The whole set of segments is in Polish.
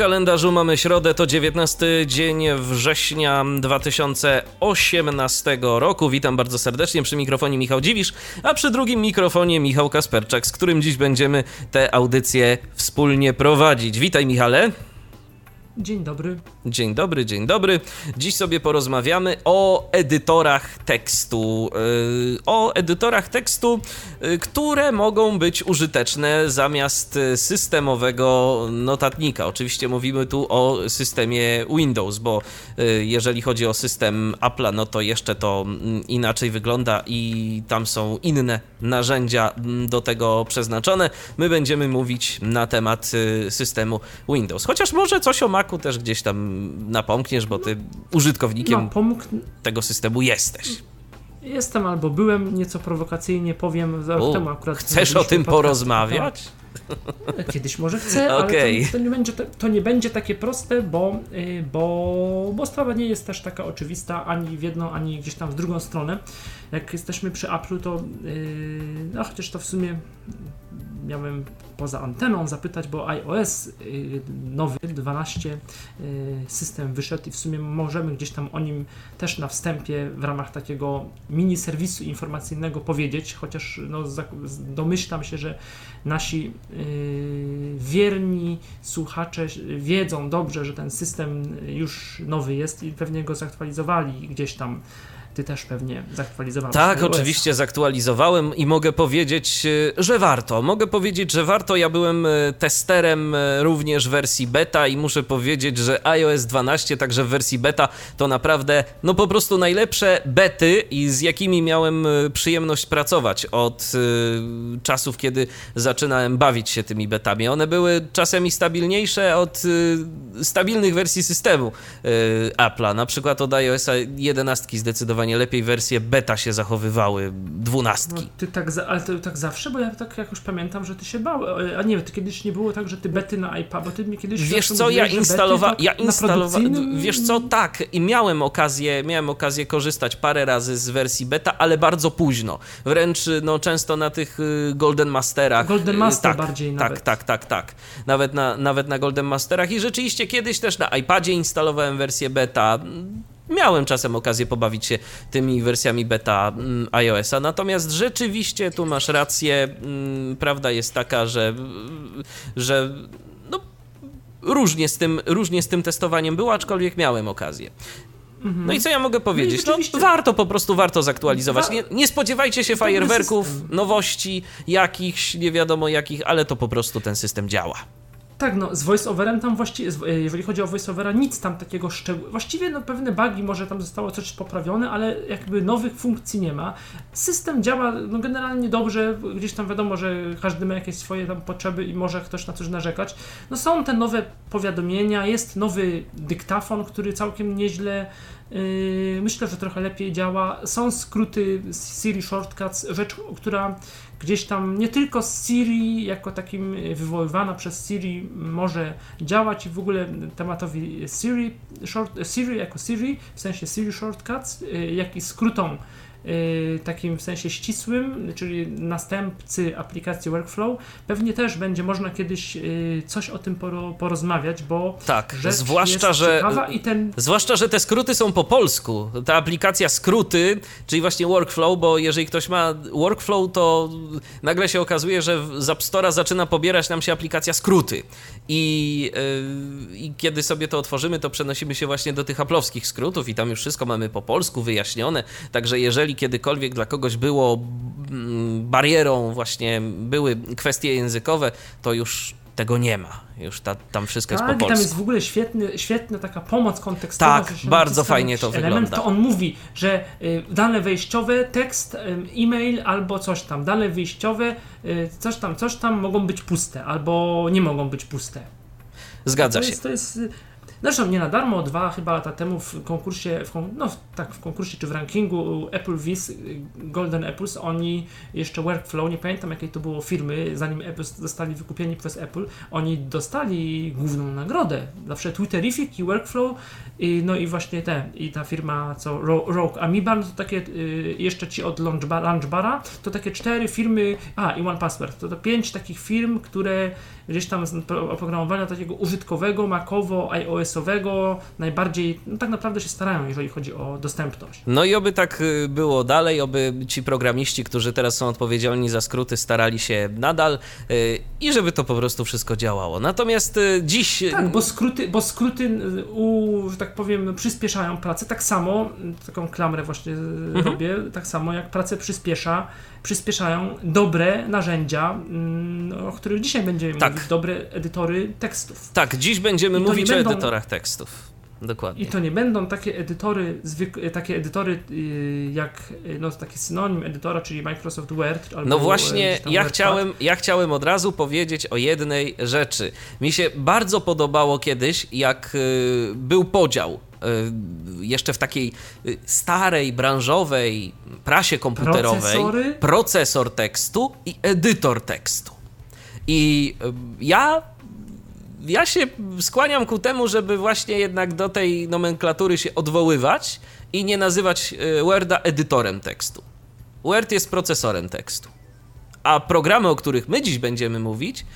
Kalendarzu mamy środę, to 19 dzień września 2018 roku. Witam bardzo serdecznie przy mikrofonie Michał Dziwisz, a przy drugim mikrofonie Michał Kasperczak, z którym dziś będziemy tę audycję wspólnie prowadzić. Witaj Michale. Dzień dobry. Dzień dobry, dzień dobry. Dziś sobie porozmawiamy o edytorach tekstu. Yy, o edytorach tekstu, yy, które mogą być użyteczne zamiast systemowego notatnika. Oczywiście mówimy tu o systemie Windows, bo yy, jeżeli chodzi o system Apple'a, no to jeszcze to mm, inaczej wygląda i tam są inne narzędzia mm, do tego przeznaczone. My będziemy mówić na temat systemu Windows. Chociaż może coś o Macu też gdzieś tam napomkniesz, bo ty użytkownikiem No, tego systemu jesteś. Jestem albo byłem, nieco prowokacyjnie powiem, za rok temu akurat. chcesz o tym porozmawiać? na temat- Kiedyś może chcę, Okej. ale to, to, nie będzie, to, nie będzie takie proste, bo, y, bo, bo sprawa nie jest też taka oczywista ani w jedną, ani gdzieś tam w drugą stronę. Jak jesteśmy przy Apple'u, to yy, no chociaż to w sumie miałem poza anteną zapytać, bo iOS y, nowy 12 y, system wyszedł i w sumie możemy gdzieś tam o nim też na wstępie w ramach takiego mini serwisu informacyjnego powiedzieć, chociaż no, domyślam się, że nasi wierni słuchacze wiedzą dobrze, że ten system już nowy jest i pewnie go zaktualizowali gdzieś tam. Ty też pewnie zaktualizowałeś. Tak, oczywiście zaktualizowałem i mogę powiedzieć, e, że warto. Mogę powiedzieć, że warto. Ja byłem e, testerem e, również wersji beta i muszę powiedzieć, że iOS 12, także w wersji beta, to naprawdę, no po prostu najlepsze bety i z jakimi miałem przyjemność pracować od czasów, kiedy zaczynałem bawić się tymi betami. One były czasami stabilniejsze od stabilnych wersji systemu Apple'a. Na przykład od iOS 11 zdecydowanie lepiej wersje beta się zachowywały, No, dwunastki. ty tak, za, ale to tak zawsze, bo ja tak jakoś pamiętam, że ty się bałeś. A nie, to kiedyś nie było tak, że ty bety na iPad, bo ty mi kiedyś Wiesz co, ja instalowałem, tak ja instalowałem, wiesz co, tak, i miałem okazję, miałem okazję korzystać parę razy z wersji beta, ale bardzo późno. Wręcz, no, często na tych y, Golden Masterach. Golden y, Master tak, bardziej tak, nawet. Tak, tak, tak, Nawet na, nawet na Golden Masterach i rzeczywiście kiedyś też na iPadzie instalowałem wersję beta. Miałem czasem okazję pobawić się tymi wersjami beta mm, iOS-a, natomiast rzeczywiście tu masz rację. mm, Prawda jest taka, że, że no, różnie z, tym, różnie z tym testowaniem było, aczkolwiek miałem okazję. No i co ja mogę powiedzieć? No, rzeczywiście- warto, po prostu warto zaktualizować. Wa- Nie, nie spodziewajcie się fajerwerków, nowości jakichś, nie wiadomo jakich, ale to po prostu ten system działa. Tak, no z voiceoverem tam właściwie, jeżeli chodzi o voiceovera, nic tam takiego szczegółowego. Właściwie no pewne bugi, może tam zostało coś poprawione, ale jakby nowych funkcji nie ma. System działa no generalnie dobrze, gdzieś tam wiadomo, że każdy ma jakieś swoje tam potrzeby i może ktoś na coś narzekać. No są te nowe powiadomienia, jest nowy dyktafon, który całkiem nieźle Yy, myślę, że trochę lepiej działa. Są skróty Siri Shortcuts, rzecz, która gdzieś tam nie tylko z Siri jako takim yy, wywoływana przez Siri może działać i w ogóle tematowi Siri, short, Siri jako Siri, w sensie Siri Shortcuts, yy, jak i skrótom takim w sensie ścisłym, czyli następcy aplikacji Workflow, pewnie też będzie można kiedyś yy, coś o tym poro, porozmawiać, bo Tak, zwłaszcza, że- ten Zwłaszcza, że te skróty są po polsku. Ta aplikacja skróty, czyli właśnie workflow, bo jeżeli ktoś ma workflow, to nagle się okazuje, że z App Store'a zaczyna pobierać nam się aplikacja skróty. I, yy, I kiedy sobie to otworzymy, to przenosimy się właśnie do tych aplowskich skrótów i tam już wszystko mamy po polsku wyjaśnione. Także jeżeli kiedykolwiek dla kogoś było mm, barierą właśnie były kwestie językowe, to już tego nie ma. Już ta, tam wszystko jest Tak, po i tam polsku. jest w ogóle świetny, świetna taka pomoc kontekstowa. Tak, bardzo fajnie to element, wygląda. To on mówi, że y, dane wejściowe, tekst, y, e-mail albo coś tam, dane wyjściowe, y, coś tam, coś tam mogą być puste albo nie mogą być puste. Zgadza to się. jest, to jest, y, Zresztą nie na darmo, dwa chyba lata temu w konkursie, w, no tak, w konkursie czy w rankingu Apple Viz Golden Apples, oni jeszcze Workflow, nie pamiętam jakiej to było firmy, zanim Apple zostali wykupieni przez Apple, oni dostali główną nagrodę. Zawsze Twitterific i Workflow, i, no i właśnie te, i ta firma co Ro- Rogue Amoeba, no to takie y, jeszcze ci od Launchbar, Launchbara, to takie cztery firmy, a i One Password, to, to pięć takich firm, które gdzieś tam z pro- oprogramowania takiego użytkowego, makowo, iOS-owego najbardziej, no tak naprawdę się starają, jeżeli chodzi o dostępność. No i oby tak y, było dalej, oby ci programiści, którzy teraz są odpowiedzialni za skróty, starali się nadal y, i żeby to po prostu wszystko działało. Natomiast y, dziś. Tak, bo skróty, bo skróty y, u, że tak powiem, przyspieszają pracę. Tak samo, y, taką klamrę właśnie y, Mhm. robię, tak samo jak pracę przyspiesza, przyspieszają dobre narzędzia, mm, o których dzisiaj będziemy Tak. mówić, dobre edytory tekstów. Tak, dziś będziemy mówić nie o będą- edytorach tekstów. Dokładnie. I to nie będą takie edytory, takie edytory y, jak, y, no taki synonim edytora, czyli Microsoft Word. Albo No y, właśnie, ja Wordpad. chciałem, ja chciałem od razu powiedzieć o jednej rzeczy. Mi się bardzo podobało kiedyś, jak był podział jeszcze w takiej y, starej, branżowej prasie komputerowej. Procesory? Procesor tekstu i edytor tekstu. I y, ja ja się skłaniam ku temu, żeby właśnie jednak do tej nomenklatury się odwoływać i nie nazywać y, Worda edytorem tekstu. Word jest procesorem tekstu. A programy, o których my dziś będziemy mówić,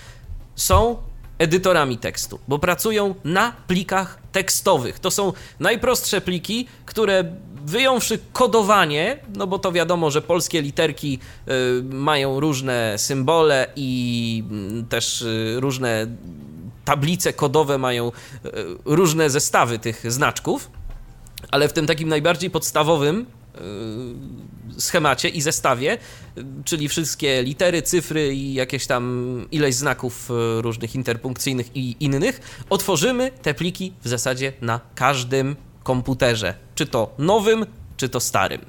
są edytorami tekstu, bo pracują na plikach tekstowych. To są najprostsze pliki, które wyjąwszy kodowanie, no bo to wiadomo, że polskie literki y, mają różne symbole i mm, też y, różne tablice kodowe mają y, różne zestawy tych znaczków, ale w tym takim najbardziej podstawowym schemacie i zestawie, y, czyli wszystkie litery, cyfry i jakieś tam ileś znaków y, różnych interpunkcyjnych i innych, otworzymy te pliki w zasadzie na każdym komputerze, czy to nowym, czy to starym.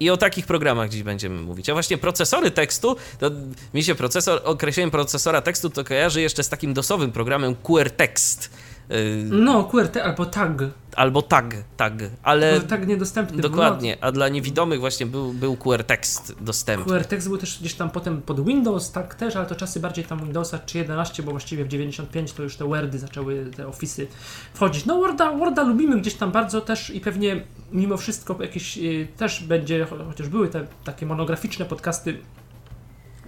I o takich programach dziś będziemy mówić. A właśnie procesory tekstu, to mi się procesor, określenie procesora tekstu to kojarzy jeszcze z takim dosowym programem QRText. Y, No, QRT albo tag. albo tag, tag, ale tag niedostępny. dokładnie, a dla niewidomych właśnie był, był QRText dostępny. QRText był też gdzieś tam potem pod Windows, tak też, ale to czasy bardziej tam Windowsa czy 11, bo właściwie w 95 to już te Wordy zaczęły, te Office'y wchodzić. No Worda, Worda lubimy gdzieś tam bardzo też i pewnie mimo wszystko jakieś y, też będzie, cho- chociaż były te takie monograficzne podcasty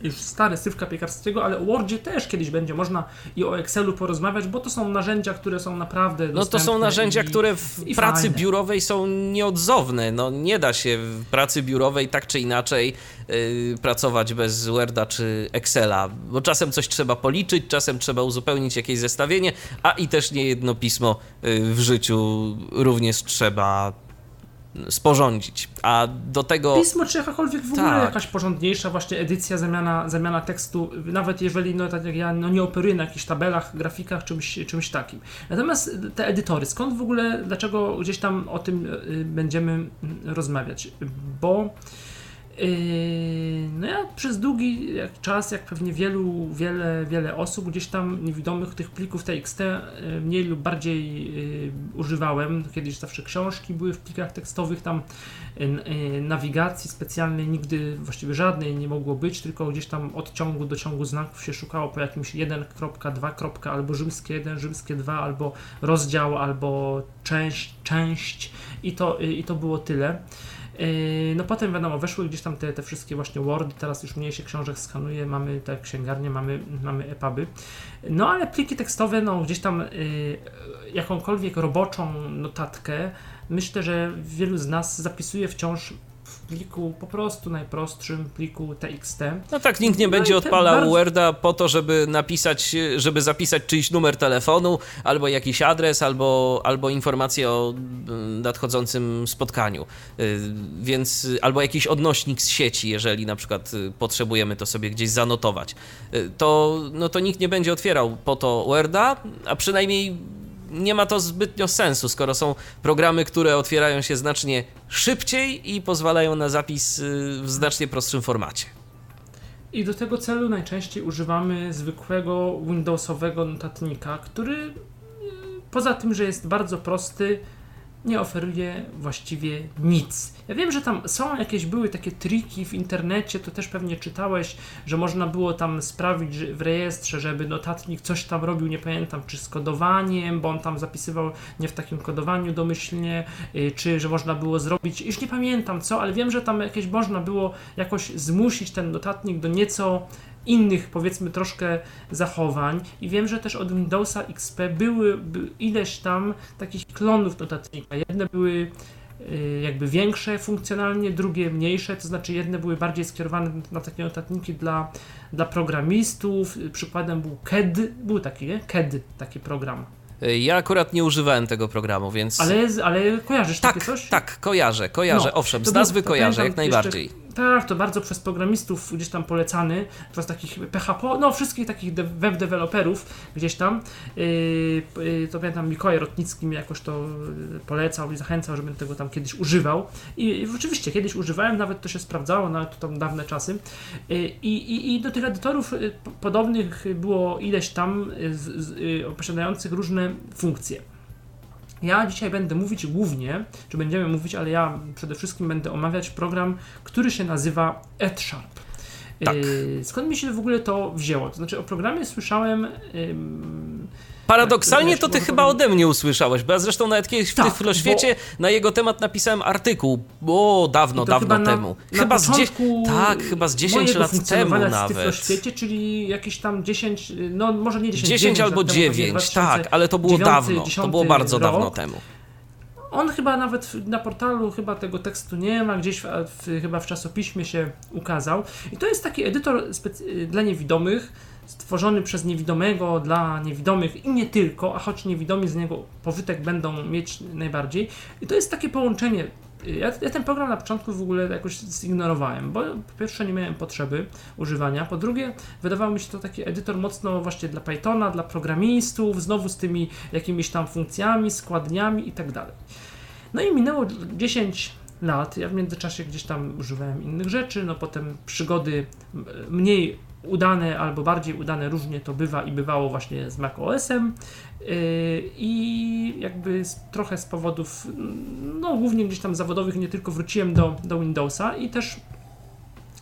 już stary Sywka Piekarskiego, ale o Wordzie też kiedyś będzie można i o Excelu porozmawiać, bo to są narzędzia, które są naprawdę No to są narzędzia, i, które w pracy fajne. biurowej są nieodzowne. No nie da się w pracy biurowej tak czy inaczej yy, pracować bez Worda czy Excela, bo czasem coś trzeba policzyć, czasem trzeba uzupełnić jakieś zestawienie, a i też nie jedno pismo yy, w życiu również trzeba sporządzić. A do tego Pismo czy jakakolwiek w ogóle Tak. jakaś porządniejsza właśnie edycja, zamiana, zamiana tekstu, nawet jeżeli, no tak jak ja, no nie operuję na jakichś tabelach, grafikach, czymś, czymś takim. Natomiast te edytory, skąd w ogóle, dlaczego gdzieś tam o tym y, będziemy mm, rozmawiać? Bo no ja przez długi czas, jak pewnie wielu, wiele, wiele osób, gdzieś tam niewidomych tych plików TXT yy, mniej lub bardziej yy, używałem. Kiedyś zawsze książki były w plikach tekstowych, tam yy, yy, nawigacji specjalnej nigdy właściwie żadnej nie mogło być, tylko gdzieś tam od ciągu do ciągu znaków się szukało po jakimś 1.2. albo rzymskie 1, rzymskie 2, albo rozdział, albo część, część i to, yy, i to było tyle. Yy, No potem wiadomo, weszły gdzieś tam te, te wszystkie właśnie Wordy, teraz już mniej się książek skanuje, mamy te księgarnie, mamy, mamy EPUBy. No ale pliki tekstowe, no gdzieś tam yy, jakąkolwiek roboczą notatkę, myślę, że wielu z nas zapisuje wciąż pliku po prostu najprostszym pliku TXT. No tak, nikt nie No będzie odpalał bardzo- Worda po to, żeby napisać, żeby zapisać czyjś numer telefonu, albo jakiś adres, albo, albo informację o mm, nadchodzącym spotkaniu. Y, Więc, albo jakiś odnośnik z sieci, jeżeli na przykład y, potrzebujemy to sobie gdzieś zanotować. Y, To, no to nikt nie będzie otwierał po to Worda, a przynajmniej nie ma to zbytnio sensu, skoro są programy, które otwierają się znacznie szybciej i pozwalają na zapis y, w znacznie prostszym formacie. I do tego celu najczęściej używamy zwykłego Windowsowego notatnika, który poza tym, że jest bardzo prosty, nie oferuje właściwie nic. Ja wiem, że tam są jakieś były takie triki w internecie, to też pewnie czytałeś, że można było tam sprawić w rejestrze, żeby notatnik coś tam robił, nie pamiętam, czy z kodowaniem, bo on tam zapisywał nie w takim kodowaniu domyślnie, y, czy że można było zrobić, już nie pamiętam co, ale wiem, że tam jakieś można było jakoś zmusić ten notatnik do nieco innych, powiedzmy, troszkę zachowań. I wiem, że też od Windowsa XP były, ileś tam takich klonów notatnika. Jedne były jakby większe funkcjonalnie, drugie mniejsze, to znaczy jedne były bardziej skierowane na takie notatniki dla, dla programistów. Przykładem był KED, był taki, nie? KED, taki program. Ja akurat nie używałem tego programu, więc. Ale, ale kojarzysz tak, takie coś? Tak, kojarzę, kojarzę, no, owszem, z nazwy kojarzę, jak najbardziej. Tak, to bardzo przez programistów gdzieś tam polecany, przez takich PHP, no wszystkich takich de web deweloperów gdzieś tam. Yy, yy, to pamiętam Mikołaj Rotnicki mi jakoś to yy, polecał i zachęcał, żebym tego tam kiedyś używał. I, i rzeczywiście kiedyś używałem, nawet to się sprawdzało, nawet to tam dawne czasy. Yy, I, i do tych edytorów yy, podobnych było ileś tam yy, posiadających różne funkcje. Ja dzisiaj będę mówić głównie, czy będziemy mówić, ale ja przede wszystkim będę omawiać program, który się nazywa EdSharp. Tak. Yy, skąd mi się w ogóle to wzięło? To znaczy o programie słyszałem Paradoksalnie to ty chyba ode mnie usłyszałeś, bo ja zresztą nawet kiedyś w tak, Tyfloświecie bo... na jego temat napisałem artykuł, o dawno, dawno chyba temu. Na, chyba na z Tak, chyba z 10 lat temu nawet. w Tyfloświecie, czyli jakieś tam 10, no może nie 10, 10, 10 albo 9, tak, ale to było dawno, to było bardzo rok. dawno temu. On chyba nawet na portalu chyba tego tekstu nie ma, gdzieś w, w, chyba w czasopiśmie się ukazał. I to jest taki edytor dla niewidomych, stworzony przez niewidomego dla niewidomych i nie tylko, a choć niewidomi z niego pożytek będą mieć najbardziej. I to jest takie połączenie. Ja, ja, ten program na początku w ogóle jakoś zignorowałem, bo po pierwsze nie miałem potrzeby używania, po drugie wydawał mi się to taki edytor mocno właśnie dla Pythona, dla programistów, znowu z tymi jakimiś tam funkcjami, składniami i tak dalej. No i minęło 10 lat, ja w międzyczasie gdzieś tam używałem innych rzeczy, no potem przygody mniej udane albo bardziej udane, różnie to bywa i bywało właśnie z macOSem. Yy, i jakby trochę z powodów, no głównie gdzieś tam zawodowych, nie tylko wróciłem do, do Windowsa i też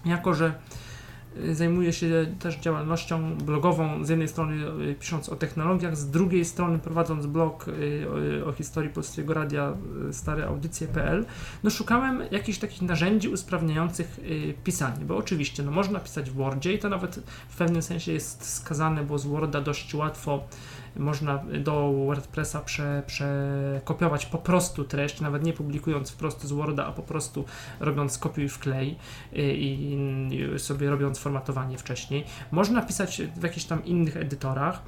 jako, że Zajmuję się też działalnością blogową, z jednej strony y, pisząc o technologiach, z drugiej strony prowadząc blog y, o historii Polskiego Radia y, stareaudycje.pl. No szukałem jakichś takich narzędzi usprawniających pisanie, bo oczywiście no można pisać w Wordzie i to nawet w pewnym sensie jest skazane, bo z Worda dość łatwo można do WordPressa prze, przekopiować po prostu treść, nawet nie publikując wprost z Worda, a po prostu robiąc kopiuj wklej i, i sobie robiąc formatowanie wcześniej. Można pisać w jakichś tam innych edytorach.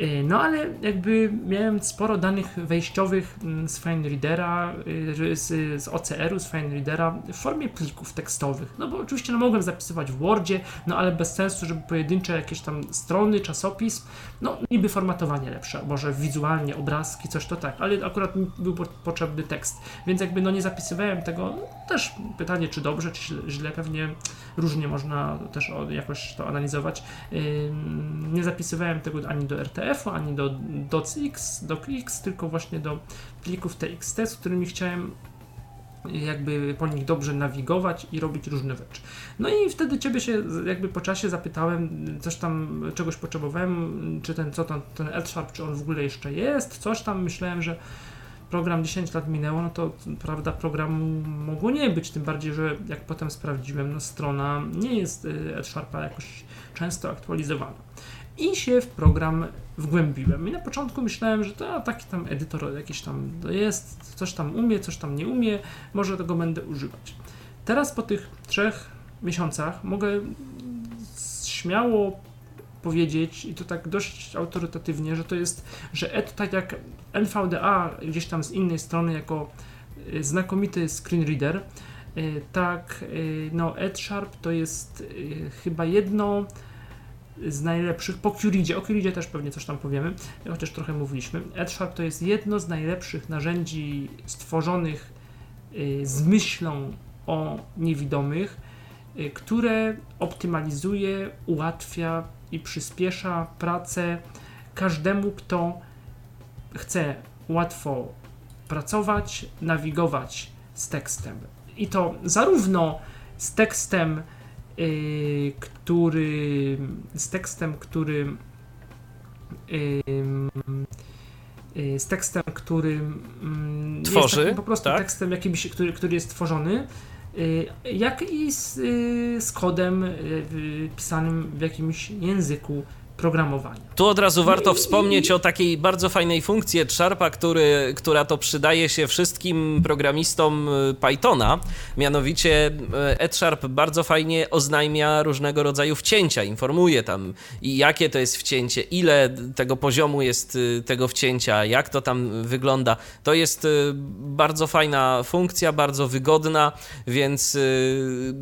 Y, no ale jakby miałem sporo danych wejściowych mm, z FineReadera, y, z, z OCR-u, z FineReadera w formie plików tekstowych. No bo oczywiście no, mogłem zapisywać w Wordzie, no ale bez sensu, żeby pojedyncze jakieś tam strony, czasopis, no niby formatowanie lepsze, może wizualnie, obrazki, coś to tak, ale akurat mi był potrzebny tekst, więc jakby no nie zapisywałem tego, no, też pytanie czy dobrze, czy źle, pewnie różnie można też jakoś to analizować. Nie zapisywałem tego ani do RTF, PDF-u, ani do docx, docx, tylko właśnie do plików TXT, z którymi chciałem jakby po nich dobrze nawigować i robić różne rzeczy. No i wtedy ciebie się jakby po czasie zapytałem, coś tam, czegoś potrzebowałem, czy ten, co tam, ten Edsharp, czy on w ogóle jeszcze jest, coś tam, myślałem, że program 10 lat minęło, no to prawda programu mogło nie być, tym bardziej, że jak potem sprawdziłem, no strona nie jest Edsharpa jakoś często aktualizowana i się w program wgłębiłem. I na początku myślałem, że to taki tam edytor jakiś tam jest, coś tam umie, coś tam nie umie, może tego będę używać. Teraz po tych trzech miesiącach mogę śmiało powiedzieć, i to tak dość autorytatywnie, że to jest, że Ed, tak jak NVDA gdzieś tam z innej strony jako y, znakomity screen reader, y, tak y, no EdSharp to jest chyba jedno z najlepszych, po Curidzie, o Curidzie też pewnie coś tam powiemy, chociaż trochę mówiliśmy. EdSharp to jest jedno z najlepszych narzędzi stworzonych y, z myślą o niewidomych, y, które optymalizuje, ułatwia i przyspiesza pracę każdemu, kto chce łatwo pracować, nawigować z tekstem. I to zarówno z tekstem, który z tekstem, który yy, yy, z tekstem, który Tworzy, jest po prostu tak? tekstem jakimś, który, który jest tworzony, jak i z, z kodem pisanym w jakimś języku programowania. Tu od razu warto wspomnieć o takiej bardzo fajnej funkcji Sharpa, który, która to przydaje się wszystkim programistom y, Pythona. Mianowicie Edsharp bardzo fajnie oznajmia różnego rodzaju wcięcia, informuje tam i jakie to jest wcięcie, ile tego poziomu jest y, tego wcięcia, jak to tam wygląda. To jest bardzo fajna funkcja, bardzo wygodna, więc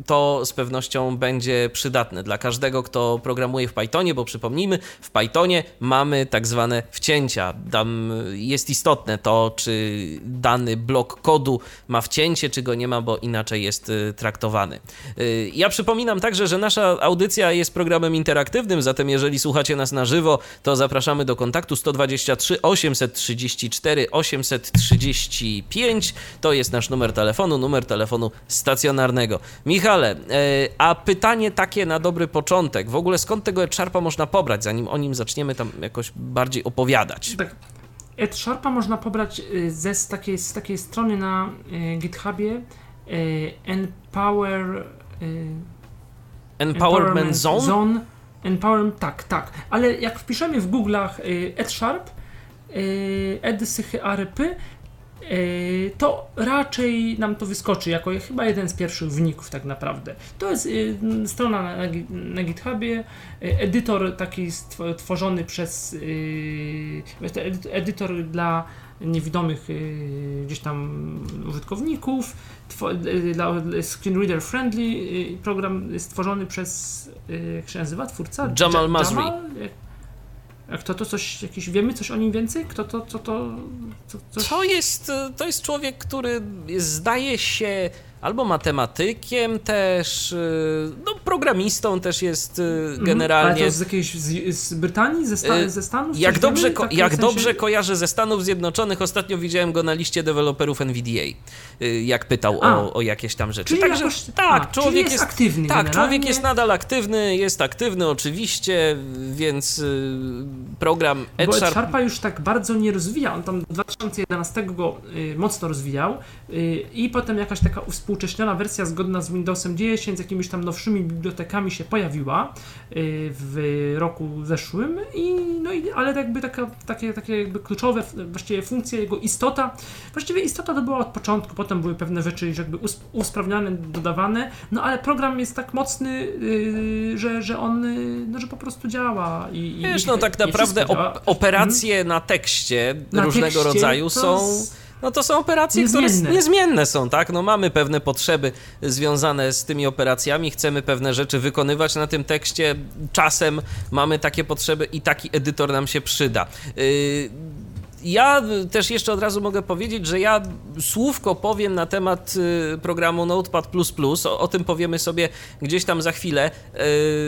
to z pewnością będzie przydatne dla każdego, kto programuje w Pythonie, bo przypomnijmy, w Pythonie mamy tak zwane wcięcia. Tam jest istotne to, czy dany blok kodu ma wcięcie, czy go nie ma, bo inaczej jest y, traktowany. Y, Ja przypominam także, że nasza audycja jest programem interaktywnym, zatem jeżeli słuchacie nas na żywo, to zapraszamy do kontaktu 123 834 835. To jest nasz numer telefonu, numer telefonu stacjonarnego. Michale, a pytanie takie na dobry początek. W ogóle skąd tego Sharpa można pobrać, zanim o nim zaczniemy tam jakoś bardziej opowiadać? Tak. Ed Sharpa można pobrać y, ze, z, takiej, z takiej strony na y, GitHubie y, Empower. Y, Empowerment Zone? Zone. Empowerment, tak, tak. Ale jak wpiszemy w Google'ach Ed Sharp, Ed Sychy Arypy, to raczej nam to wyskoczy jako chyba jeden z pierwszych wyników tak naprawdę. To jest y, strona na, na, gi- na GitHubie, y, edytor taki tworzony przez to edy- edytor dla niewidomych gdzieś tam użytkowników, dla screen reader friendly program stworzony przez jak się nazywa twórca? Jamal Ja- Masri. Jamal? Jak to, coś, jakiś, wiemy coś o nim więcej? Kto to, co to, co, coś? To jest, to jest człowiek, który zdaje się albo matematykiem też, y, no programistą też jest y, Mhm. Ale generalnie. to z jakiejś, z, z Brytanii, ze, Y, ze Stanów? Jak dobrze, wiemy? jak sensie- dobrze kojarzę ze Stanów Zjednoczonych, ostatnio widziałem go na liście deweloperów NVDA, jak pytał A. o, o jakieś tam rzeczy. Czyli Także jakoś- tak, a, człowiek czyli jest jest aktywny Tak, człowiek jest nadal aktywny, jest aktywny oczywiście, więc program Bo Ed EdSharp Sharpa już tak bardzo nie rozwija. On tam 2011 go y, mocno rozwijał y, i potem jakaś taka uwspółcześniona wersja zgodna z Windowsem 10, z jakimiś tam nowszymi bibliotekami się pojawiła y, w roku zeszłym i no i ale jakby taka, takie, takie jakby kluczowe właściwie funkcje, jego istota, właściwie istota to była od początku, potem były pewne rzeczy jakby us- usprawniane, dodawane, no ale program jest tak mocny, y, że, że on, y, no że po prostu działa i, Wiesz, i- no tak naprawdę op- operacje na tekście Na różnego tekście rodzaju są. z- No to są operacje, które Niezmienne. s- niezmienne są, tak? No mamy pewne potrzeby związane z tymi operacjami, chcemy pewne rzeczy wykonywać na tym tekście. Czasem mamy takie potrzeby i taki edytor nam się przyda. Yy, ja też jeszcze od razu mogę powiedzieć, że ja słówko powiem na temat y, programu Notepad. O, o tym powiemy sobie gdzieś tam za chwilę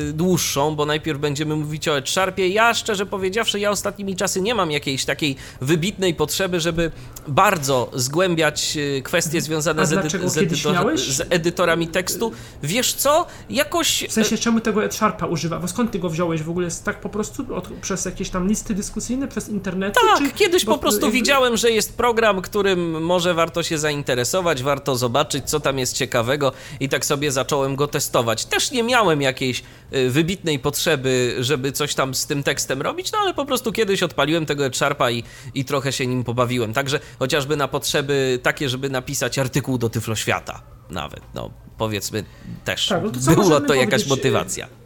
y, dłuższą, bo najpierw będziemy mówić o Sharpie. Ja szczerze powiedziawszy, ja ostatnimi czasy nie mam jakiejś takiej wybitnej potrzeby, żeby bardzo zgłębiać y, kwestie związane A z, edy- z, edytor- z edytorami tekstu. Wiesz co? Jakoś. W sensie, czemu tego Sharpa używa? Bo skąd ty go wziąłeś w ogóle? Tak po prostu od, przez jakieś tam listy dyskusyjne, przez internet? Tak, kiedyś po prostu widziałem, że jest program, którym może warto się zainteresować, warto zobaczyć, co tam jest ciekawego i tak sobie zacząłem go testować. Też nie miałem jakiejś y, wybitnej potrzeby, żeby coś tam z tym tekstem robić, no ale po prostu kiedyś odpaliłem tego Sharpa i, i trochę się nim pobawiłem. Także chociażby na potrzeby takie, żeby napisać artykuł do Tyfloświata nawet, no powiedzmy też Tak, no to była to jakaś y, motywacja.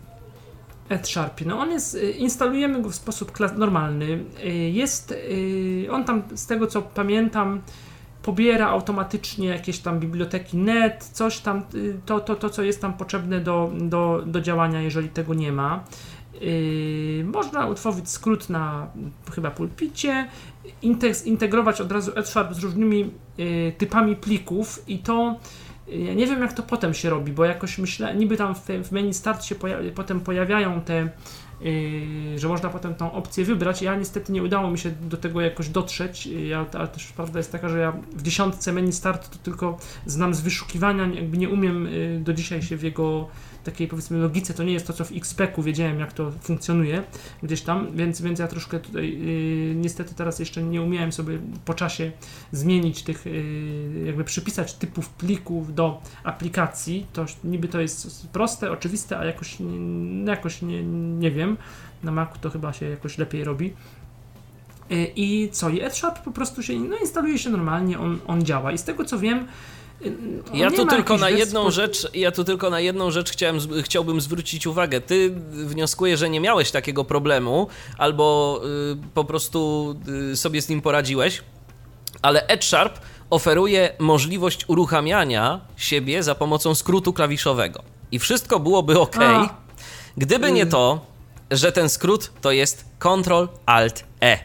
Sharpie. No on jest, y, instalujemy go w sposób normalny. Y, Jest, y, on tam z tego co pamiętam, pobiera automatycznie jakieś tam biblioteki net, coś tam, to, to, to co jest tam potrzebne do, do, do działania, jeżeli tego nie ma. Można utworzyć skrót na chyba pulpicie, integ- integrować od razu EdSharp z różnymi typami plików i to ja nie wiem jak to potem się robi, bo jakoś myślę, niby tam w, w menu start się potem pojawiają te Yy, że można potem tą opcję wybrać. Ja niestety nie udało mi się do tego jakoś dotrzeć, ja, ale też prawda jest taka, że ja w dziesiątce menu start to tylko znam z wyszukiwania, jakby nie umiem yy, do dzisiaj się w jego takiej powiedzmy logice, to nie jest to, co w XPEC-u wiedziałem, jak to funkcjonuje gdzieś tam, więc, więc ja troszkę tutaj yy, niestety teraz jeszcze nie umiałem sobie po czasie zmienić tych, yy, jakby przypisać typów plików do aplikacji. To niby to jest proste, oczywiste, a jakoś, jakoś nie, nie wiem. Na Macu to chyba się jakoś lepiej robi. Yy, I co? I EdSharp po prostu się, no instaluje się normalnie, on, on działa. I z tego co wiem, ja tu tylko na jedną rzecz, ja tu tylko na jedną rzecz chciałem, chciałbym zwrócić uwagę. Ty wnioskujesz, że nie miałeś takiego problemu, albo y, po prostu y, sobie z nim poradziłeś, ale EdSharp oferuje możliwość uruchamiania siebie za pomocą skrótu klawiszowego. I wszystko byłoby ok, A. gdyby nie to, że ten skrót to jest Ctrl Alt E.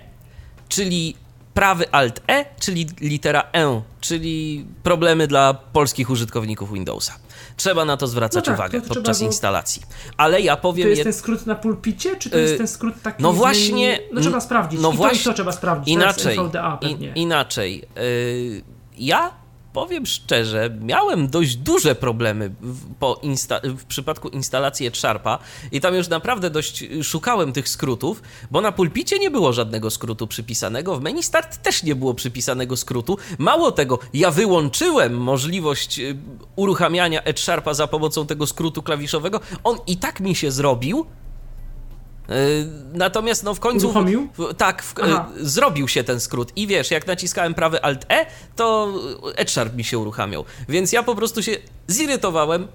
Czyli prawy Alt E, czyli litera E, czyli problemy dla polskich użytkowników Windowsa. Trzeba na to zwracać no tak, uwagę to podczas instalacji. Ale ja powiem. To jest ten skrót na pulpicie, czy to jest y, ten skrót taki. No właśnie. No trzeba sprawdzić. No I właśnie. To, to trzeba sprawdzić. Inaczej. In, inaczej. Yy, ja powiem szczerze, miałem dość duże problemy w, po insta- w przypadku instalacji Edsharpa i tam już naprawdę dość szukałem tych skrótów, bo na pulpicie nie było żadnego skrótu przypisanego, w menu start też nie było przypisanego skrótu. Mało tego, ja wyłączyłem możliwość y, uruchamiania Edsharpa za pomocą tego skrótu klawiszowego. On i tak mi się zrobił, natomiast no w końcu. Uruchomił? Tak, w, y, zrobił się ten skrót. I wiesz, jak naciskałem prawy Alt E, to Edge mi się uruchamiał. Więc ja po prostu się zirytowałem.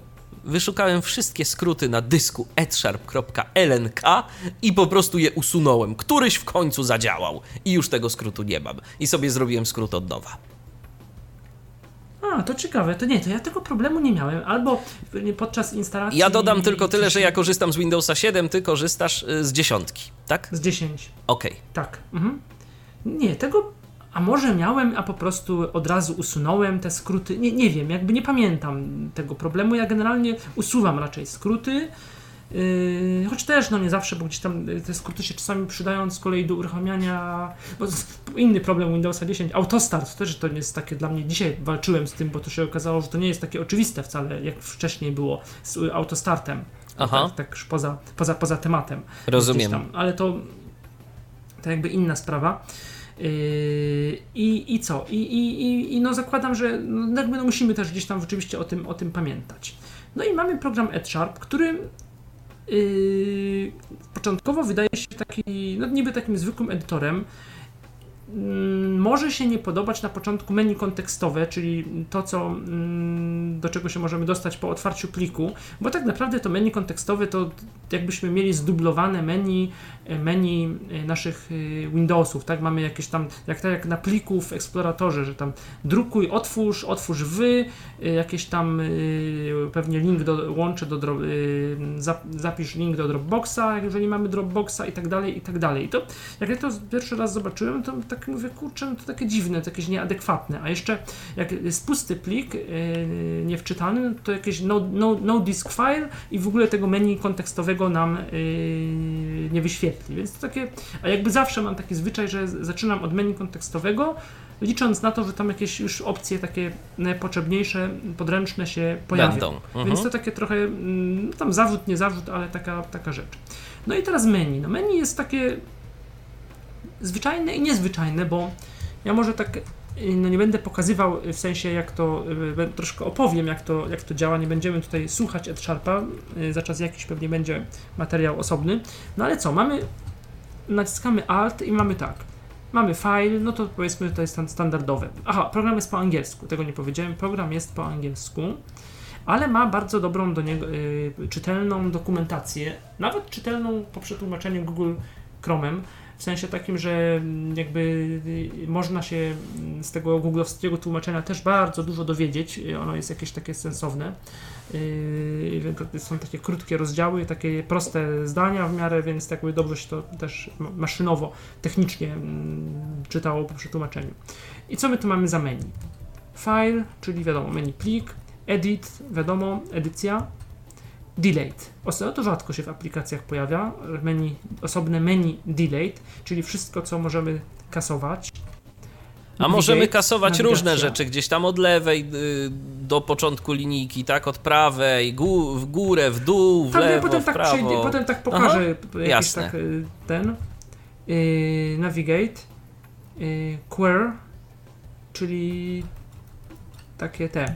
Wyszukałem wszystkie skróty na dysku edsharp.lnk i po prostu je usunąłem. Któryś w końcu zadziałał i już tego skrótu nie mam. I sobie zrobiłem skrót od nowa. A, to ciekawe, to nie, to ja tego problemu nie miałem. Albo podczas instalacji. Ja dodam tylko tyle, że ja korzystam z Windowsa 7, ty korzystasz y, z dziesiątki, tak? Z 10. Okej. Okay. Tak. Mhm. Nie, tego. A może miałem, a po prostu od razu usunąłem te skróty. Nie, nie wiem, jakby nie pamiętam tego problemu. Ja generalnie usuwam raczej skróty. Yy, choć też, no nie zawsze, bo gdzieś tam y, te skróty się czasami przydają z kolei do uruchamiania, bo inny problem Windowsa 10, autostart, też to nie jest takie dla mnie, dzisiaj walczyłem z tym, bo to się okazało, że to nie jest takie oczywiste wcale, jak wcześniej było z autostartem, Aha. tak, tak już poza, poza, poza tematem. Rozumiem. Tam, ale to, to jakby inna sprawa. Yy, I, I co? I, i, I no zakładam, że no jakby no musimy też gdzieś tam oczywiście o tym, o tym pamiętać. No i mamy program EdSharp, który Yy, początkowo wydaje się taki, no niby takim zwykłym edytorem, Mm, może się nie podobać na początku menu kontekstowe, czyli to, co, mm, do czego się możemy dostać po otwarciu pliku, bo tak naprawdę to menu kontekstowe to jakbyśmy mieli zdublowane menu, e, menu e, naszych e, Windowsów, tak? Mamy jakieś tam, jak, tak jak na pliku w Exploratorze, że tam drukuj, otwórz, otwórz wy, jakieś tam pewnie link do, łączę do, zapisz link do Dropboxa, jeżeli mamy Dropboxa i tak dalej, i tak dalej. I to, jak ja to pierwszy raz zobaczyłem, to tak mówię, kurczę, no to takie dziwne, to jakieś nieadekwatne. A jeszcze jak jest pusty plik, niewczytany, to jakieś no, no, no disk file i w ogóle tego menu kontekstowego nam yy, nie wyświetli. Więc to takie, a jakby zawsze mam taki zwyczaj, że zaczynam od menu kontekstowego, licząc na to, że tam jakieś już opcje takie najpotrzebniejsze, podręczne się pojawią. Będą. Mhm. Więc to takie trochę, mm, tam zawód, nie zawód, ale taka, taka rzecz. No i teraz menu. No menu jest takie zwyczajne i niezwyczajne, bo ja może tak no nie będę pokazywał w sensie jak to, y, troszkę opowiem jak to, jak to działa, nie będziemy tutaj słuchać Ed Sharpa, y, za czas jakiś pewnie będzie materiał osobny, no ale co, mamy, naciskamy Alt i mamy tak, mamy file, no to powiedzmy to jest standardowe. Aha, program jest po angielsku, tego nie powiedziałem, program jest po angielsku, ale ma bardzo dobrą do niego, y, czytelną dokumentację, nawet czytelną po przetłumaczeniu Google Chromem, w sensie takim, że mm, jakby y, można się mm, z tego googlowskiego tłumaczenia też bardzo dużo dowiedzieć, y, ono jest jakieś takie sensowne. Y, są takie krótkie rozdziały, takie proste zdania w miarę, więc jakby dobrze się to też maszynowo, technicznie mm, czytało po przetłumaczeniu. I co my tu mamy za menu? File, czyli wiadomo, menu plik, edit, wiadomo, edycja, delayed. To rzadko się w aplikacjach pojawia, menu, osobne menu delayed, czyli wszystko, co możemy kasować. A możemy kasować nawigacja. różne rzeczy, gdzieś tam od lewej y, do początku linijki, tak? Od prawej, gó w górę, w dół, w tak, lewo, potem w tak prawo. Przejdzie, potem tak pokażę jakiś Jasne. tak y, ten yy, navigate, yy, query, czyli takie te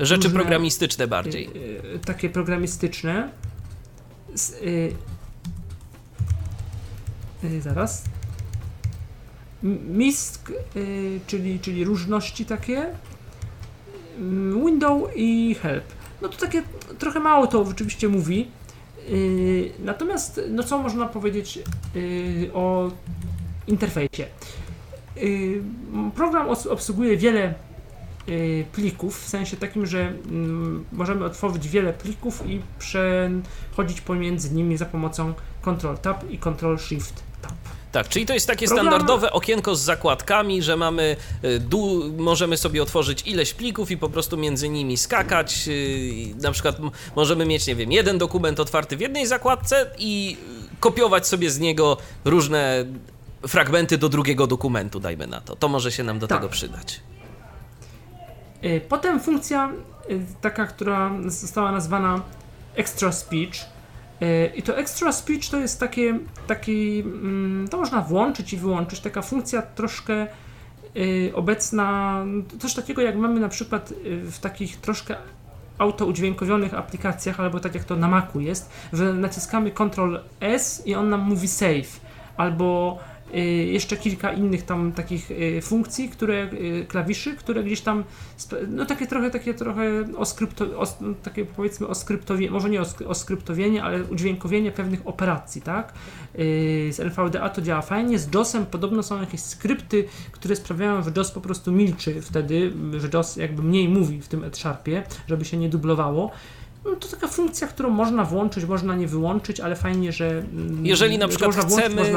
Rzeczy programistyczne bardziej. Yy, takie programistyczne. zaraz. MISC, y, czyli, czyli różności takie, mm, window i help. No to takie trochę mało to rzeczywiście mówi. Y, natomiast, no co można powiedzieć y, o interfejsie? Program obsługuje wiele plików, w sensie takim, że mm, możemy otworzyć wiele plików i przechodzić pomiędzy nimi za pomocą Ctrl Tab i Ctrl Shift Tab. Tak, czyli to jest takie standardowe okienko z zakładkami, że mamy, y, du, możemy sobie otworzyć ileś plików i po prostu między nimi skakać. Y, na przykład możemy mieć, nie wiem, jeden dokument otwarty w jednej zakładce i kopiować sobie z niego różne fragmenty do drugiego dokumentu, dajmy na to. To może się nam do tak. tego przydać. Y, potem funkcja taka, która została nazwana Extra Speech, E, I to extra speech to jest takie, taki, mm, to można włączyć i wyłączyć, taka funkcja troszkę obecna, coś takiego jak mamy na przykład w takich troszkę autoudźwiękowionych aplikacjach, albo tak jak to na Macu jest, że naciskamy Ctrl S i on nam mówi save, albo Y, jeszcze kilka innych tam takich y, funkcji, które, y, klawiszy, które gdzieś tam, no takie trochę, takie trochę oskrypto, os, no, takie powiedzmy oskryptowienie, może nie oskryptowienie, ale udźwiękowienie pewnych operacji, tak? Z NVDA to działa fajnie, z JOSem podobno są jakieś skrypty, które sprawiają, że JOS po prostu milczy wtedy, że JOS jakby mniej mówi w tym Edsharpie, żeby się nie dublowało. No to taka funkcja, którą można włączyć, można nie wyłączyć, ale fajnie, że. Mm, jeżeli na przykład chcemy.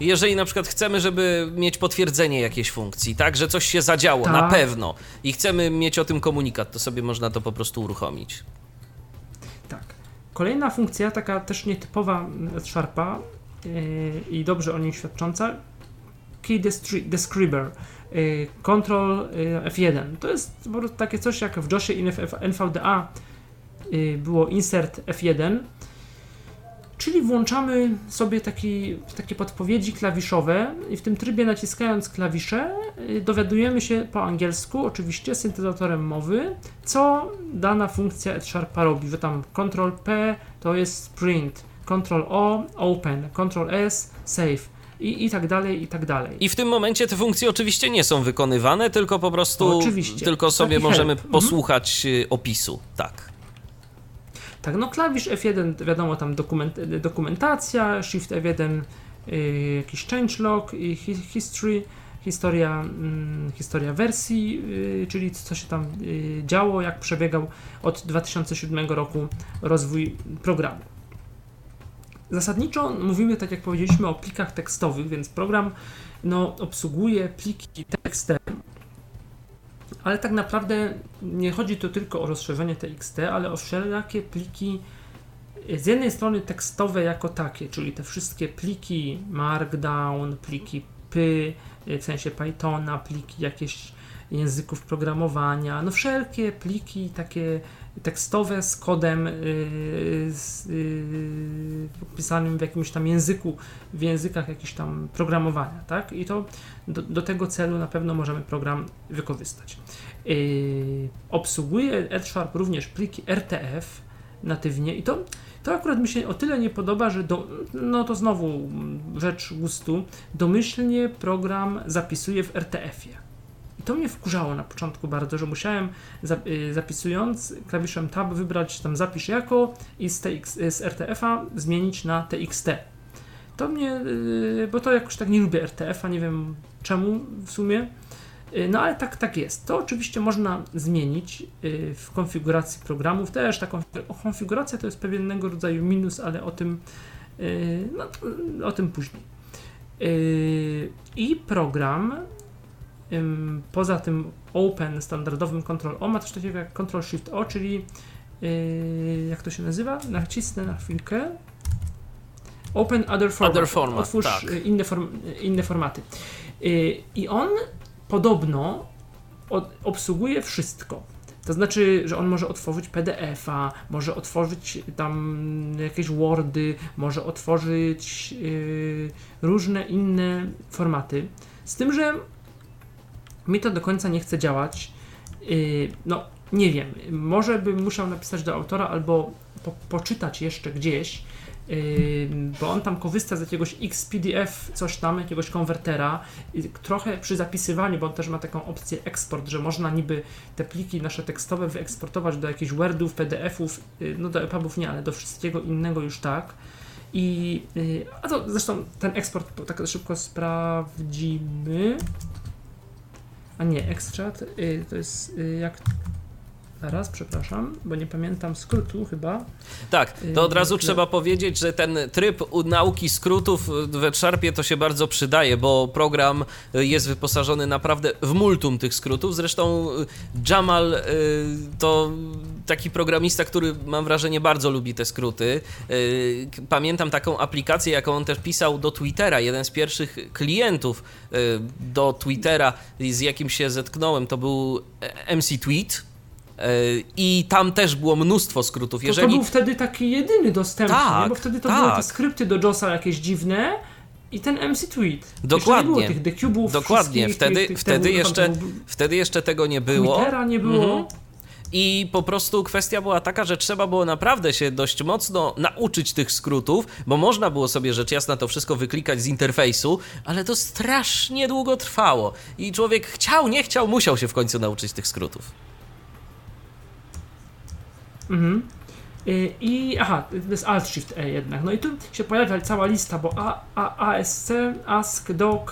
Jeżeli na przykład chcemy, żeby mieć potwierdzenie jakiejś funkcji, tak, że coś się zadziało, Ta. na tak. pewno, i chcemy mieć o tym komunikat, to sobie można to po prostu uruchomić. Tak. Kolejna funkcja, taka też nietypowa z Sharpa yy, i dobrze o niej świadcząca, Key Describer. Yy, Ctrl yy, F1. To jest takie coś jak w JOSie i NVDA było insert F1, czyli włączamy sobie taki, takie podpowiedzi klawiszowe i w tym trybie naciskając klawisze y, dowiadujemy się po angielsku, oczywiście syntezatorem mowy, co dana funkcja Edsharpa robi, że tam Ctrl P to jest print, Ctrl O open, Ctrl S save. I, I tak dalej, i tak dalej. I w tym momencie te funkcje oczywiście nie są wykonywane, tylko po prostu oczywiście. tylko sobie Taki możemy help. Mhm. posłuchać mhm. opisu. Tak. Tak, no klawisz F1, wiadomo, tam dokument, dokumentacja, Shift F1, y, jakiś changelog i history, historia, y, historia wersji, y, czyli co się tam y, działo, jak przebiegał od 2007 roku rozwój programu. Zasadniczo mówimy, tak jak powiedzieliśmy, o plikach tekstowych, więc program no, obsługuje pliki tekstem, ale tak naprawdę nie chodzi tu tylko o rozszerzenie TXT, ale o wszelakie pliki z jednej strony tekstowe jako takie, czyli te wszystkie pliki Markdown, pliki PY, w sensie Pythona, pliki jakieś języków programowania, no wszelkie pliki takie tekstowe z kodem yy, yy, pisanym w jakimś tam języku, w językach jakichś tam programowania, tak? I to do, do tego celu na pewno możemy program wykorzystać. Yy, obsługuje Edsharp również pliki RTF natywnie i to, to akurat mi się o tyle nie podoba, że do, no to znowu rzecz gustu, domyślnie program zapisuje w RTF-ie to mnie wkurzało na początku bardzo, że musiałem y, zapisując klawiszem Tab wybrać tam zapisz jako i z, TX, z RTF-a zmienić na TXT. To mnie, y, bo to jakoś tak nie lubię RTF-a, nie wiem czemu w sumie. Y, no ale tak, tak jest. To oczywiście można zmienić w konfiguracji programów. Też ta konfiguracja to jest pewnego rodzaju minus, ale o tym, no, o tym później. I program poza tym Open standardowym Ctrl O ma też takiego jak Ctrl Shift O, czyli yy, jak to się nazywa? Nacisnę na chwilkę. Open other format. Other format, Otwórz tak. y, inne, form, y, inne formaty. Y, I on podobno od, obsługuje wszystko. To znaczy, że on może otworzyć PDF-a, może otworzyć tam jakieś Wordy, może otworzyć yy, różne inne formaty. Z tym, że mi to do końca nie chce działać. Yy, no, nie wiem, może bym musiał napisać do autora albo po, poczytać jeszcze gdzieś, yy, bo on tam korzysta z jakiegoś XPDF, coś tam, jakiegoś konwertera. Trochę przy zapisywaniu, bo on też ma taką opcję eksport, że można niby te pliki nasze tekstowe wyeksportować do jakichś Wordów, PDF-ów, yy, no do EPUBów nie, ale do wszystkiego innego już tak. I, a to zresztą ten eksport tak szybko sprawdzimy. A nie, extract yy, to jest yy, jak. Zaraz, przepraszam, bo nie pamiętam skrótu chyba. Tak, to od razu Yy, trzeba powiedzieć, że ten tryb u- nauki skrótów w RedSharpie to się bardzo przydaje, bo program y, jest wyposażony naprawdę w multum tych skrótów. Zresztą y, Jamal y, to taki programista, który mam wrażenie bardzo lubi te skróty. Y, Pamiętam taką aplikację, jaką on też pisał do Twittera. Jeden z pierwszych klientów y, do Twittera, z jakim się zetknąłem, to był e, MC Tweet. Y, I tam też było mnóstwo skrótów. To, Jeżeli to był wtedy taki jedyny dostępny, Tak, bo wtedy to tak. były te skrypty do JOSa jakieś dziwne i ten MC Tweet. Dokładnie. Jeszcze nie było tych decubów, Dokładnie, wtedy, tych, tych, wtedy, tego- jeszcze, był- wtedy jeszcze tego nie było. Twittera nie było. Mhm. I po prostu kwestia była taka, że trzeba było naprawdę się dość mocno nauczyć tych skrótów, bo można było sobie rzecz jasna to wszystko wyklikać z interfejsu, ale to strasznie długo trwało. I człowiek chciał, nie chciał, musiał się w końcu nauczyć tych skrótów. Mhm. Y, I aha, to jest Alt Shift E jednak. No i tu się pojawia cała lista, bo A, A, ASC, ASC, DOC,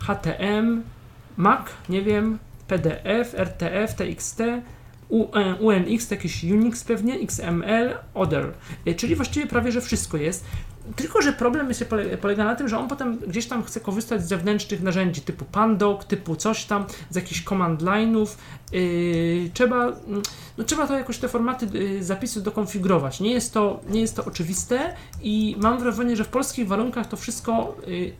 HTM, Mac, nie wiem, PDF, RTF, TXT, U, e, UNX, to jakiś Unix pewnie, XML, Other. Y, Czyli właściwie prawie, że wszystko jest. Tylko, że problem jest, pole- polega na tym, że on potem gdzieś tam chce korzystać z zewnętrznych narzędzi typu Pandoc, typu coś tam, z jakichś command line'ów. Yy, trzeba, mm, no, trzeba to jakoś te formaty yy, zapisu dokonfigurować. Nie jest, to, nie jest to oczywiste i mam wrażenie, że w polskich warunkach to wszystko yy,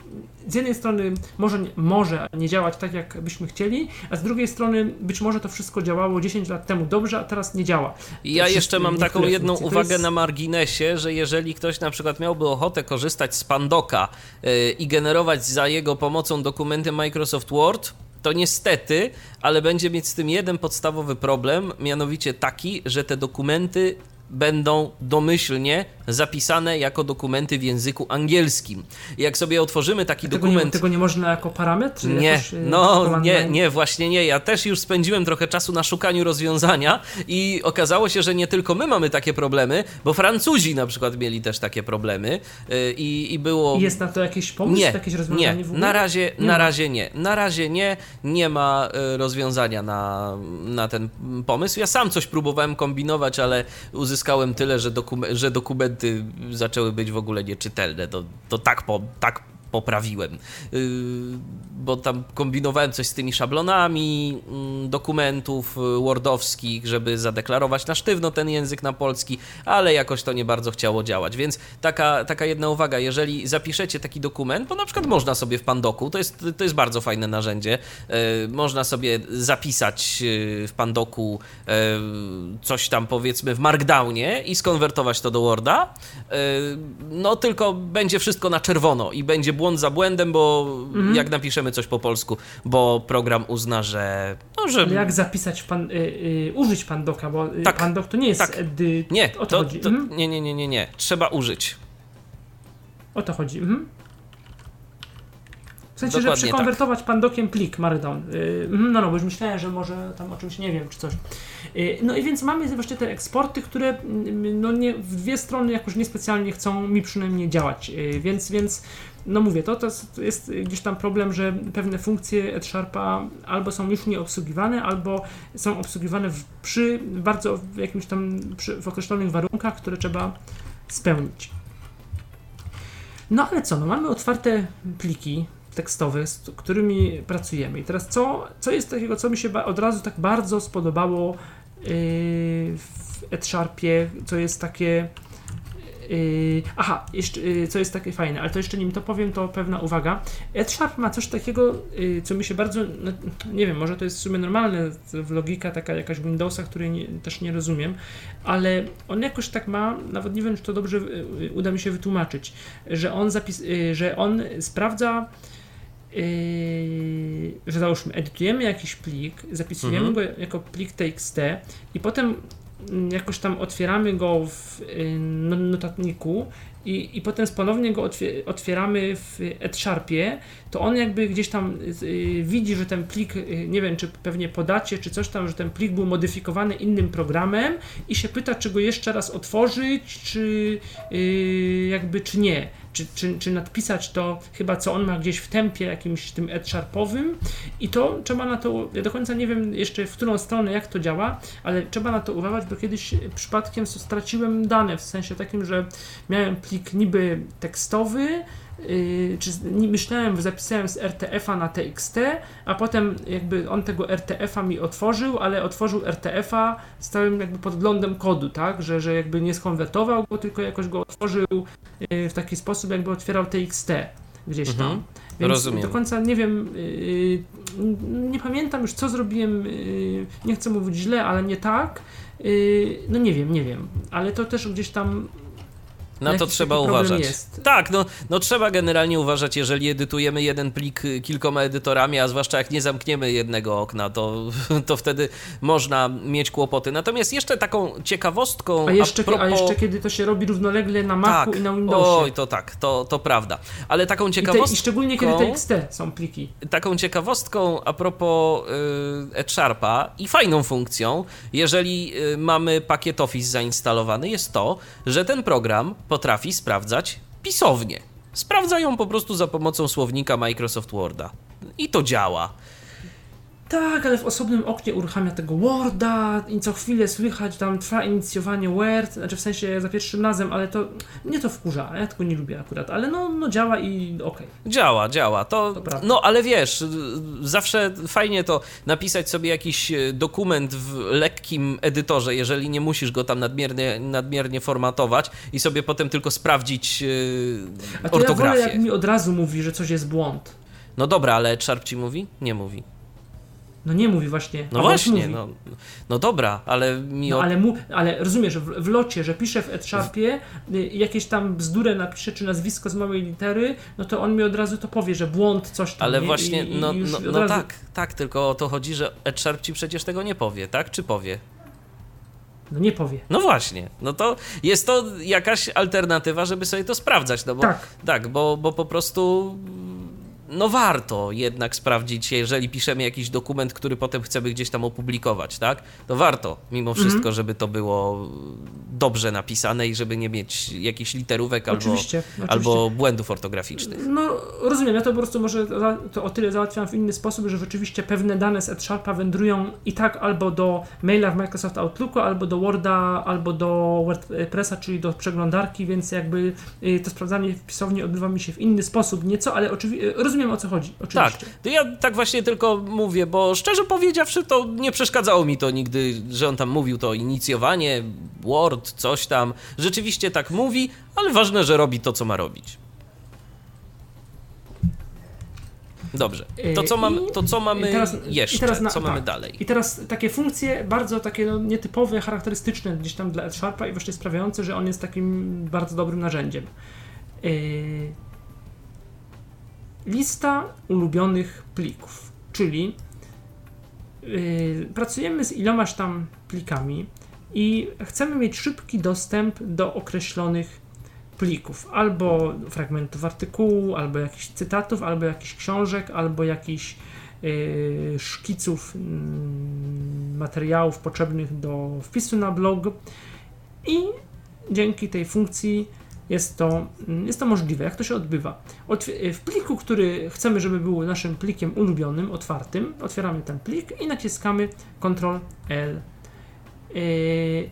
z jednej strony może, nie- może nie działać tak, jak byśmy chcieli, a z drugiej strony być może to wszystko działało 10 lat temu dobrze, a teraz nie działa. Ja Wszystkie- jeszcze mam taką jedną funkcje. Uwagę jest- na marginesie, że jeżeli ktoś na przykład miałby ochotę korzystać z Pandoka yy, i generować za jego pomocą dokumenty Microsoft Word, to niestety, ale będzie mieć z tym jeden podstawowy problem, mianowicie taki, że te dokumenty będą domyślnie zapisane jako dokumenty w języku angielskim. Jak sobie otworzymy taki Tego dokument... nie, tego nie można jako parametr? Nie, jakoś, yy, no nie, nie, właśnie nie. Ja też już spędziłem trochę czasu na szukaniu rozwiązania i okazało się, że nie tylko my mamy takie problemy, bo Francuzi na przykład mieli też takie problemy yy, i, i było... Jest na to jakiś pomysł, nie, jakieś rozwiązanie nie, w ogóle? na razie, Nie na razie nie. Na razie nie, nie ma y, rozwiązania na, na ten pomysł. Ja sam coś próbowałem kombinować, ale uzyskałem tyle, że, dokume- że dokumenty zaczęły być w ogóle nieczytelne. To, to tak, po, tak poprawiłem. Yy, bo tam kombinowałem coś z tymi szablonami mm, dokumentów y, wordowskich, żeby zadeklarować na sztywno ten język na polski, ale jakoś to nie bardzo chciało działać. Więc taka, taka jedna uwaga, jeżeli zapiszecie taki dokument, bo na przykład można sobie w Pandoku, to jest, to jest bardzo fajne narzędzie, yy, można sobie zapisać w Pandoku coś tam powiedzmy w Markdownie i skonwertować to do Worda, no tylko będzie wszystko na czerwono i będzie błąd za błędem, bo Mhm. jak napiszemy coś po polsku, bo program uzna, że... No, że Ale jak zapisać pan, y, y, użyć Pandoka, bo y, Tak, Pandok to nie jest tak. Nie, o to, to, chodzi. to, Mhm. nie, nie, nie, nie, nie. Trzeba użyć. O to chodzi. Mhm. W sensie, że Dokładnie tak. przekonwertować pandokiem plik Markdown. Yy, mhm, no, no, bo już myślałem, że może tam o czymś nie wiem, czy coś. Yy, no i więc mamy właśnie te eksporty, które mm, no nie, w dwie strony jakoś niespecjalnie chcą mi przynajmniej działać. Yy, więc, więc no mówię, to, to jest- gdzieś tam problem, że pewne funkcje Edsharpa albo są już nieobsługiwane, albo są obsługiwane w, przy bardzo jakimś tam przy, w określonych warunkach, które trzeba spełnić. No ale co, no mamy otwarte pliki tekstowe, z którymi pracujemy. I teraz co, co jest takiego, co mi się od razu tak bardzo spodobało yy, w Edsharpie, co jest takie Yy, aha, jeszcze, yy, co jest takie fajne, ale to jeszcze nim to powiem, to pewna uwaga. EdSharp ma coś takiego, yy, co mi się bardzo, no, nie wiem, może to jest w sumie normalne, w logika taka jakaś Windowsa, której nie, też nie rozumiem, ale on jakoś tak ma, nawet nie wiem, czy to dobrze yy, uda mi się wytłumaczyć, że on, zapis, yy, że on sprawdza Yy, że załóżmy, edytujemy jakiś plik, zapisujemy mhm. go jako plik TXT i potem jakoś tam otwieramy go w y, no, notatniku i, i potem ponownie go otwieramy w EdSharpie, to on jakby gdzieś tam y, widzi, że ten plik, y, nie wiem, czy pewnie podacie, czy coś tam, że ten plik był modyfikowany innym programem i się pyta, czy go jeszcze raz otworzyć, czy jakby, czy nie czy, czy, czy nadpisać to chyba, co on ma gdzieś w tempie jakimś tym sharpowym i to trzeba na to, ja do końca nie wiem jeszcze w którą stronę, jak to działa, ale trzeba na to uważać, bo kiedyś przypadkiem straciłem dane, w sensie takim, że miałem plik niby tekstowy, Yy, czy myślałem, zapisałem z RTF-a na TXT, a potem jakby on tego RTF-a mi otworzył, ale otworzył RTF-a z całym jakby podglądem kodu, tak, że, że jakby nie skonwertował go, tylko jakoś go otworzył yy, w taki sposób, jakby otwierał TXT gdzieś tam. Mhm. Więc Rozumiem. do końca nie wiem, yy, nie pamiętam już co zrobiłem, nie chcę mówić źle, ale nie tak. No nie wiem, nie wiem, ale to też gdzieś tam na to trzeba uważać. Jest. Tak, no, no trzeba generalnie uważać, jeżeli edytujemy jeden plik kilkoma edytorami, a zwłaszcza jak nie zamkniemy jednego okna, to, to wtedy można mieć kłopoty. Natomiast jeszcze taką ciekawostką. A jeszcze, a, propos... a jeszcze kiedy to się robi równolegle na Macu tak. i na Windowsie. Oj, to tak, to, to prawda. Ale taką ciekawostką. I, te, i szczególnie kiedy TXT są pliki. Taką ciekawostką a propos y, EdSharpa i fajną funkcją, jeżeli y, mamy pakiet Office zainstalowany, jest to, że ten program potrafi sprawdzać pisownie. Sprawdzają po prostu za pomocą słownika Microsoft Worda. I to działa. Tak, ale w osobnym oknie uruchamia tego Worda i co chwilę słychać tam trwa inicjowanie Word, znaczy w sensie za pierwszym razem, ale to mnie to wkurza, ja tego nie lubię akurat, ale no, no działa i okej. Okay. Działa, działa, to, to no ale wiesz, zawsze fajnie to napisać sobie jakiś e, dokument w lekkim edytorze, jeżeli nie musisz go tam nadmiernie, nadmiernie formatować i sobie potem tylko sprawdzić yy, A to ortografię. ja wolę, jak mi od razu mówi, że coś jest błąd. No dobra, ale Sharp ci mówi? Nie mówi. No nie mówi właśnie. No właśnie, no, no dobra, ale mi. No, ale, mu, ale rozumiesz, w, w locie, że pisze w Edsharpie, y, jakieś tam bzdurę napisze, czy nazwisko z małej litery, no to on mi od razu to powie, że błąd, coś tam. Ale nie? właśnie, I, no, no, no razu... tak, tak, tylko o to chodzi, że Edsharp ci przecież tego nie powie, tak? Czy powie? No nie powie. No właśnie, no to jest to jakaś alternatywa, żeby sobie to sprawdzać, no bo tak, tak bo, bo po prostu no warto jednak sprawdzić, jeżeli piszemy jakiś dokument, który potem chcemy gdzieś tam opublikować, tak? To warto mimo wszystko, mm -hmm. żeby to było dobrze napisane i żeby nie mieć jakichś literówek albo, oczywiście. albo błędów ortograficznych. No rozumiem, ja to po prostu może to o tyle załatwiam w inny sposób, że rzeczywiście pewne dane z AdSharpa wędrują i tak albo do maila w Microsoft Outlooku, albo do Worda, albo do WordPressa, czyli do przeglądarki, więc jakby y, to sprawdzanie w pisowni odbywa mi się w inny sposób nieco, ale oczywiście rozumiem rozumiem o co chodzi, oczywiście. Tak, ja tak właśnie tylko mówię, bo szczerze powiedziawszy, to nie przeszkadzało mi to nigdy, że on tam mówił to inicjowanie, Word, coś tam. Rzeczywiście tak mówi, ale ważne, że robi to, co ma robić. Dobrze. To co, mam, to co mamy teraz, jeszcze? Teraz na, co mamy tak. dalej? I teraz takie funkcje bardzo takie no, nietypowe, charakterystyczne gdzieś tam dla Sharpa i właśnie sprawiające, że on jest takim bardzo dobrym narzędziem. Yy, lista ulubionych plików, czyli yy, pracujemy z ilomaś tam plikami i chcemy mieć szybki dostęp do określonych plików, albo fragmentów artykułu, albo jakichś cytatów, albo jakichś książek, albo jakichś yy, szkiców yy, materiałów potrzebnych do wpisu na blog. I dzięki tej funkcji jest to, mm, jest to możliwe. Jak to się odbywa? w pliku, który chcemy, żeby był naszym plikiem ulubionym, otwartym, otwieramy ten plik i naciskamy Ctrl L. Yy,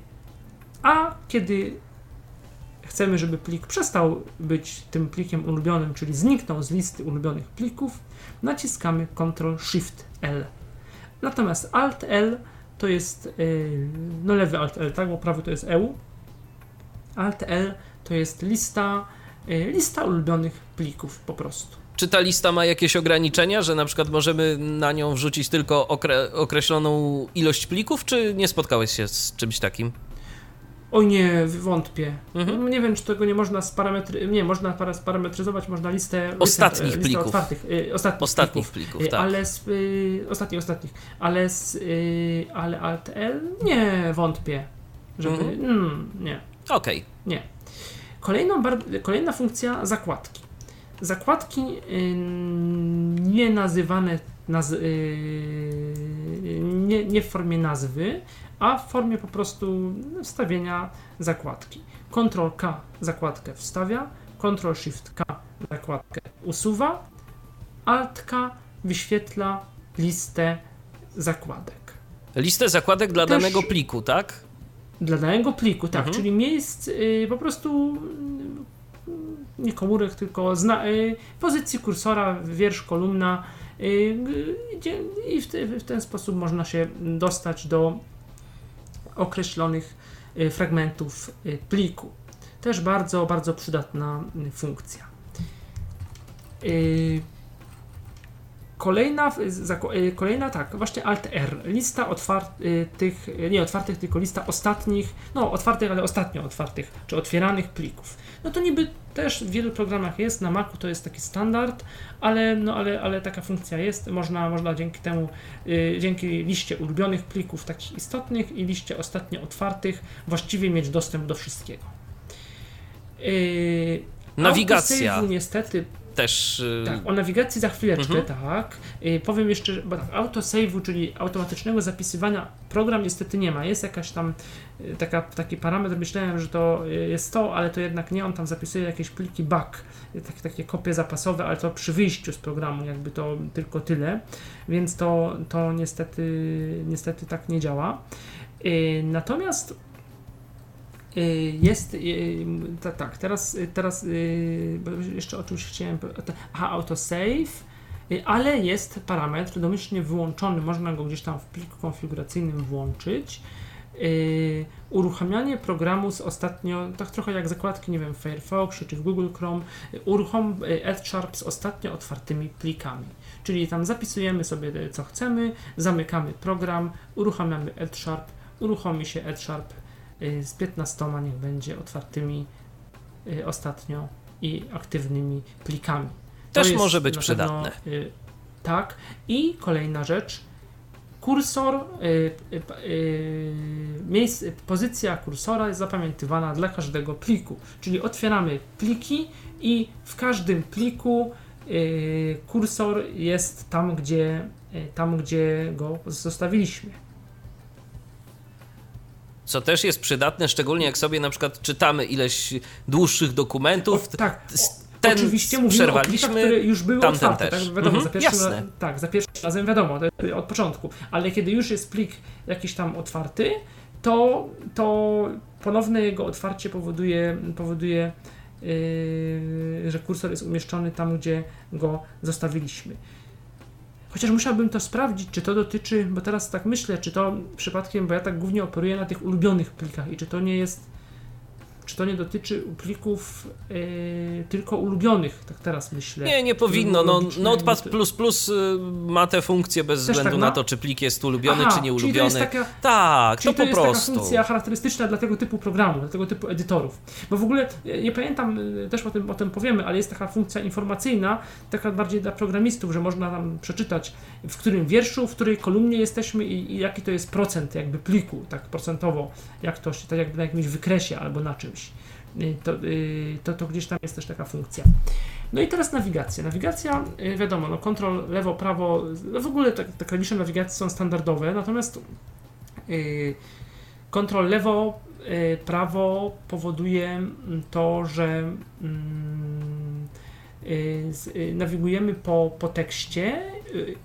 a kiedy chcemy, żeby plik przestał być tym plikiem ulubionym, czyli zniknął z listy ulubionych plików, naciskamy Ctrl Shift L. Natomiast Alt L to jest no lewy Alt L, tak, bo prawy to jest EU. Alt L to jest lista, lista ulubionych plików po prostu. Czy ta lista ma jakieś ograniczenia, że na przykład możemy na nią wrzucić tylko okre określoną ilość plików, czy nie spotkałeś się z czymś takim? Oj nie, wątpię. Mhm. Nie wiem, czy tego nie można sparametry... Nie, można sparametryzować, można listę... Ostatnich listę, plików. Otwartych, y, ostatnich, ostatnich plików, plików tak. Ale z, y, ostatnich, ostatnich. Ale z, y, ale Alt-L? Nie, wątpię. Żeby... Mhm. Mm, nie. Okej. Okay. Nie. Kolejną, kolejna funkcja zakładki. Zakładki y, nie nazywane naz y, nie, nie w formie nazwy, a w formie po prostu wstawienia zakładki. Ctrl K zakładkę wstawia, Ctrl Shift K zakładkę usuwa, Alt K wyświetla listę zakładek. Listę zakładek dla Też danego pliku, tak? Dla danego pliku, tak, mhm. czyli miejsc y, po prostu nie komórek, tylko zna, y, pozycji kursora, wiersz, kolumna y, i w, te, w ten sposób można się dostać do określonych y, fragmentów pliku. Też bardzo, bardzo przydatna funkcja. Kolejna, y, kolejna tak, właśnie Alt R, lista otwartych, y, nie otwartych, tylko lista ostatnich, no otwartych, ale ostatnio otwartych, czy otwieranych plików. No to niby też w wielu programach jest, na Macu to jest taki standard, ale, no, ale, ale taka funkcja jest, można, można dzięki temu, yy, dzięki liście ulubionych plików takich istotnych i liście ostatnio otwartych właściwie mieć dostęp do wszystkiego. Yy, Nawigacja. niestety też. Y, tak, o nawigacji za chwileczkę, mhm. tak. Y, powiem jeszcze, bo tak, autosave'u, czyli automatycznego zapisywania, program niestety nie ma. Jest jakaś tam y, taka, taki parametr, myślałem, że to jest to, ale to jednak nie, on tam zapisuje jakieś pliki back, takie, takie kopie zapasowe, ale to przy wyjściu z programu, jakby to tylko tyle, więc to, to niestety, niestety tak nie działa. Natomiast jest, y, tak, teraz, teraz y, jeszcze o czymś chciałem, aha, autosave, ale jest parametr domyślnie wyłączony, można go gdzieś tam w pliku konfiguracyjnym włączyć. uruchamianie programu z ostatnio, tak trochę jak zakładki, nie wiem, w czy w Google Chrome, uruchom AdSharp z ostatnio otwartymi plikami. Czyli tam zapisujemy sobie co chcemy, zamykamy program, uruchamiamy AdSharp, uruchomi się AdSharp Y, z 15 niech będzie otwartymi y, ostatnio i aktywnymi plikami. To Też może być przydatne. Pewno, tak. I kolejna rzecz. Kursor, miejsce, pozycja kursora jest zapamiętywana dla każdego pliku. Czyli otwieramy pliki i w każdym pliku kursor jest tam, gdzie, tam, gdzie go zostawiliśmy co też jest przydatne, szczególnie jak sobie na przykład czytamy ileś dłuższych dokumentów. O, tak. Ten Oczywiście mówimy o plikach, które już były otwarte, też. tak wiadomo, mhm, za pierwszym, ra- tak, za pierwszym razem wiadomo, od początku, ale kiedy już jest plik jakiś tam otwarty, to, to ponowne jego otwarcie powoduje, powoduje yy, że kursor jest umieszczony tam, gdzie go zostawiliśmy. Chociaż musiałbym to sprawdzić, czy to dotyczy, bo teraz tak myślę, czy to przypadkiem, bo ja tak głównie operuję na tych ulubionych plikach i czy to nie jest czy to nie dotyczy plików yy, tylko ulubionych, tak teraz myślę. Nie, nie powinno. No, Notepad++ y, ma te funkcje bez Też względu tak na to, czy plik jest ulubiony, Aha, czy nieulubiony. To taka, tak, to, to po jest prostu. taka funkcja charakterystyczna dla tego typu programu, dla tego typu edytorów. Bo w ogóle, nie pamiętam, y, też o tym, o tym powiemy, ale jest taka funkcja informacyjna, taka bardziej dla programistów, że można tam przeczytać, w którym wierszu, w której kolumnie jesteśmy i, i jaki to jest procent jakby pliku, tak procentowo, jak to, tak jakby na jakimś wykresie albo na czymś. Y, to, y, to, to gdzieś tam jest też taka funkcja. No i teraz nawigacja. Nawigacja, y, wiadomo, no kontrol lewo, prawo, no w ogóle te, te klawisze nawigacji są standardowe, natomiast kontrol lewo, prawo powoduje to, że mm, nawigujemy po, po tekście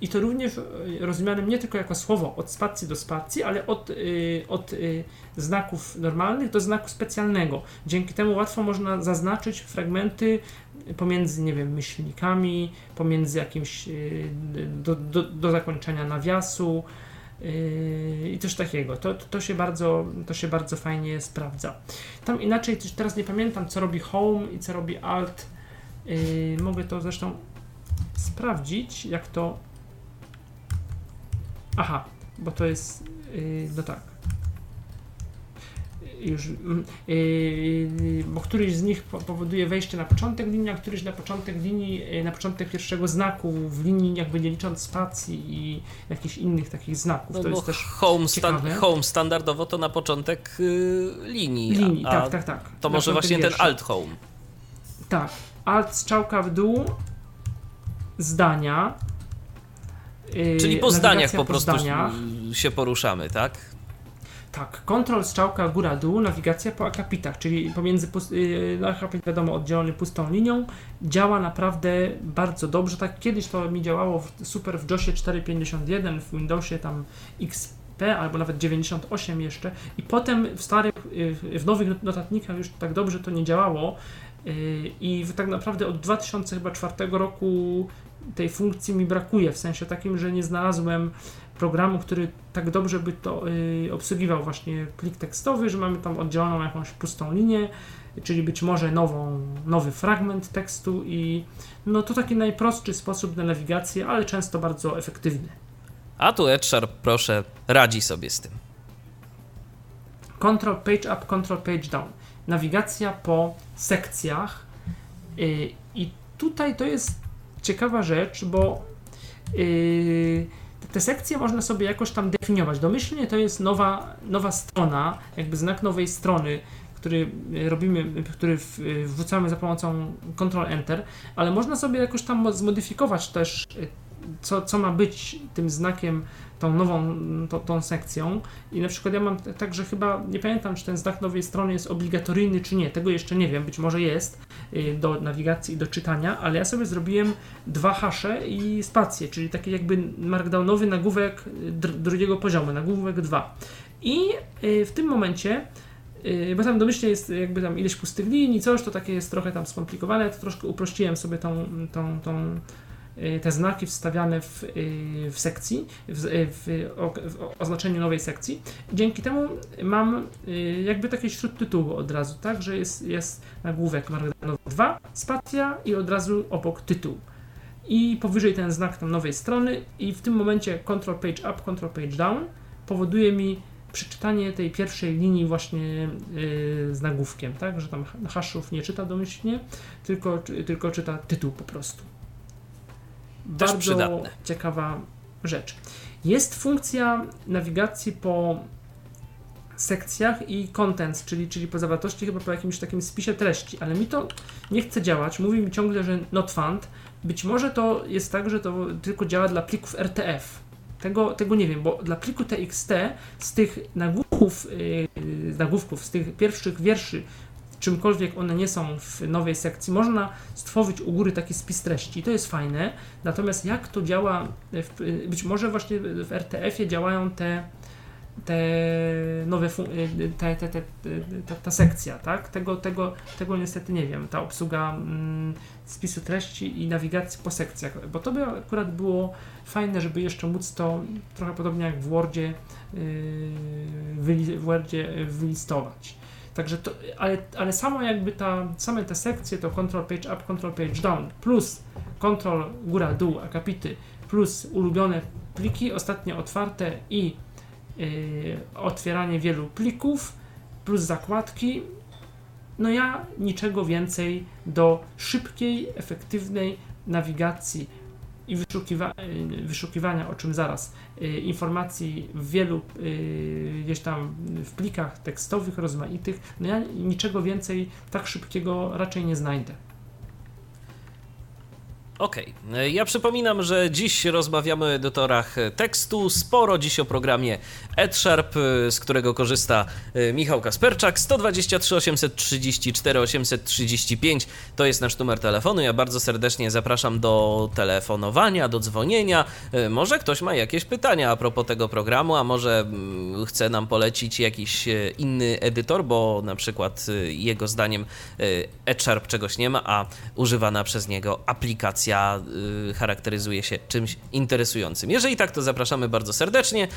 i to również rozumianym nie tylko jako słowo od spacji do spacji, ale od, od znaków normalnych do znaku specjalnego. Dzięki temu łatwo można zaznaczyć fragmenty pomiędzy, nie wiem, myślnikami, pomiędzy jakimś do, do, do zakończenia nawiasu, i coś takiego. To, to, się bardzo, to się bardzo fajnie sprawdza. Tam inaczej, teraz nie pamiętam, co robi Home i co robi Alt. Mogę to zresztą sprawdzić, jak to. Aha, bo to jest. Yy, no tak już, yy, bo któryś z nich powoduje wejście na początek linii, a któryś na początek linii, yy, na początek pierwszego znaku w linii, jakby nie licząc spacji i jakichś innych takich znaków. No to jest też home, sta home standardowo to na początek yy, linii. Linii, a, tak, tak, tak. To na może właśnie ten alt home. Tak. Alt strzałka w dół, zdania. Czyli po zdaniach po prostu po zdaniach. się poruszamy, tak? Tak, kontrol strzałka góra-dół, nawigacja po akapitach, czyli pomiędzy, yy, no akapit wiadomo, oddzielony pustą linią, działa naprawdę bardzo dobrze. Tak kiedyś to mi działało w, super w JOSie 4.51, w Windowsie tam XP albo nawet 98 jeszcze i potem w starych, yy, w nowych notatnikach już tak dobrze to nie działało yy, i tak naprawdę od 2004 roku tej funkcji mi brakuje, w sensie takim, że nie znalazłem programu, który tak dobrze by to y, obsługiwał właśnie plik tekstowy, że mamy tam oddzieloną jakąś pustą linię, czyli być może nową, nowy fragment tekstu i no to taki najprostszy sposób na nawigację, ale często bardzo efektywny. A tu EdSharp, proszę, radzi sobie z tym. Control page up, control page down. Nawigacja po sekcjach yy, i tutaj to jest ciekawa rzecz, bo yy, te sekcje można sobie jakoś tam definiować. Domyślnie to jest nowa, nowa strona, jakby znak nowej strony, który robimy, który wrzucamy za pomocą Ctrl Enter, ale można sobie jakoś tam zmodyfikować też, co, co ma być tym znakiem tą nową, to, tą sekcją. I na przykład ja mam tak, że chyba, nie pamiętam, czy ten znak nowej strony jest obligatoryjny, czy nie, tego jeszcze nie wiem, być może jest y, do nawigacji i do czytania, ale ja sobie zrobiłem dwa hasze i spację, czyli taki jakby markdownowy nagłówek drugiego poziomu, nagłówek 2 i y, w tym momencie y, bo tam domyślnie jest jakby tam ileś pustych linii, coś, to takie jest trochę tam skomplikowane, to troszkę uprościłem sobie tą, tą, tą Y, te znaki wstawiane w, y, w sekcji, w, y, w, w, oznaczeniu nowej sekcji. Dzięki temu mam jakby takie śródtytuły od razu, tak, że jest, jest nagłówek Markdownowy 2, spacja i od razu obok tytuł. I powyżej ten znak tam nowej strony i w tym momencie Control Page Up, Control Page Down powoduje mi przeczytanie tej pierwszej linii właśnie yy, z nagłówkiem, tak, że tam haszów nie czyta domyślnie, tylko, tylko czyta tytuł po prostu. Też bardzo przydatne. ciekawa rzecz. Jest funkcja nawigacji po sekcjach i contents, czyli, czyli po zawartości, chyba po jakimś takim spisie treści, ale mi to nie chce działać. Mówi mi ciągle, że not found. Być może to jest tak, że to tylko działa dla plików RTF. Tego, tego nie wiem, bo dla pliku TXT z tych nagłówków, yy, nagłówków, z tych pierwszych wierszy czymkolwiek one nie są w nowej sekcji, można stworzyć u góry taki spis treści to jest fajne. Natomiast jak to działa, w, być może właśnie w RTF-ie działają te te nowe te, te, te, ta, ta sekcja, tak? Tego, tego, tego niestety nie wiem. Ta obsługa mm, spisu treści i nawigacji po sekcjach, bo to by akurat było fajne, żeby jeszcze móc to trochę podobnie jak w Wordzie, yy, w Wordzie wylistować. Także to, ale, ale jakby ta, same te sekcje to control page up, control page down, plus control góra, dół, akapity, plus ulubione pliki, ostatnio otwarte i yy, otwieranie wielu plików, plus zakładki. No ja niczego więcej do szybkiej, efektywnej nawigacji i wyszukiwa wyszukiwania, o czym zaraz, y, informacji w wielu y, gdzieś tam w plikach tekstowych rozmaitych, no ja niczego więcej tak szybkiego raczej nie znajdę. Okej, okay. ja przypominam, że dziś rozmawiamy o edytorach tekstu, sporo dziś o programie EdSharp, z którego korzysta e, Michał Kasperczak, 123 834 835 to jest nasz numer telefonu, ja bardzo serdecznie zapraszam do telefonowania, do dzwonienia, e, może ktoś ma jakieś pytania a propos tego programu, a może mm, chce nam polecić jakiś e, inny edytor, bo na przykład jego zdaniem EdSharp czegoś nie ma, a używana przez niego aplikacja y, charakteryzuje się czymś interesującym. Jeżeli tak, to zapraszamy bardzo serdecznie. Y,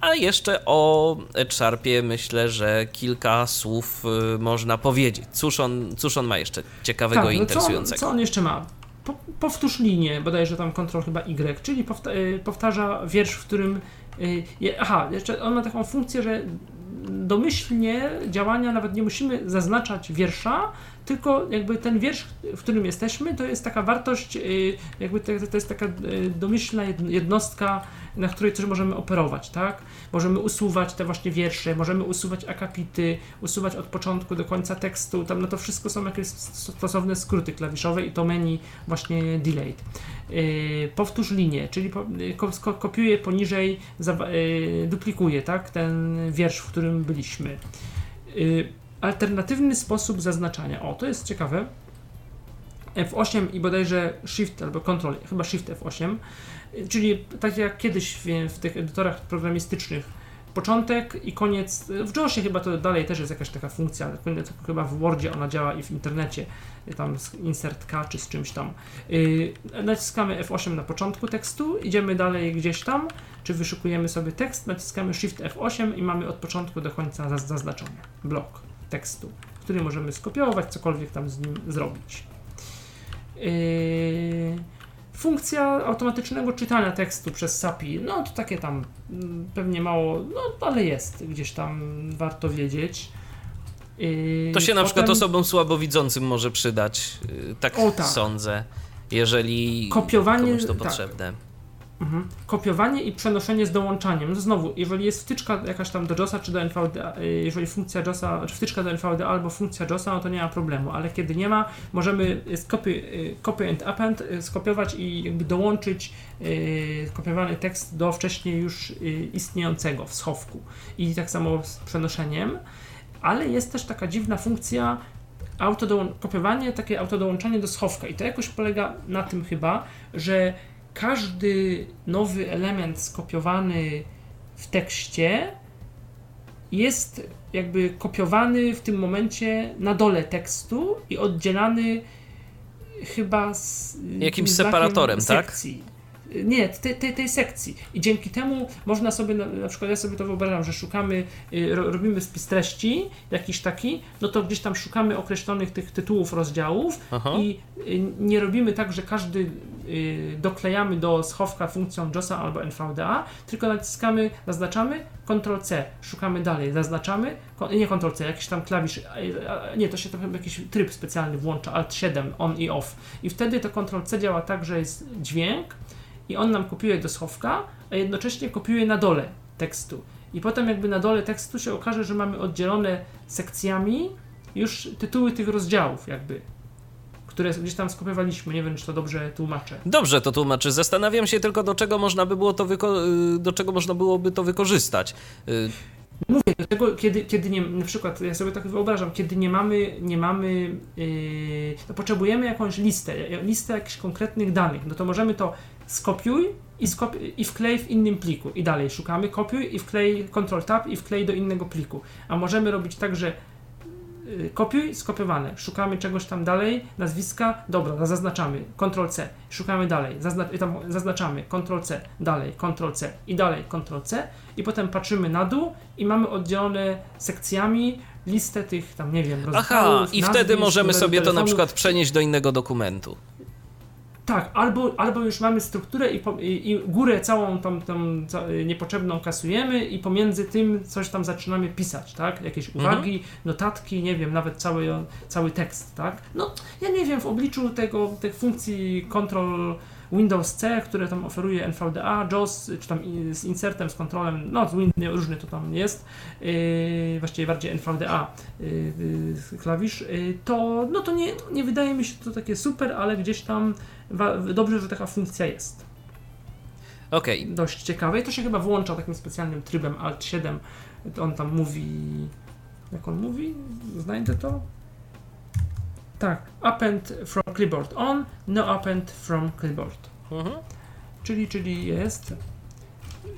a jeszcze o Sharpie myślę, że kilka słów y, można powiedzieć. Cóż on, cóż on ma jeszcze ciekawego tak, i interesującego? Co on, co on jeszcze ma? Po, powtórz linię, bodajże tam kontrol chyba Y, czyli powta powtarza wiersz, w którym. Je, aha, jeszcze on ma taką funkcję, że domyślnie działania nawet nie musimy zaznaczać wiersza, tylko jakby ten wiersz, w którym jesteśmy, to jest taka wartość, y, jakby to, to jest taka y, domyślna jednostka, na której też możemy operować, tak? Możemy usuwać te właśnie wiersze, możemy usuwać akapity, usuwać od początku do końca tekstu, tam no to wszystko są jakieś stosowne skróty klawiszowe i to menu właśnie delayed. Yy, powtórz linię, czyli kopiuję poniżej, duplikuję, tak? Ten wiersz, w którym byliśmy. Alternatywny sposób zaznaczania. O, to jest ciekawe. F8 i bodajże Shift albo Ctrl, chyba Shift F8, czyli tak jak kiedyś w, w tych edytorach programistycznych, początek i koniec. W JOSie chyba to dalej też jest jakaś taka funkcja, chyba w Wordzie ona działa i w internecie, tam z insert K czy z czymś tam. Yy, naciskamy F8 na początku tekstu, idziemy dalej gdzieś tam, czy wyszukujemy sobie tekst, naciskamy Shift F8 i mamy od początku do końca zaznaczony blok tekstu, który możemy skopiować, cokolwiek tam z nim zrobić. Yy, funkcja automatycznego czytania tekstu przez SAPI, no to takie tam mm, pewnie mało, no ale jest, gdzieś tam warto wiedzieć. Yy, to się na przykład osobom słabowidzącym może przydać, yy, tak, o, tak. sądzę, jeżeli kopiowanie, to tak. Mhm. Kopiowanie i przenoszenie z dołączaniem. No znowu, jeżeli jest wtyczka jakaś tam do JOSa czy do NVDA, y, jeżeli funkcja JOSa, czy wtyczka do NVDA albo funkcja JOSa, no to nie ma problemu, ale kiedy nie ma, możemy copy, y, copy and append y, skopiować i dołączyć kopiowany tekst do wcześniej już istniejącego w schowku. I tak samo z przenoszeniem, ale jest też taka dziwna funkcja kopiowanie, takie autodołączanie do schowka i to jakoś polega na tym chyba, że każdy nowy element skopiowany w tekście jest jakby kopiowany w tym momencie na dole tekstu i oddzielany chyba z jakimś separatorem, tak? sekcji. tak? Nie, tej, tej, tej sekcji. I dzięki temu można sobie, na, na, przykład ja sobie to wyobrażam, że szukamy, y, robimy spis treści, jakiś taki, no to gdzieś tam szukamy określonych tych tytułów rozdziałów Aha. i y, nie robimy tak, że każdy y, doklejamy do schowka funkcją JOSa albo NVDA, tylko naciskamy, zaznaczamy, Ctrl-C, szukamy dalej, zaznaczamy, nie Ctrl-C, jakiś tam klawisz, nie, to się tam jakiś tryb specjalny włącza, Alt-7, on i off. I wtedy to Ctrl-C działa tak, że jest dźwięk, i on nam kopiuje do schowka, a jednocześnie kopiuje na dole tekstu. I potem jakby na dole tekstu się okaże, że mamy oddzielone sekcjami już tytuły tych rozdziałów jakby które gdzieś tam skopiowaliśmy. Nie wiem, czy to dobrze tłumaczę. Dobrze to tłumaczy. Zastanawiam się tylko, do czego można by było to, y, do czego można byłoby to wykorzystać. Y, Mówię, dlatego kiedy, kiedy nie, na przykład, ja sobie tak wyobrażam, kiedy nie mamy, nie mamy, yy, to potrzebujemy jakąś listę, listę jakichś konkretnych danych, no to możemy to skopiuj i, skopi- i wklej w innym pliku. I dalej szukamy, kopiuj i wklej Ctrl Tab i wklej do innego pliku. A możemy robić tak, że y, kopiuj, skopiowane. Szukamy czegoś tam dalej, nazwiska, dobra, zaznaczamy, Ctrl C, szukamy dalej, Zazna- zaznaczamy, Ctrl C, dalej, Ctrl C. I dalej, Ctrl C. I potem patrzymy na dół i mamy oddzielone sekcjami listę tych tam, nie wiem, Aha, i wtedy możemy sobie to na przykład przenieść do innego dokumentu. Tak, albo, albo już mamy strukturę i, po, i, i górę całą tą, tą, niepotrzebną kasujemy i pomiędzy tym coś tam zaczynamy pisać, tak? Jakieś mhm. uwagi, mhm. notatki, nie wiem, nawet cały, cały tekst, tak? No, ja nie wiem, w obliczu tego, tych funkcji control Windows C, które tam oferuje NVDA, JOS, czy tam z insertem, z kontrolem, no z Windows różny to tam jest, yy, właściwie bardziej NVDA yy, yy, klawisz, yy, to no to nie, nie wydaje mi się to takie super, ale gdzieś tam dobrze, że taka funkcja jest. Okej. Okay. Dość ciekawe i to się chyba włącza takim specjalnym trybem Alt 7, on tam mówi, jak on mówi, znajdę to, tak, append from clipboard on, no append from clipboard. Mhm. Czyli, czyli jest.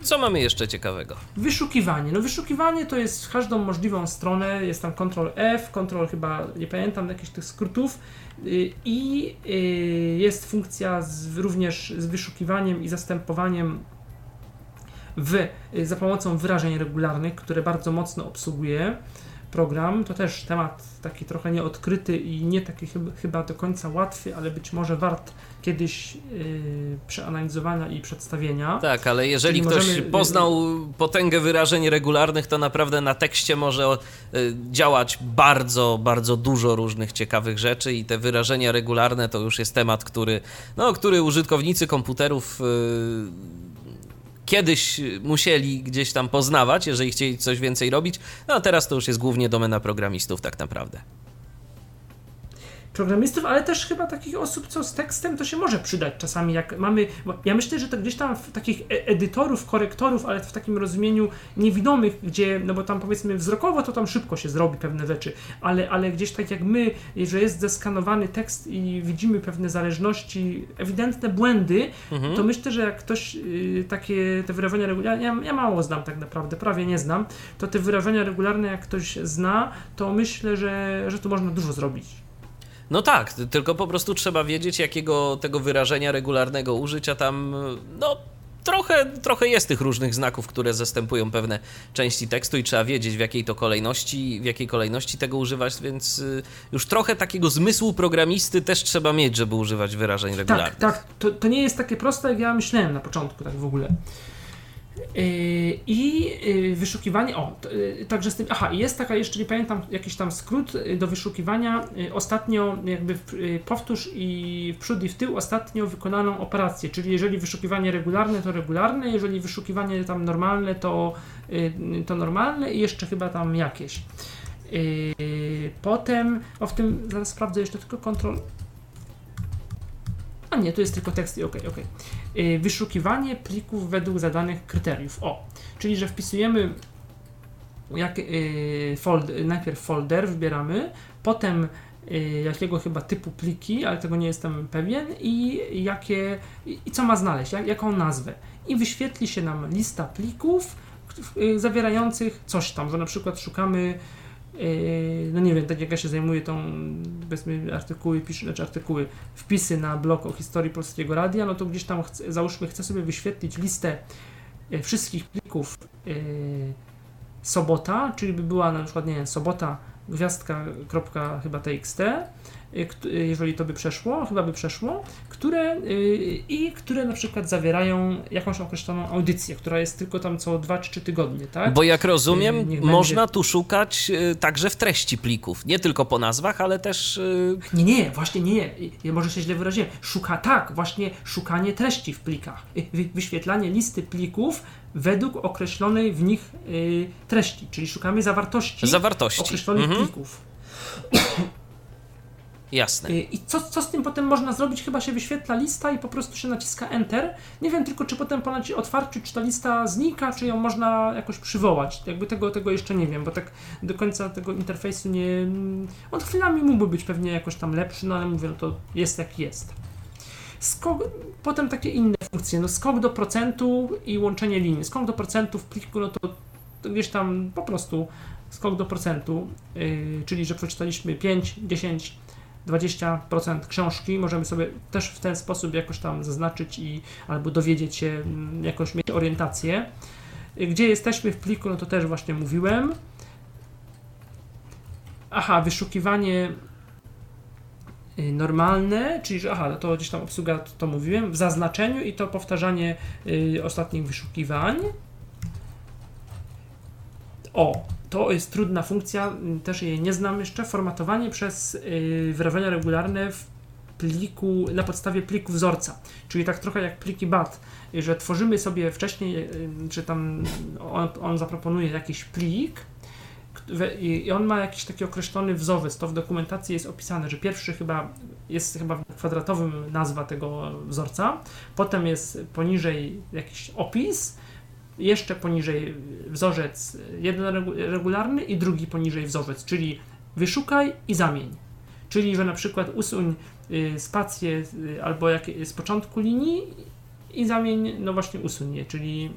Co mamy jeszcze ciekawego? Wyszukiwanie. No wyszukiwanie to jest każdą możliwą stronę, jest tam Ctrl F, Ctrl chyba, nie pamiętam jakichś tych skrótów y, i y, jest funkcja z, również z wyszukiwaniem i zastępowaniem w, za pomocą wyrażeń regularnych, które bardzo mocno obsługuje program. To też temat taki trochę nieodkryty i nie taki chyba, do końca łatwy, ale być może wart kiedyś yy, przeanalizowania i przedstawienia. Tak, ale jeżeli Czyli ktoś możemy- poznał potęgę wyrażeń regularnych, to naprawdę na tekście może y, działać bardzo, bardzo dużo różnych ciekawych rzeczy i te wyrażenia regularne to już jest temat, który, no, który użytkownicy komputerów y, kiedyś musieli gdzieś tam poznawać, jeżeli chcieli coś więcej robić, no a teraz to już jest głównie domena programistów tak naprawdę. Programistów, ale też chyba takich osób, co z tekstem to się może przydać czasami, jak mamy, ja myślę, że to gdzieś tam w takich e- edytorów, korektorów, ale w takim rozumieniu niewidomych, gdzie, no bo tam powiedzmy wzrokowo to tam szybko się zrobi pewne rzeczy, ale, ale gdzieś tak jak my, że jest zeskanowany tekst i widzimy pewne zależności, ewidentne błędy, Mhm. to myślę, że jak ktoś y, takie te wyrażenia regularne, ja, ja mało znam tak naprawdę, prawie nie znam, to te wyrażenia regularne jak ktoś zna, to myślę, że, że tu można dużo zrobić. No tak, ty- tylko po prostu trzeba wiedzieć, jakiego tego wyrażenia regularnego użyć, a tam no trochę, trochę jest tych różnych znaków, które zastępują pewne części tekstu i trzeba wiedzieć w jakiej to kolejności, w jakiej kolejności tego używać, więc y, już trochę takiego zmysłu programisty też trzeba mieć, żeby używać wyrażeń regularnych. Tak, tak. To, to nie jest takie proste, jak ja myślałem na początku, tak w ogóle. Yy, I yy, wyszukiwanie, o, yy, także z tym, aha, jest taka jeszcze, nie pamiętam, jakiś tam skrót do wyszukiwania. Ostatnio, jakby powtórz i w przód i w tył ostatnio wykonaną operację, czyli jeżeli wyszukiwanie regularne, to regularne, jeżeli wyszukiwanie tam normalne, to, to normalne i jeszcze chyba tam jakieś. Potem, o w tym, zaraz sprawdzę jeszcze tylko kontrol, a nie, to jest tylko tekst i okej, okej. Yy, Wyszukiwanie plików według zadanych kryteriów. O, czyli że wpisujemy jak, yy, fold, najpierw folder wybieramy, potem yy, jakiego chyba typu pliki, ale tego nie jestem pewien i jakie i, co ma znaleźć, jak, jaką nazwę. I wyświetli się nam lista plików zawierających coś tam, że na przykład szukamy no nie wiem, tak jak ja się zajmuję tą, powiedzmy, artykuły, piszę, znaczy artykuły, wpisy na blog o historii Polskiego Radia, no to gdzieś tam, chcę, załóżmy, chcę sobie wyświetlić listę yy, wszystkich plików yy, sobota, czyli by była na przykład, nie wiem, sobota gwiazdka, kropka, chyba txt, yy, kt- yy, jeżeli to by przeszło, chyba by przeszło, które yy, i które na przykład zawierają jakąś określoną audycję, która jest tylko tam co 2 czy 3 tygodnie, tak? Bo jak rozumiem, niech można będzie- tu szukać y, także w treści plików. Nie tylko po nazwach, ale też. y, Nie, nie, właśnie nie. Ja może się źle wyraziłem. Szuka tak, właśnie szukanie treści w plikach. Y, Wy, wyświetlanie listy plików według określonej w nich y, treści, czyli szukamy zawartości, Zawartości. określonych Mhm. plików. Jasne. Y, I co, co z tym potem można zrobić? Chyba się wyświetla lista i po prostu się naciska Enter. Nie wiem tylko, czy potem po otwarciu, czy ta lista znika, czy ją można jakoś przywołać. Jakby tego, tego jeszcze nie wiem, bo tak do końca tego interfejsu nie... On chwilami mógłby być pewnie jakoś tam lepszy, no ale mówię, no to jest jak jest. Skok, potem takie inne funkcje, no skok do procentu i łączenie linii. Skok do procentu w pliku, no to, to gdzieś tam po prostu skok do procentu, yy, czyli że przeczytaliśmy 5, 10, 20% książki, możemy sobie też w ten sposób jakoś tam zaznaczyć i albo dowiedzieć się, mm, jakoś mieć orientację. Y, Gdzie jesteśmy w pliku, no to też właśnie mówiłem. Aha, wyszukiwanie normalne, czyli że aha, to gdzieś tam obsługa, to, to mówiłem, w zaznaczeniu i to powtarzanie y, ostatnich wyszukiwań. O, to jest trudna funkcja, m, też jej nie znam jeszcze. Formatowanie przez y, wyrażenia regularne w pliku, na podstawie pliku wzorca, czyli tak trochę jak pliki BAT, y, że tworzymy sobie wcześniej, y, czy tam on, on zaproponuje jakiś plik i on ma jakiś taki określony wzorzec, to w dokumentacji jest opisane, że pierwszy chyba jest chyba w kwadratowym nazwa tego wzorca, potem jest poniżej jakiś opis, jeszcze poniżej wzorzec jeden regu- regularny i drugi poniżej wzorzec, czyli wyszukaj i zamień. Czyli, że na przykład usuń y, spację y, albo jak z początku linii i zamień, no właśnie usuń je, czyli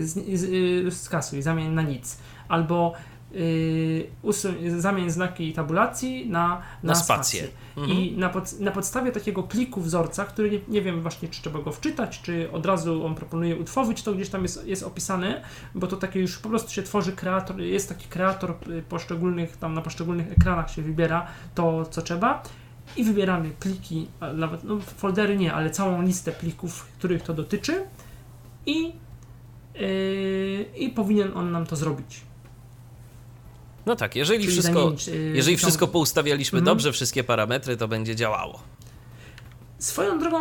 z, z, skasuj, zamień na nic. Albo Yy, usuń, zamień znaki tabulacji na, na, na spację. Mhm. I na, pod, na podstawie takiego pliku wzorca, który nie, nie, wiem właśnie, czy trzeba go wczytać, czy od razu on proponuje utworzyć, to gdzieś tam jest, jest opisane, bo to takie już po prostu się tworzy kreator, jest taki kreator y, poszczególnych, tam na poszczególnych ekranach się wybiera to, co trzeba i wybieramy pliki, nawet no, foldery nie, ale całą listę plików, których to dotyczy i, yy, i powinien on nam to zrobić. No tak, jeżeli wszystko, zamienić, yy, jeżeli wszystko poustawialiśmy mhm. dobrze, wszystkie parametry, to będzie działało. Swoją drogą,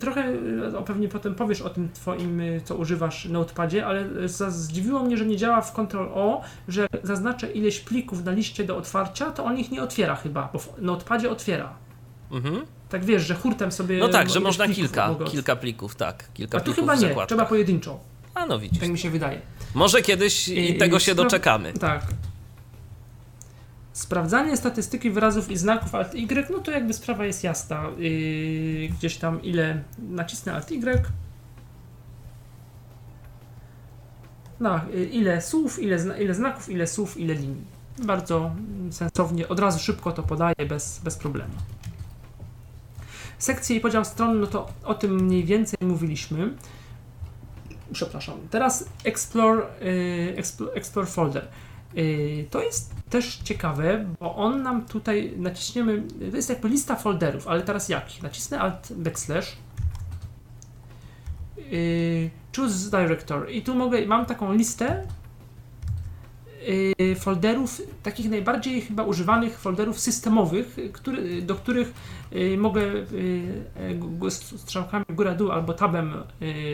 trochę o, pewnie potem powiesz o tym twoim, co używasz w Notepadzie, ale zdziwiło mnie, że nie działa w Ctrl-O, że zaznaczę ileś plików na liście do otwarcia, to on ich nie otwiera chyba, bo w Notepadzie otwiera. Mhm. Tak wiesz, że hurtem sobie. No tak, że można kilka, kilka plików, tak. Kilka A tu chyba nie, trzeba pojedynczo. A no widzisz. Tak mi się wydaje. Może kiedyś i, i tego się doczekamy. Tak. Sprawdzanie statystyki wyrazów i znaków Alt Y, no to jakby sprawa jest jasna. Yy, gdzieś tam ile nacisnę Alt Y. No, yy, ile słów, ile, zna ile znaków, ile słów, ile linii. Bardzo sensownie, od razu szybko to podaje bez, bez problemu. Sekcje i podział stron, no to o tym mniej więcej mówiliśmy. Przepraszam. Teraz Explore, yy, explore, explore Folder. Yy, to jest też ciekawe, bo on nam tutaj naciśniemy, to jest jakby lista folderów, ale teraz jakich? Nacisnę Alt backslash yy, choose director i tu mogę, mam taką listę folderów, takich najbardziej chyba używanych folderów systemowych, który, do których yy, mogę yy, strzałkami góra-dół albo tabem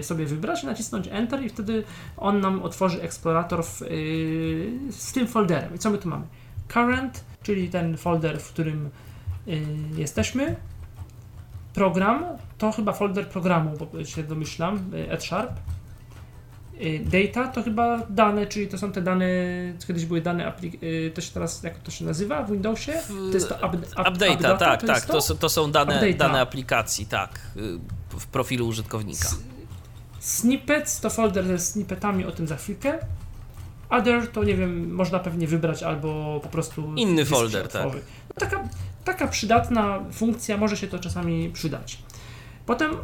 sobie wybrać, nacisnąć Enter i wtedy on nam otworzy eksplorator w, z tym folderem. I co my tu mamy? Current, czyli ten folder, w którym jesteśmy. Program, to chyba folder programu, bo się domyślam, Edsharp. Y, data to chyba dane, czyli to są te dane, kiedyś były dane, y, to się teraz, jak to się nazywa w Windowsie? To jest to up, up, updata, tak, to tak, to? to? są dane, dane aplikacji, tak, y, w profilu użytkownika. Snippets to folder ze snippetami, o tym za chwilkę. Other to nie wiem, można pewnie wybrać albo po prostu. Inny folder, tak. No, taka, taka przydatna funkcja, może się to czasami przydać. Potem,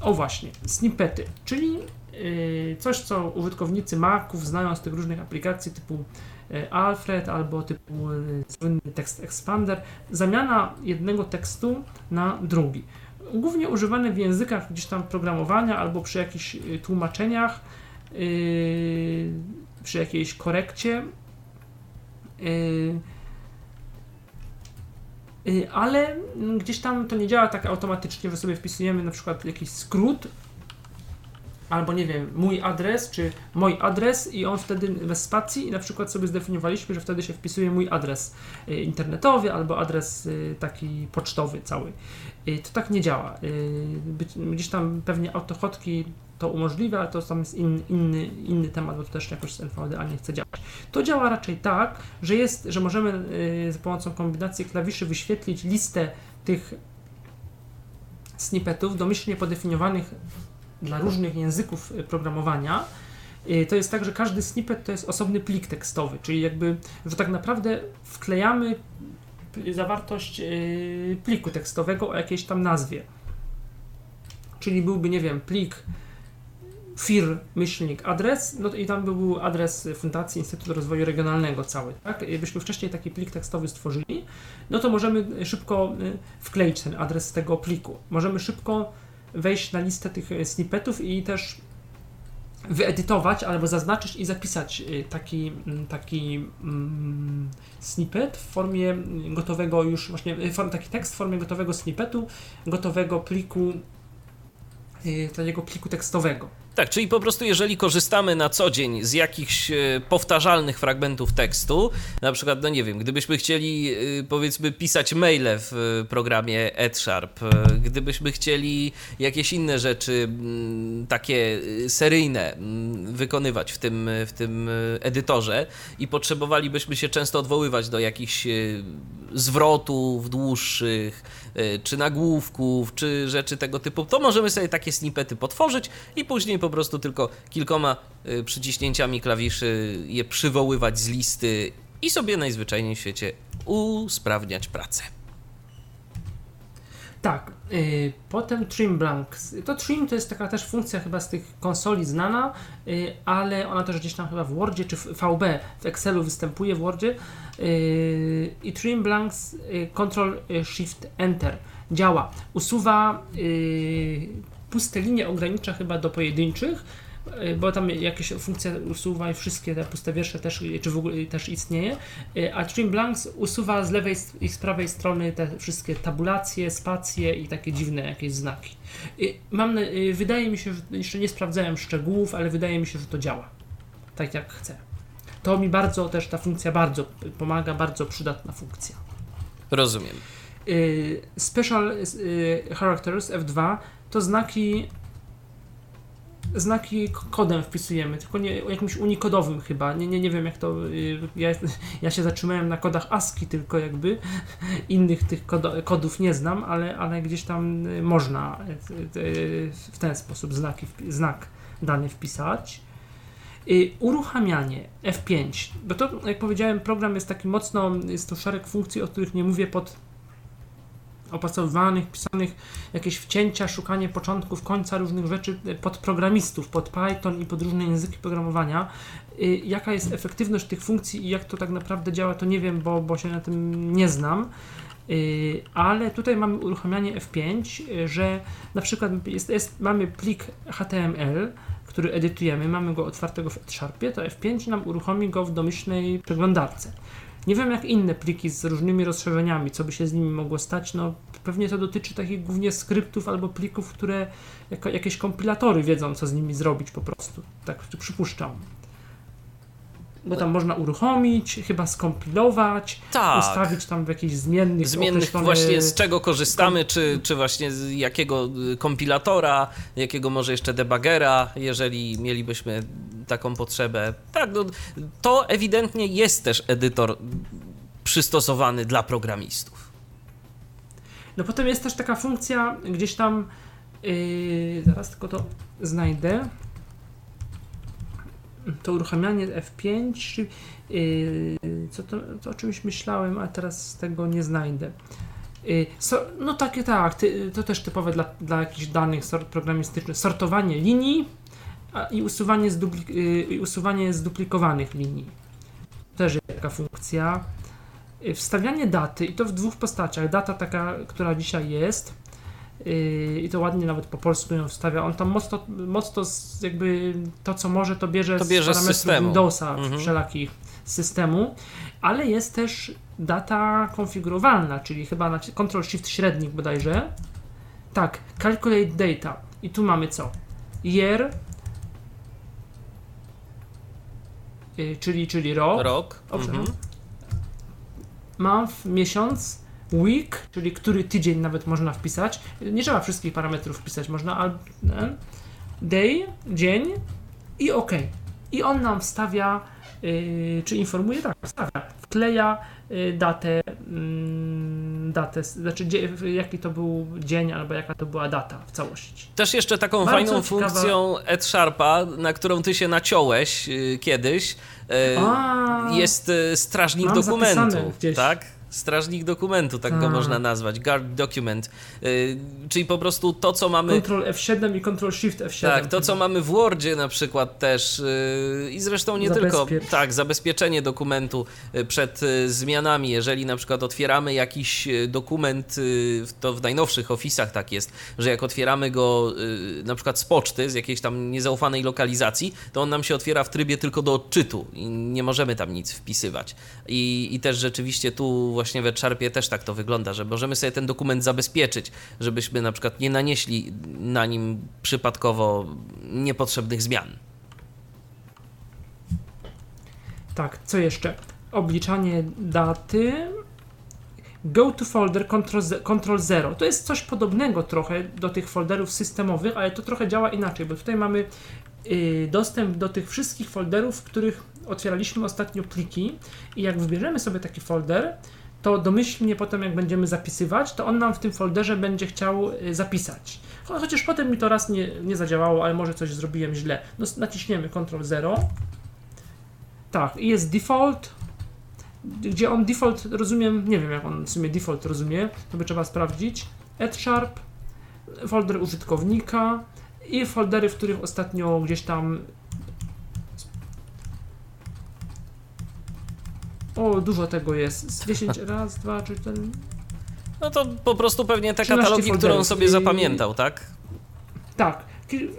o właśnie, snippety, czyli coś, co użytkownicy Maców znają z tych różnych aplikacji typu y, Alfred albo typu y, słynny tekst expander, zamiana jednego tekstu na drugi. Głównie używane w językach gdzieś tam programowania albo przy jakichś tłumaczeniach, przy jakiejś korekcie. Ale gdzieś tam to nie działa tak automatycznie, że sobie wpisujemy na przykład jakiś skrót albo nie wiem, mój adres, czy mój adres i on wtedy bez spacji i na przykład sobie zdefiniowaliśmy, że wtedy się wpisuje mój adres y, internetowy albo adres y, taki pocztowy cały. Y, to tak nie działa. Gdzieś tam pewnie autochotki to umożliwia, ale to tam jest inny, inny, inny temat, bo to też jakoś z NVDA nie chce działać. To działa raczej tak, że jest, że możemy za pomocą kombinacji klawiszy wyświetlić listę tych snippetów domyślnie podefiniowanych dla różnych języków y, programowania, y, to jest tak, że każdy snippet to jest osobny plik tekstowy, czyli jakby, że tak naprawdę wklejamy zawartość y, pliku tekstowego o jakiejś tam nazwie. Czyli byłby, nie wiem, plik fir myślnik adres, no i tam by był adres Fundacji Instytutu Rozwoju Regionalnego cały, tak? Jakbyśmy wcześniej taki plik tekstowy stworzyli, no to możemy szybko wkleić ten adres z tego pliku. Możemy szybko wejść na listę tych e, snippetów i też wyedytować albo zaznaczyć i zapisać e, taki, taki mm, snippet w formie gotowego już właśnie, e, taki tekst w formie gotowego snippetu, gotowego pliku, takiego pliku tekstowego. Tak, czyli po prostu jeżeli korzystamy na co dzień z jakichś e, powtarzalnych fragmentów tekstu, na przykład, no nie wiem, gdybyśmy chcieli e, powiedzmy pisać maile w programie EdSharp, e, gdybyśmy chcieli jakieś inne rzeczy takie seryjne wykonywać w tym, w tym edytorze i potrzebowalibyśmy się często odwoływać do jakichś zwrotów dłuższych, czy nagłówków, czy rzeczy tego typu, to możemy sobie takie snippety potworzyć i później po po prostu tylko kilkoma y, przyciśnięciami klawiszy je przywoływać z listy i sobie najzwyczajniej w świecie usprawniać pracę. Tak, yy, potem trim blanks. To trim to jest taka też funkcja chyba z tych konsoli znana, yy, ale ona też gdzieś tam chyba w Wordzie czy w VB, w Excelu występuje w Wordzie. Yy, I trim blanks, yy, Ctrl yy, Shift Enter działa. Usuwa puste linie, ogranicza chyba do pojedynczych Y, bo tam jakieś funkcja usuwa i wszystkie te puste wiersze też, czy w ogóle też istnieje, y, a Trim Blanks usuwa z lewej i z prawej strony te wszystkie tabulacje, spacje i takie dziwne jakieś znaki. Y, mam, wydaje mi się, że jeszcze nie sprawdzałem szczegółów, ale wydaje mi się, że to działa tak jak chcę. To mi bardzo też ta funkcja bardzo pomaga, bardzo przydatna funkcja. Rozumiem. Special Characters F2 to znaki znaki kodem wpisujemy, tylko nie jakimś unikodowym chyba. Nie, nie, nie wiem jak to. Y, ja, ja się zatrzymałem na kodach ASCII, tylko jakby innych tych kodów nie znam, ale, ale gdzieś tam y, można y, w ten sposób znaki, znak dany wpisać. Uruchamianie F5, bo to jak powiedziałem, program jest taki mocno, jest to szereg funkcji, o których nie mówię pod opracowywanych, pisanych, jakieś wcięcia, szukanie początków, końca różnych rzeczy pod programistów, pod Python i pod różne języki programowania. Y, jaka jest efektywność tych funkcji i jak to tak naprawdę działa, to nie wiem, bo, bo się na tym nie znam. Y, ale tutaj mamy uruchamianie F5, y, że na przykład jest, jest, mamy plik HTML, który edytujemy, mamy go otwartego w Sharpie, to F5 nam uruchomi go w domyślnej przeglądarce. Nie wiem jak inne pliki z różnymi rozszerzeniami, co by się z nimi mogło stać. No, pewnie to dotyczy takich głównie skryptów albo plików, które jako, jakieś kompilatory wiedzą, co z nimi zrobić po prostu. Tak przypuszczam. Bo tam można uruchomić, chyba skompilować, tak. ustawić tam w jakichś zmiennych. Zmiennych właśnie z czego korzystamy, czy, czy właśnie z jakiego y, kompilatora, jakiego może jeszcze debugera, jeżeli mielibyśmy taką potrzebę. Tak, no, to ewidentnie jest też edytor przystosowany dla programistów. No potem jest też taka funkcja gdzieś tam, yy, zaraz tylko to znajdę, to uruchamianie F5, yy, co to, to o czymś myślałem, a teraz tego nie znajdę. Yy, so, no takie tak, ty, to też typowe dla, dla jakichś danych sort programistycznych. Sortowanie linii, i usuwanie, zdupli- y, usuwanie zduplikowanych linii. Też jest taka funkcja. Y, wstawianie daty i to w dwóch postaciach. Data taka, która dzisiaj jest i to ładnie nawet po polsku ją wstawia. On tam mocno, mocno jakby to, co może, to bierze, to bierze z parametrów Windowsa mhm. wszelakich systemu, ale jest też data konfigurowalna, czyli chyba na Ctrl Shift średnik bodajże. Tak, calculate data. I tu mamy co? Year, Y, czyli, czyli rok. Rok. Mhm. Month, miesiąc, week, czyli który tydzień nawet można wpisać. Nie trzeba wszystkich parametrów wpisać, można al, day, dzień i OK. I on nam wstawia, yy, czy informuje, tak, wstawia, wkleja yy, datę, yy, datę, znaczy jaki to był dzień albo jaka to była data w całości. Też jeszcze taką Bardzo fajną ciekawa... funkcją Sharpa, na którą ty się naciąłeś yy, kiedyś, yy, A, jest strażnik dokumentu, tak? Strażnik dokumentu, tak go można nazwać, guard document, yy, czyli po prostu to, co mamy... Ctrl F7 i Ctrl Shift F7. Tak, to, co mamy w Wordzie na przykład też yy, i zresztą nie tylko, tak, zabezpieczenie dokumentu y, przed y, zmianami, jeżeli na przykład otwieramy jakiś y, dokument, to w najnowszych Office'ach tak jest, że jak otwieramy go na przykład z poczty, z jakiejś tam niezaufanej lokalizacji, to on nam się otwiera w trybie tylko do odczytu i nie możemy tam nic wpisywać. I, i też rzeczywiście tu właśnie we Sharpie też tak to wygląda, że możemy sobie ten dokument zabezpieczyć, żebyśmy na przykład nie nanieśli na nim przypadkowo niepotrzebnych zmian. Tak, co jeszcze? Obliczanie daty. Go to folder control 0. To jest coś podobnego trochę do tych folderów systemowych, ale to trochę działa inaczej, bo tutaj mamy y, dostęp do tych wszystkich folderów, w których otwieraliśmy ostatnio pliki i jak wybierzemy sobie taki folder, to domyślnie potem jak będziemy zapisywać, to on nam w tym folderze będzie chciał y, zapisać. Chociaż potem mi to raz nie, nie zadziałało, ale może coś zrobiłem źle. No, naciśniemy Ctrl 0. Tak, i jest default, gdzie on default rozumiem, nie wiem jak on w sumie default rozumie, to by trzeba sprawdzić. Add Sharp, folder użytkownika i foldery, w których ostatnio gdzieś tam O, dużo tego jest. Z 10 raz, 2, 3, 4. No to po prostu pewnie te 13 katalogi, które on sobie zapamiętał, tak? Tak,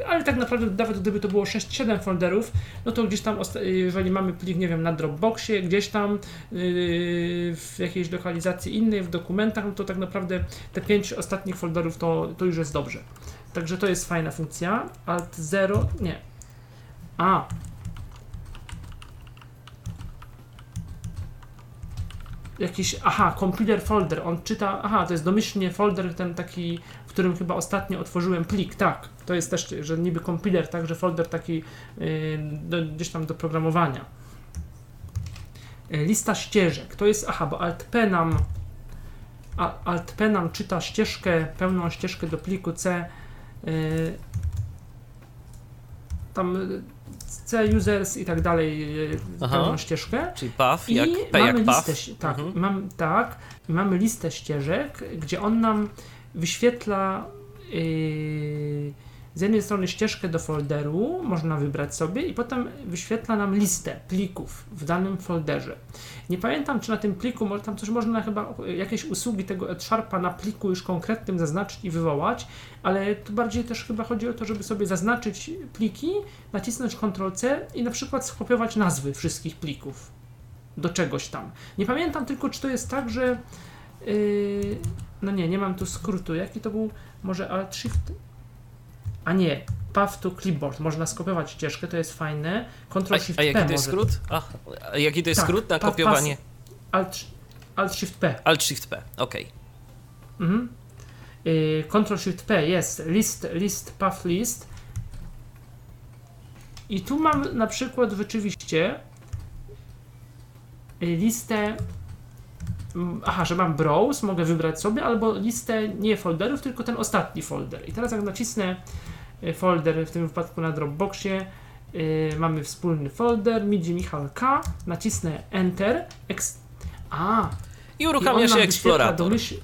ale tak naprawdę nawet gdyby to było 6-7 folderów, no to gdzieś tam, jeżeli mamy plik, nie wiem, na Dropboxie, gdzieś tam yy, w jakiejś lokalizacji innej, w dokumentach, no to tak naprawdę te 5 ostatnich folderów to, to już jest dobrze. Także to jest fajna funkcja. Alt 0, nie. A. Jakiś, aha, compiler folder, on czyta, aha, to jest domyślnie folder ten taki, w którym chyba ostatnio otworzyłem plik, tak, to jest też, że niby compiler, także folder taki yy, gdzieś tam do programowania. Yy, Lista ścieżek, to jest, aha, bo Alt P nam, a, Alt P nam czyta ścieżkę, pełną ścieżkę do pliku C, yy, tam C users i tak dalej, Aha. pełną ścieżkę. Czyli path, I jak mamy jak path. listę, ści- tak, Mhm. mam, tak, mamy listę ścieżek, gdzie on nam wyświetla yy, z jednej strony ścieżkę do folderu, można wybrać sobie i potem wyświetla nam listę plików w danym folderze. Nie pamiętam, czy na tym pliku, może tam coś można chyba, jakieś usługi tego AdSharpa na pliku już konkretnym zaznaczyć i wywołać, ale tu bardziej też chyba chodzi o to, żeby sobie zaznaczyć pliki, nacisnąć Ctrl-C i na przykład skopiować nazwy wszystkich plików do czegoś tam. Nie pamiętam tylko, czy to jest tak, że yy, no nie, nie mam tu skrótu. Jaki to był? Może Alt Shift? A nie, Path to Clipboard. Można skopiować ścieżkę, to jest fajne. Ctrl A, Shift a P jaki to jest skrót? A, a jaki to jest Tak, skrót na pa- kopiowanie? Alt, Alt Shift P. Alt Shift P, okej. Mhm. Yy, Ctrl Shift P jest list, list, path list. I tu mam na przykład rzeczywiście yy, listę. Aha, że mam browse, mogę wybrać sobie, albo listę nie folderów, tylko ten ostatni folder. I teraz jak nacisnę yy, folder, w tym wypadku na Dropboxie, yy, mamy wspólny folder, Midzi Michal K, nacisnę Enter. Ex- A, I i uruchamia nam się eksplorator. domyśl-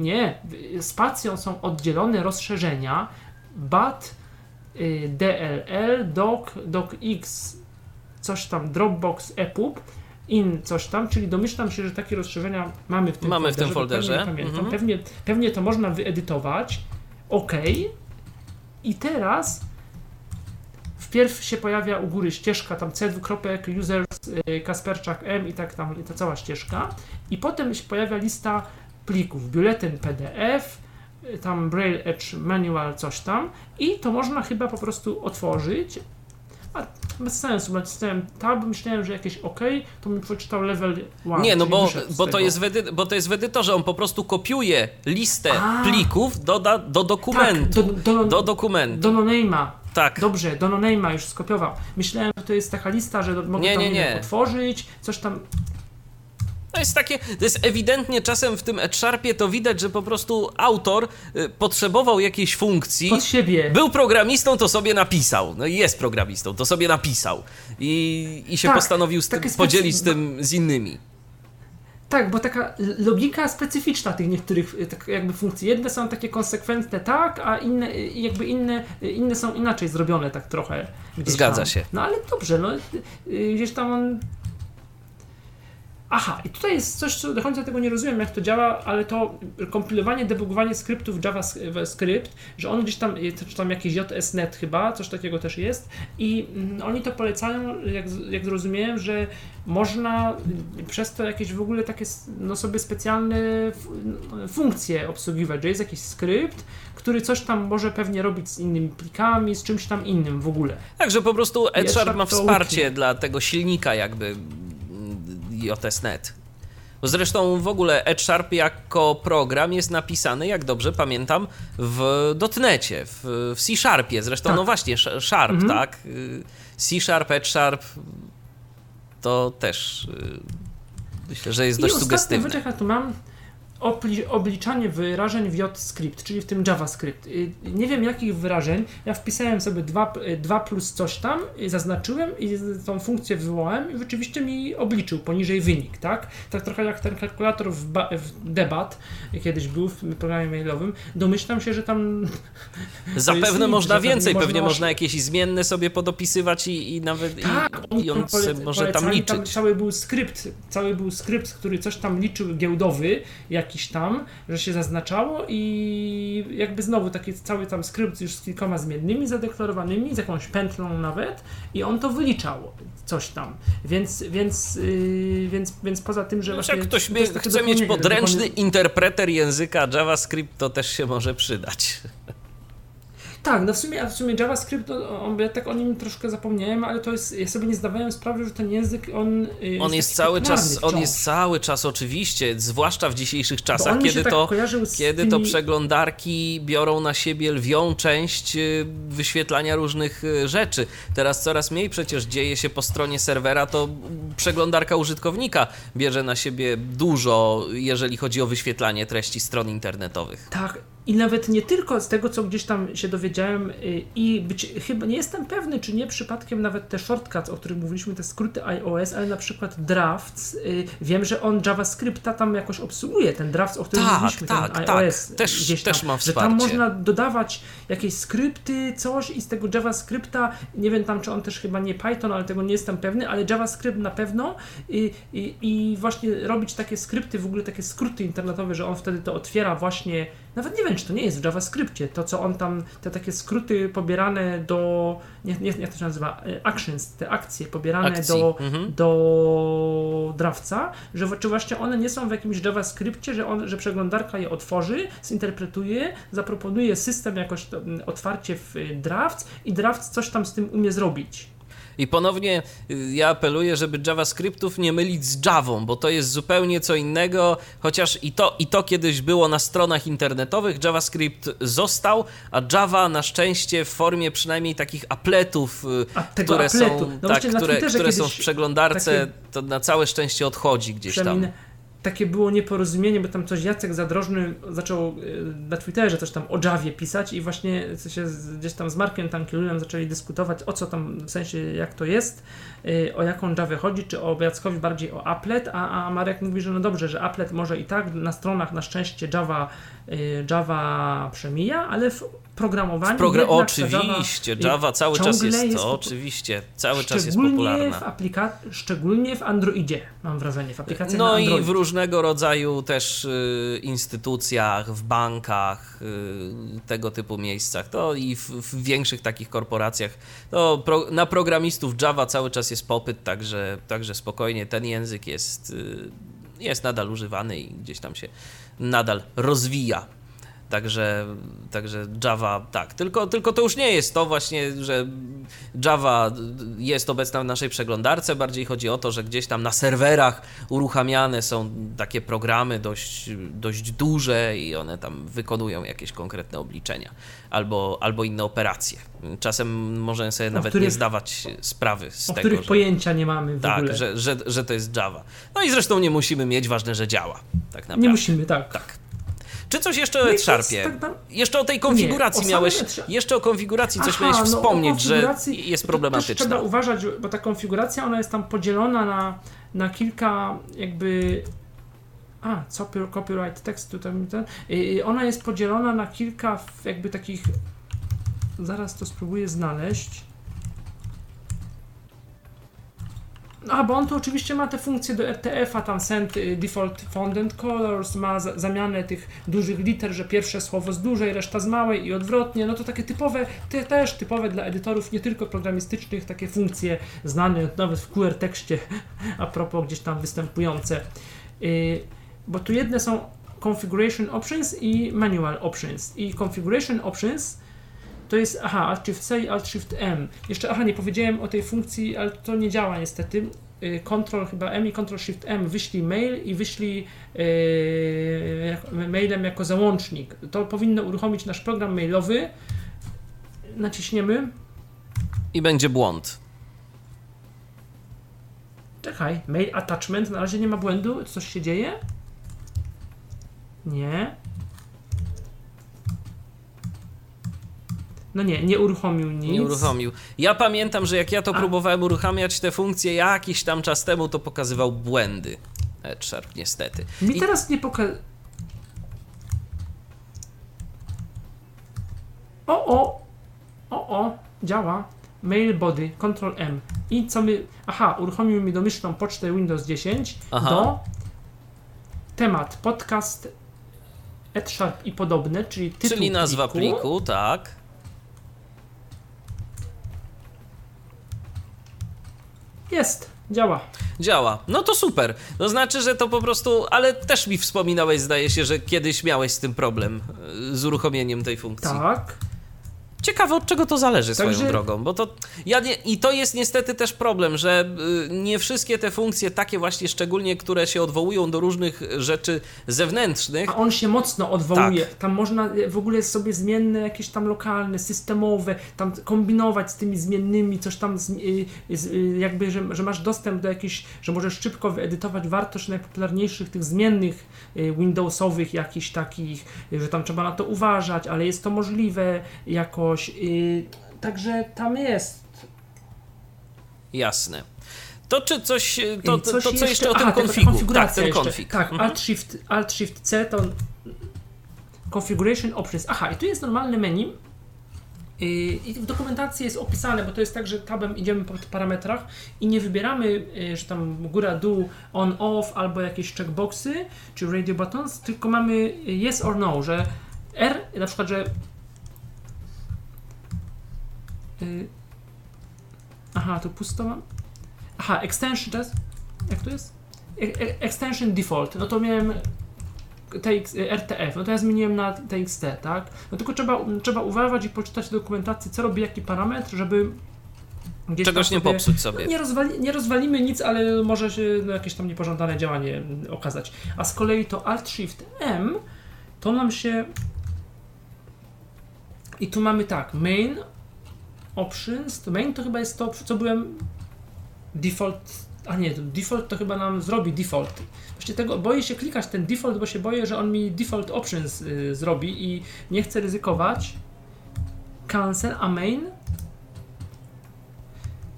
Nie, spacją są oddzielone rozszerzenia BAT, y, DLL, DOC, DOCX, coś tam, Dropbox, EPUB, in coś tam, czyli domyślam się, że takie rozszerzenia mamy w tym Mamy w tym folderze. folderze, dokładnie nie Pamiętam. mhm. Pewnie, pewnie to można wyedytować. OK. I teraz wpierw się pojawia u góry ścieżka tam C dwukropek, users, y, Kasperczak M i tak tam, i ta cała ścieżka. I potem się pojawia lista plików, biuletyn PDF, tam Braille Edge Manual, coś tam. I to można chyba po prostu otworzyć. A bez sensu, nacisnąłem tab, myślałem, że jakieś OK, to mi przeczytał level 1. Nie, no bo, bo, to jest w bo to jest w edytorze, on po prostu kopiuje listę A. plików doda, do dokumentu. Tak, do, do, do dokumentu. do no-name'a. tak. Dobrze, do no-name'a już skopiował. Myślałem, że to jest taka lista, że do- mogę Nie, tam nie, nie, otworzyć, coś tam. To jest takie, to jest ewidentnie czasem w tym Edsharpie to widać, że po prostu autor y, potrzebował jakiejś funkcji. Pod siebie. Był programistą, to sobie napisał. No i jest programistą, to sobie napisał. I, i się Tak, postanowił z tym, specy- podzielić z tym z innymi. Tak, bo taka logika specyficzna tych niektórych y, tak jakby funkcji. Jedne są takie konsekwentne tak, a inne y, jakby inne, inne są inaczej zrobione tak trochę. Zgadza tam. się. No ale dobrze, no gdzieś tam on... Aha, i tutaj jest coś, co do końca tego nie rozumiem, jak to działa, ale to kompilowanie, debugowanie skryptów JavaScript, że on gdzieś tam, czy tam jakiś JSNet chyba, coś takiego też jest. I mm, oni to polecają, jak, jak zrozumiałem, że można przez to jakieś w ogóle takie no sobie specjalne no, funkcje obsługiwać, że jest jakiś skrypt, który coś tam może pewnie robić z innymi plikami, z czymś tam innym w ogóle. Także po prostu Edsharp ma wsparcie dla tego silnika jakby JSNet. Zresztą w ogóle Edsharp jako program jest napisany, jak dobrze pamiętam, w dotnecie, w, w C-Sharpie. Zresztą, Tak. no właśnie, Sharp, Mhm. tak? Y, C-Sharp, Edsharp to też y, myślę, że jest I dość sugestywne. jaka tu mam, obliczanie wyrażeń w JScript, czyli w tym JavaScript. Y, Nie wiem jakich wyrażeń, ja wpisałem sobie 2, 2 plus coś tam, y, zaznaczyłem i tą funkcję wywołałem i rzeczywiście mi obliczył poniżej wynik, tak? Tak trochę jak ten kalkulator w, w debat y, kiedyś był w programie mailowym. Domyślam się, że tam Zapewne nic, można tam więcej, nie pewnie można jakieś zmienne sobie podopisywać i, i nawet Tak, i, i on pole- może tam liczyć. cały był skrypt, cały był skrypt, który coś tam liczył giełdowy, jakiś tam, że się zaznaczało i jakby znowu taki cały tam skrypt już z kilkoma zmiennymi zadeklarowanymi, z jakąś pętlą nawet i on to wyliczał coś tam. Więc, więc, yy, więc, więc poza tym, że właśnie... jak ktoś chce mieć podręczny interpreter języka JavaScript, to też się może przydać. Tak, no w sumie, w sumie JavaScript, no, on, ja tak o nim troszkę zapomniałem, ale to jest, ja sobie nie zdawałem sprawy, że ten język, on yy, On jest cały czas, popularny on wciąż. jest cały czas oczywiście, zwłaszcza w dzisiejszych czasach, kiedy tak to kiedy to tymi- przeglądarki biorą na siebie lwią część y, wyświetlania różnych y, rzeczy. Teraz coraz mniej przecież dzieje się po stronie serwera, to przeglądarka użytkownika bierze na siebie dużo, jeżeli chodzi o wyświetlanie treści stron internetowych. Tak, i nawet nie tylko z tego, co gdzieś tam się dowiedziałem, y, i być, chyba nie jestem pewny, czy nie przypadkiem nawet te shortcuts, o których mówiliśmy, te skróty iOS, ale na przykład drafts, y, wiem, że on JavaScripta tam jakoś obsługuje, ten drafts, o którym Tak, mówiliśmy, tak, ten tak. iOS Też- gdzieś tam, też ma że tam wsparcie. można dodawać jakieś skrypty, coś i z tego JavaScripta, nie wiem tam, czy on też chyba nie Python, ale tego nie jestem pewny, ale JavaScript na pewno i, i, i właśnie robić takie skrypty, w ogóle takie skróty internetowe, że on wtedy to otwiera właśnie, nawet nie wiem, czy to nie jest w JavaScriptie, to co on tam, te takie skróty pobierane do, nie, nie, jak to się nazywa, E, actions, te akcje pobierane Akcji, do, mhm. do drawca, że czy właśnie one nie są w jakimś JavaScriptie, że, on, że przeglądarka je otworzy, zinterpretuje, zaproponuje system jakoś to, mm, otwarcie w y, drafts i drafts coś tam z tym umie zrobić. I ponownie y, ja apeluję, żeby JavaScriptów nie mylić z Javą, bo to jest zupełnie co innego, chociaż i to, i to kiedyś było na stronach internetowych, JavaScript został, a Java na szczęście w formie przynajmniej takich appletów, y, które appletu. są, No tak, które, które są w przeglądarce, takie- to na całe szczęście odchodzi gdzieś tam. Takie było nieporozumienie, bo tam coś Jacek Zadrożny zaczął y, na Twitterze coś tam o Javie pisać i właśnie się gdzieś tam z Markiem Tankielunem zaczęli dyskutować o co tam, w sensie jak to jest, y, o jaką Javę chodzi, czy o Jackowi bardziej o applet, a, a Marek mówi, że no dobrze, że applet może i tak, na stronach na szczęście Java, Java przemija, ale w programowaniu ta oczywiście, y, Java cały czas jest, jest to, oczywiście, cały czas jest Szczególnie popularna. w aplika- szczególnie w Androidzie, mam wrażenie, w aplikacjach No i w różnego rodzaju też y, instytucjach, w bankach, y, tego typu miejscach, to i w, w większych takich korporacjach. To pro, na programistów Java cały czas jest popyt, także, także spokojnie ten język jest, y, jest nadal używany i gdzieś tam się nadal rozwija. Także, także Java tak, tylko, tylko to już nie jest to właśnie, że Java jest obecna w naszej przeglądarce, bardziej chodzi o to, że gdzieś tam na serwerach uruchamiane są takie programy dość, dość duże i one tam wykonują jakieś konkretne obliczenia albo, albo inne operacje. Czasem możemy sobie nawet nie których- zdawać sprawy z o tego, których że, pojęcia nie mamy w ogóle. tak, że, że, że to jest Java. No i zresztą nie musimy mieć, ważne, że działa. Tak naprawdę. Nie musimy, tak. Tak. Czy coś jeszcze No to jest tak na- Jeszcze o tej konfiguracji Nie, o miałeś. Jeszcze o konfiguracji coś Aha, miałeś no, wspomnieć, że konfiguracji jest to problematyczna. trzeba uważać, bo ta konfiguracja ona jest tam podzielona na, na kilka jakby. A, copy- copyright tekstu tam ten. Ona jest podzielona na kilka jakby takich. Zaraz to spróbuję znaleźć. A, bo on to oczywiście ma te funkcje do RTF-a, tam send y, default font and colors, ma za, zamianę tych dużych liter, że pierwsze słowo z dużej, reszta z małej i odwrotnie. No to takie typowe, te, też typowe dla edytorów, nie tylko programistycznych, takie funkcje znane nawet w QR tekście, a propos gdzieś tam występujące. Y, bo tu jedne są configuration options i manual options. I configuration options to jest, aha, Alt Shift C i Alt Shift M. Jeszcze, aha, nie powiedziałem o tej funkcji, ale to nie działa niestety. Y, Ctrl chyba M i Ctrl Shift M wyślij mail i wyślij yy, mailem jako załącznik. To powinno uruchomić nasz program mailowy. Naciśniemy. I będzie błąd. Czekaj, mail attachment, na razie nie ma błędu, coś się dzieje. Nie. No nie, nie uruchomił nic. Nie uruchomił. Ja pamiętam, że jak ja to A. próbowałem uruchamiać te funkcje jakiś tam czas temu, to pokazywał błędy. Sharp niestety. Mi I- teraz nie pokaże. O, o! O, o! Działa. Mail body, Ctrl M. I co my. Aha, uruchomił mi domyślną pocztę Windows 10 Aha. do temat podcast Sharp i podobne, czyli tytuł Czyli nazwa pliku. pliku, tak. Jest, działa. Działa. No to super. To znaczy, że to po prostu. Ale też mi wspominałeś, zdaje się, że kiedyś miałeś z tym problem y, z uruchomieniem tej funkcji. Tak. Ciekawe od czego to zależy swoją Także- drogą, bo to ja nie, i to jest niestety też problem, że y, nie wszystkie te funkcje, takie właśnie szczególnie, które się odwołują do różnych rzeczy zewnętrznych, A on się mocno odwołuje. Tak. Tam można e, w ogóle sobie zmienne, jakieś tam lokalne, systemowe, tam kombinować z tymi zmiennymi, coś tam, z, y, y, jakby, że, że masz dostęp do jakichś, że możesz szybko wyedytować wartość najpopularniejszych tych zmiennych y, Windowsowych, jakichś takich, y, że tam trzeba na to uważać, ale jest to możliwe jakoś. Y, Także tam jest. jasne. To czy coś, y, to, I to, coś to co jeszcze o Aha, tym ta konfigu? Tak, konfiguracja ten jeszcze. konfig. Tak, Mhm. Alt Shift, Alt Shift C to Configuration Options. Aha, i tu jest normalne menu. I w dokumentacji jest opisane, bo to jest tak, że tabem idziemy po parametrach i nie wybieramy, że tam góra, dół, on, off albo jakieś checkboxy czy radio buttons, tylko mamy yes or no, że R, na przykład, że yy, aha, tu pusto mam. Aha, extension, to jest, jak to jest? E- e- extension default, no to miałem TX, RTF, no to ja zmieniłem na TXT, tak? No tylko trzeba, trzeba uważać i poczytać w dokumentacji, co robi jaki parametr, żeby gdzieś Czegoś nie sobie- popsuć sobie. nie, rozwali, nie rozwalimy nic, ale może się no, jakieś tam niepożądane działanie mm, okazać. A z kolei to Alt Shift M to nam się. I tu mamy tak, main options. To main to chyba jest to, co byłem default. A nie, to default to chyba nam zrobi default. Właściwie tego boję się klikać ten default, bo się boję, że on mi default options y, zrobi i nie chcę ryzykować. Cancel, a main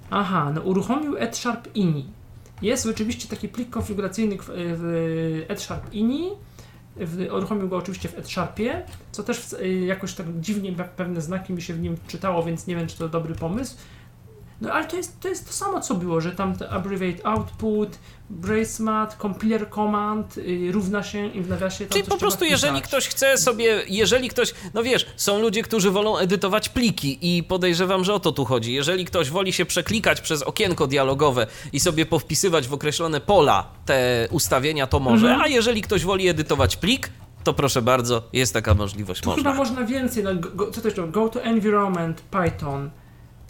Aha, no uruchomił EdSharp ini. Jest oczywiście taki plik konfiguracyjny w- w EdSharp ini. W, uruchomił go oczywiście w EdSharpie, co też w, jakoś tak dziwnie pe- pewne znaki mi się w nim czytało, więc nie wiem, czy to dobry pomysł. No ale to jest to, jest to samo, co było, że tam to abbreviate output, bracemat, compiler command y, równa się i w nawiasie tam Czyli po prostu, jeżeli ktoś chce sobie, jeżeli ktoś, no wiesz, są ludzie, którzy wolą edytować pliki i podejrzewam, że o to tu chodzi. Jeżeli ktoś woli się przeklikać przez okienko dialogowe i sobie powpisywać w określone pola te ustawienia, to może, Mhm. a jeżeli ktoś woli edytować plik, to proszę bardzo, jest taka możliwość, Tu chyba można. można więcej. No, go, co? Go to environment Python.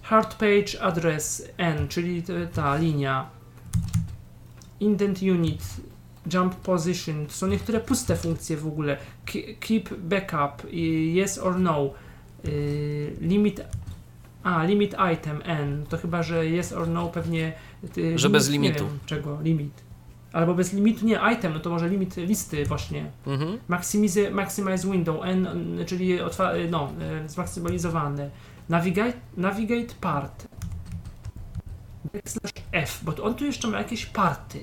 Hard page address n, czyli ta linia. Indent unit. Jump position. To są niektóre puste funkcje w ogóle. Ke- Keep backup. y, Yes or no. y, Limit. A, limit item n. To chyba, że yes or no pewnie. y, Że bez nie limitu. wiem czego? Limit. Albo bez limitu, nie, item, no to może limit listy właśnie. Mhm. Maximize, maximize window, N, czyli otwa, no, e, zmaksymalizowane. Navigate, navigate part. Backslash F, bo on tu jeszcze ma jakieś party,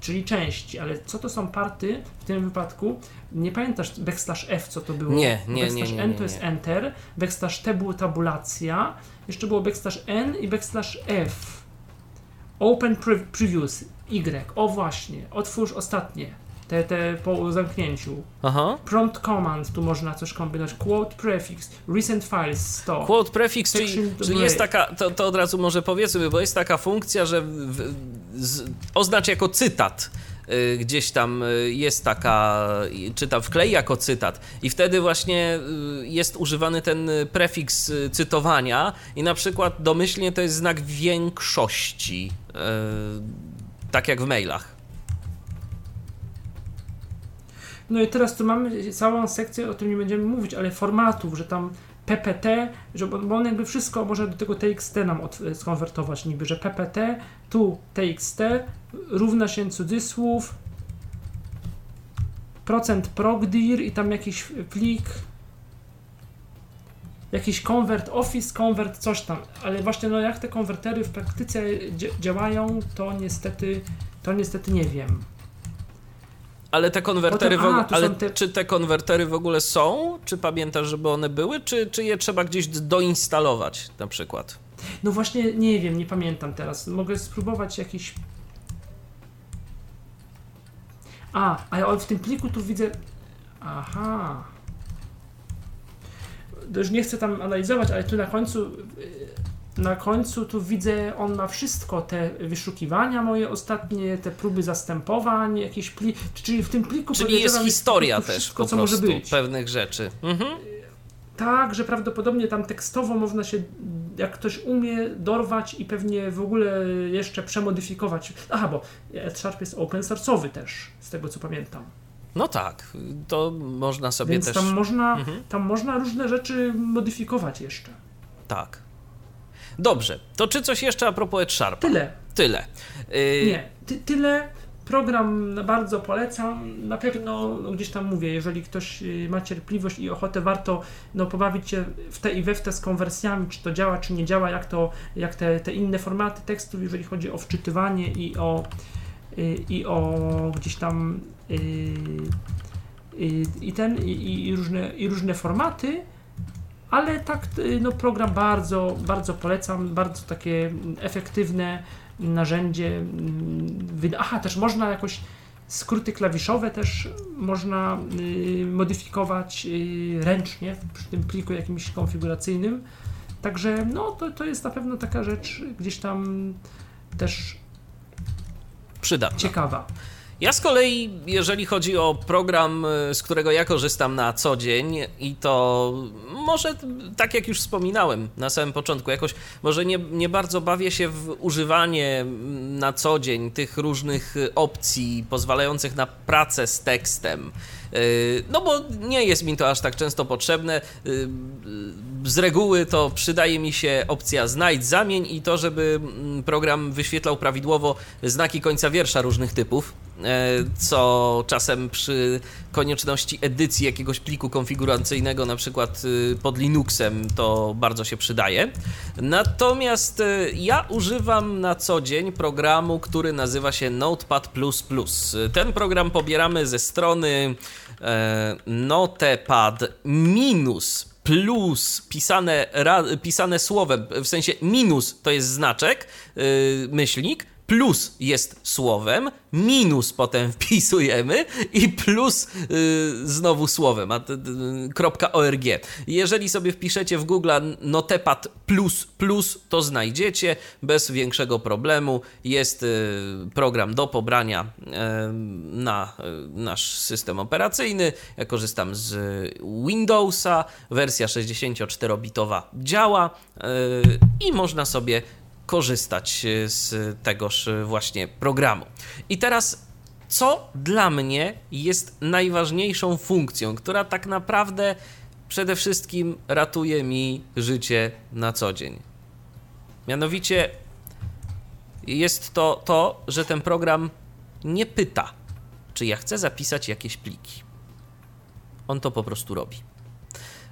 czyli części, ale co to są party w tym wypadku? Nie pamiętasz backslash F, co to było? Nie, nie, backslash nie, nie, N to jest enter, backslash T było tabulacja, jeszcze było backslash N i backslash F. Open pre previews, Y, o właśnie, otwórz ostatnie, te, te po zamknięciu. Aha. Prompt command, tu można coś kombinować. Quote prefix, recent files 100. Quote prefix, czyli, czyli jest taka, to, to od razu może powiedzmy, bo jest taka funkcja, że w, z, oznacz jako cytat. y, Gdzieś tam y, jest taka, czy tam wklej jako cytat, i wtedy właśnie y, jest używany ten prefiks cytowania, i na przykład domyślnie to jest znak większości, tak jak w mailach. No i teraz tu mamy całą sekcję, o tym nie będziemy mówić, ale formatów, że tam PPT, że, bo on jakby wszystko może do tego TXT nam od, skonwertować niby, że PPT, tu TXT równa się cudzysłów procent progdir i tam jakiś plik jakiś convert office, convert coś tam, ale właśnie no jak te konwertery w praktyce działają, to niestety to niestety nie wiem. Ale te konwertery Potem, w ogóle, ale te... czy te konwertery w ogóle są? Czy pamiętasz, żeby one były, czy, czy je trzeba gdzieś doinstalować na przykład? No właśnie nie wiem, nie pamiętam teraz. Mogę spróbować jakiś A, ale w tym pliku tu widzę. Aha. Już nie chcę tam analizować, ale tu na końcu. Na końcu tu widzę, on ma wszystko, te wyszukiwania moje ostatnie, te próby zastępowań, jakieś plik, czyli w tym pliku Czyli jest historia też wszystko, po prostu pewnych rzeczy. Mhm. Tak, że prawdopodobnie tam tekstowo można się, jak ktoś umie, dorwać i pewnie w ogóle jeszcze przemodyfikować. Aha, bo Sharp jest open source'owy też, z tego co pamiętam. No tak, to można sobie Więc też... tam można, mhm. tam można różne rzeczy modyfikować jeszcze. Tak. Dobrze, to czy coś jeszcze a propos Sharpa? Tyle. Tyle. Y... Nie, ty, tyle. Program bardzo polecam. Na pewno no, gdzieś tam mówię, jeżeli ktoś y, ma cierpliwość i ochotę, warto no, pobawić się w te i we w te z konwersjami, czy to działa, czy nie działa, jak, to, jak te, te inne formaty tekstów, jeżeli chodzi o wczytywanie i o, y, i o gdzieś tam y, i ten, i, i, różne, i różne formaty, ale tak, no program bardzo, bardzo polecam, bardzo takie efektywne, narzędzie. Mm, aha, też można jakoś skróty klawiszowe też można y, modyfikować y, ręcznie przy tym pliku jakimś konfiguracyjnym. Także no, to, to jest na pewno taka rzecz gdzieś tam też przydatna. Ciekawa. Ja z kolei, jeżeli chodzi o program, y, z którego ja korzystam na co dzień, i to może tak jak już wspominałem na samym początku, jakoś może nie, nie bardzo bawię się w używanie na co dzień tych różnych opcji pozwalających na pracę z tekstem. Y, no bo nie jest mi to aż tak często potrzebne. Y, z reguły to przydaje mi się opcja znajdź, zamień i to, żeby program wyświetlał prawidłowo znaki końca wiersza różnych typów, co czasem przy konieczności edycji jakiegoś pliku konfiguracyjnego, na przykład y, pod Linuxem, to bardzo się przydaje. Natomiast e, ja używam na co dzień programu, który nazywa się Notepad. Ten program pobieramy ze strony e, Notepad minus plus pisane, pisane słowem, w sensie minus to jest znaczek, yy, myślnik, plus jest słowem, minus potem wpisujemy i plus yy, znowu słowem, a, .org. Jeżeli sobie wpiszecie w Google notepad plus plus, to znajdziecie bez większego problemu. Jest yy, program do pobrania yy, na y, nasz system operacyjny. Ja korzystam z Windowsa, wersja 64-bitowa działa y, i można sobie korzystać e, z tegoż e, właśnie programu. I teraz co dla mnie jest najważniejszą funkcją, która tak naprawdę przede wszystkim ratuje mi życie na co dzień. Mianowicie jest to to, że ten program nie pyta, czy ja chcę zapisać jakieś pliki. On to po prostu robi.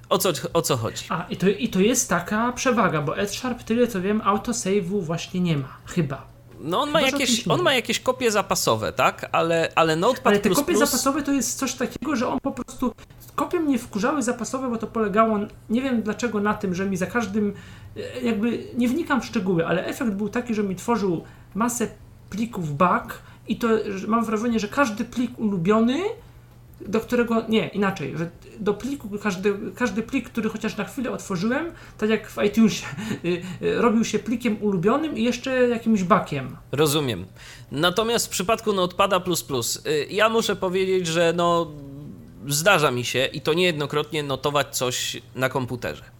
O co, o co chodzi? A, i to, i to jest taka przewaga, bo Sharp tyle co wiem, autosave'u właśnie nie ma, chyba. No on ma, jakieś, on ma jakieś kopie zapasowe, tak? Ale, ale Notepad++... Ale te kopie plus... zapasowe to jest coś takiego, że on po prostu... Kopie mnie wkurzały zapasowe, bo to polegało, nie wiem dlaczego, na tym, że mi za każdym... E, jakby nie wnikam w szczegóły, ale efekt był taki, że mi tworzył masę plików back i to mam wrażenie, że każdy plik ulubiony do którego, nie, inaczej, że do pliku, każdy, każdy plik, który chociaż na chwilę otworzyłem, tak jak w iTunesie, y, y, robił się plikiem ulubionym i jeszcze jakimś bakiem. Rozumiem. Natomiast w przypadku Notepada++, y, ja muszę powiedzieć, że no zdarza mi się i to niejednokrotnie notować coś na komputerze.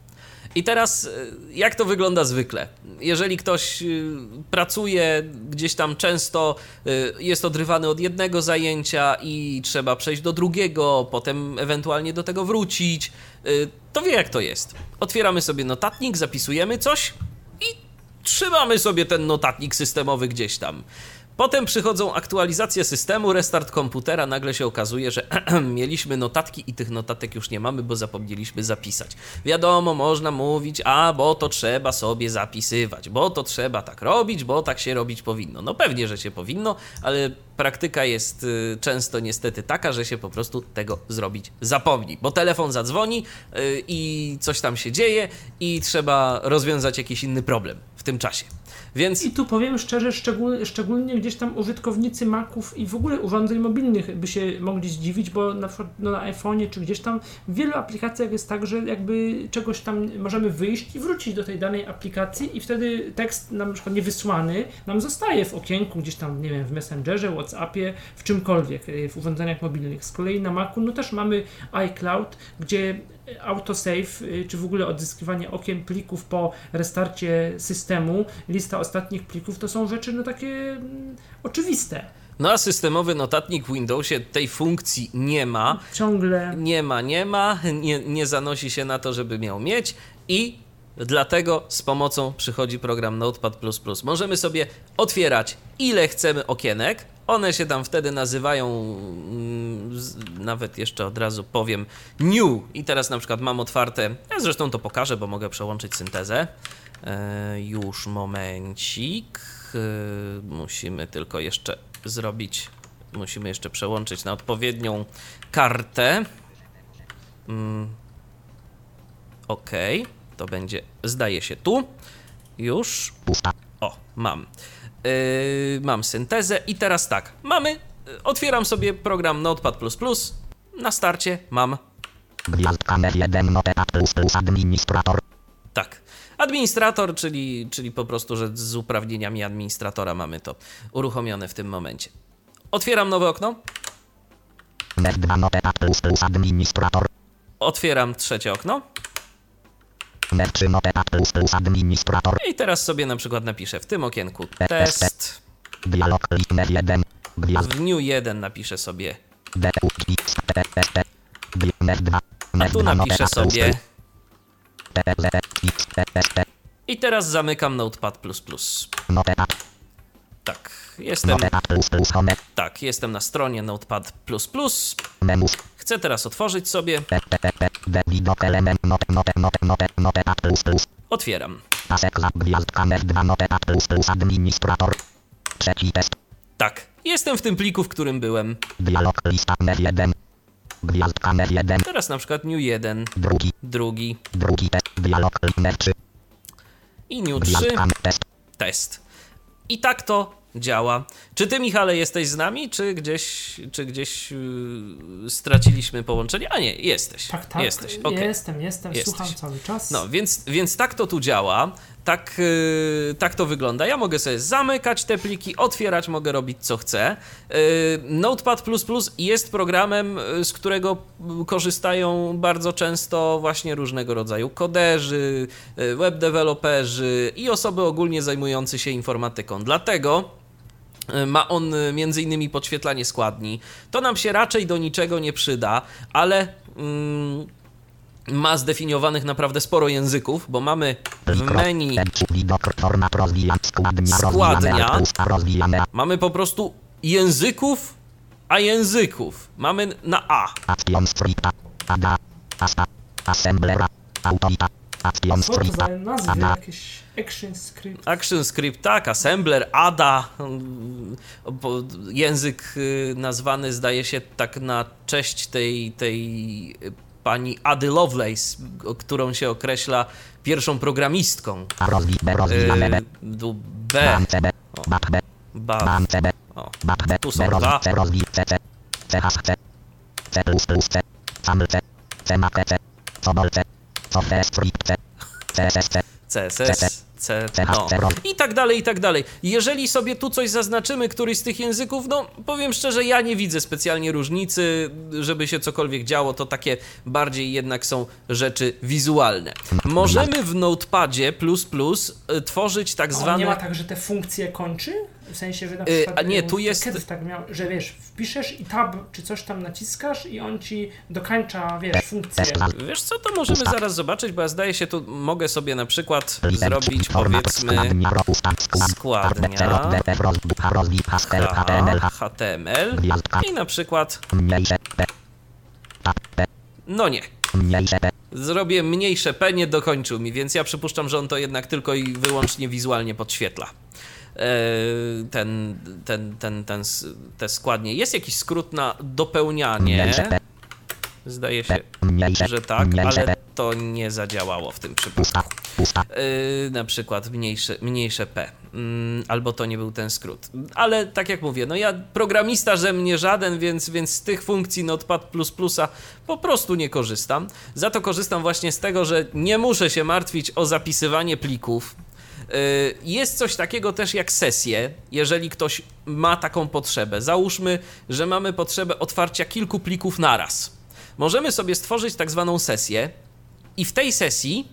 I teraz, e, jak to wygląda zwykle? Jeżeli ktoś e, pracuje gdzieś tam często, e, jest odrywany od jednego zajęcia i trzeba przejść do drugiego, potem ewentualnie do tego wrócić, to wie jak to jest. Otwieramy sobie notatnik, zapisujemy coś i trzymamy sobie ten notatnik systemowy gdzieś tam. Potem przychodzą aktualizacje systemu, restart komputera, nagle się okazuje, że mieliśmy notatki i tych notatek już nie mamy, bo zapomnieliśmy zapisać. Wiadomo, można mówić, a bo to trzeba sobie zapisywać, bo to trzeba tak robić, bo tak się robić powinno. No pewnie, że się powinno, ale praktyka jest y, często niestety taka, że się po prostu tego zrobić zapomni, bo telefon zadzwoni y, i coś tam się dzieje i trzeba rozwiązać jakiś inny problem w tym czasie. Więc... I tu powiem szczerze, szczegól, szczególnie gdzieś tam użytkownicy Maców i w ogóle urządzeń mobilnych by się mogli zdziwić, bo na przykład no, na iPhone'ie czy gdzieś tam w wielu aplikacjach jest tak, że jakby czegoś tam możemy wyjść i wrócić do tej danej aplikacji i wtedy tekst nam na przykład niewysłany nam zostaje w okienku gdzieś tam, nie wiem, w Messengerze, Whatsappie, w czymkolwiek, y, w urządzeniach mobilnych. Z kolei na Macu no też mamy iCloud, gdzie autosave, y, czy w ogóle odzyskiwanie okien plików po restarcie systemu, lista ostatnich plików, to są rzeczy no takie mm, oczywiste. No a systemowy notatnik w Windowsie tej funkcji nie ma. Ciągle. Nie ma, nie ma, nie, nie zanosi się na to, żeby miał mieć i dlatego z pomocą przychodzi program Notepad++. Możemy sobie otwierać ile chcemy okienek, one się tam wtedy nazywają, mm, nawet jeszcze od razu powiem, new. I teraz na przykład mam otwarte, ja zresztą to pokażę, bo mogę przełączyć syntezę. E, już momencik. E, musimy tylko jeszcze zrobić, musimy jeszcze przełączyć na odpowiednią kartę. Mm. Ok, to będzie, zdaje się tu. Już. O, mam. Yy, mam syntezę i teraz tak, mamy, yy, otwieram sobie program Notepad++, na starcie mam Gwiazdka 1 Notepad++ administrator. tak, administrator, czyli, czyli po prostu, że z uprawnieniami administratora mamy to uruchomione w tym momencie. Otwieram nowe okno, Net 2 Notepad++ administrator. otwieram trzecie okno Net 3 Notepad++ administrator. I teraz sobie na przykład napiszę w tym okienku test, Dialog list Net 1. Gwiazd w new 1 napiszę sobie, D U X T S T. Net 2. a tu 2 napiszę sobie i teraz zamykam Notepad++. Tak, jestem, tak, jestem na stronie Notepad++. Chcę teraz otworzyć sobie, otwieram. Pasek za gwiazdka Net 2 Notepad++ administrator. Trzeci test. Tak, jestem w tym pliku, w którym byłem. Dialog lista Net 1. Gwiazdka Net 1. Teraz na przykład new 1, Drugi. drugi Drugi test. Dialog Net 3. i new 3, Gwiazdka test. test. I tak to działa. Czy ty, Michale, jesteś z nami, czy gdzieś, czy gdzieś yy, straciliśmy połączenie? A nie, jesteś. Tak, tak. Jesteś, okej. Jestem, jestem, Jesteś. słucham cały czas. No, więc, więc tak to tu działa, tak, yy, tak to wygląda. Ja mogę sobie zamykać te pliki, otwierać, mogę robić co chcę. Yy, Notepad jest programem, yy, z którego yy, korzystają bardzo często właśnie różnego rodzaju koderzy, yy, webdeveloperzy i osoby ogólnie zajmujące się informatyką. Dlatego ma on między innymi podświetlanie składni. To nam się raczej do niczego nie przyda, ale mm, ma zdefiniowanych naprawdę sporo języków, bo mamy w menu składnia mamy po prostu języków, a języków. Mamy na A. assemblera autorita Co to za nazwy jakieś action script? Action Script, tak, Assembler, ADA. bo Język y, nazwany zdaje się tak na cześć tej, tej pani Ady Lovelace, o- którą się określa pierwszą programistką. rozwi b rozwijane Y, du- B. bam cb bat b Ba. bam cb O. bat b Tu b są rozwi dwa. c rozwi c c c hash c c plus plus c saml c c mac c cobol c software script c css c CSS, C, no. i tak dalej, i tak dalej. Jeżeli sobie tu coś zaznaczymy, któryś z tych języków, no powiem szczerze, ja nie widzę specjalnie różnicy, żeby się cokolwiek działo, to takie bardziej jednak są rzeczy wizualne. Możemy w Notepadzie++ y, tworzyć tak A zwane... nie ma tak, że te funkcje kończy? W sensie, że na Y, przykład... a nie, y, tu jest- Kiedyś tak miał, że wiesz, wpiszesz i tab czy coś tam naciskasz i on ci dokańcza, wiesz, funkcję. Wiesz co, to możemy zaraz zobaczyć, bo ja zdaje się, tu mogę sobie na przykład zrobić format, powiedzmy składnia, HTML, i na przykład, no nie, zrobię mniejsze P, nie dokończył mi, więc ja przypuszczam, że on to jednak tylko i wyłącznie wizualnie podświetla. E, Ten, ten, ten, ten, te składnie. Jest jakiś skrót na dopełnianie. Zdaje się, że tak, ale to nie zadziałało w tym przypadku. Yy, na przykład mniejsze, mniejsze P, mm, albo to nie był ten skrót. Ale tak jak mówię, no ja programista, że mnie żaden, więc, więc z tych funkcji Notepad po prostu nie korzystam. Za to korzystam właśnie z tego, że nie muszę się martwić o zapisywanie plików. Yy, Jest coś takiego też jak sesje, jeżeli ktoś ma taką potrzebę. Załóżmy, że mamy potrzebę otwarcia kilku plików naraz. Możemy sobie stworzyć tak zwaną sesję i w tej sesji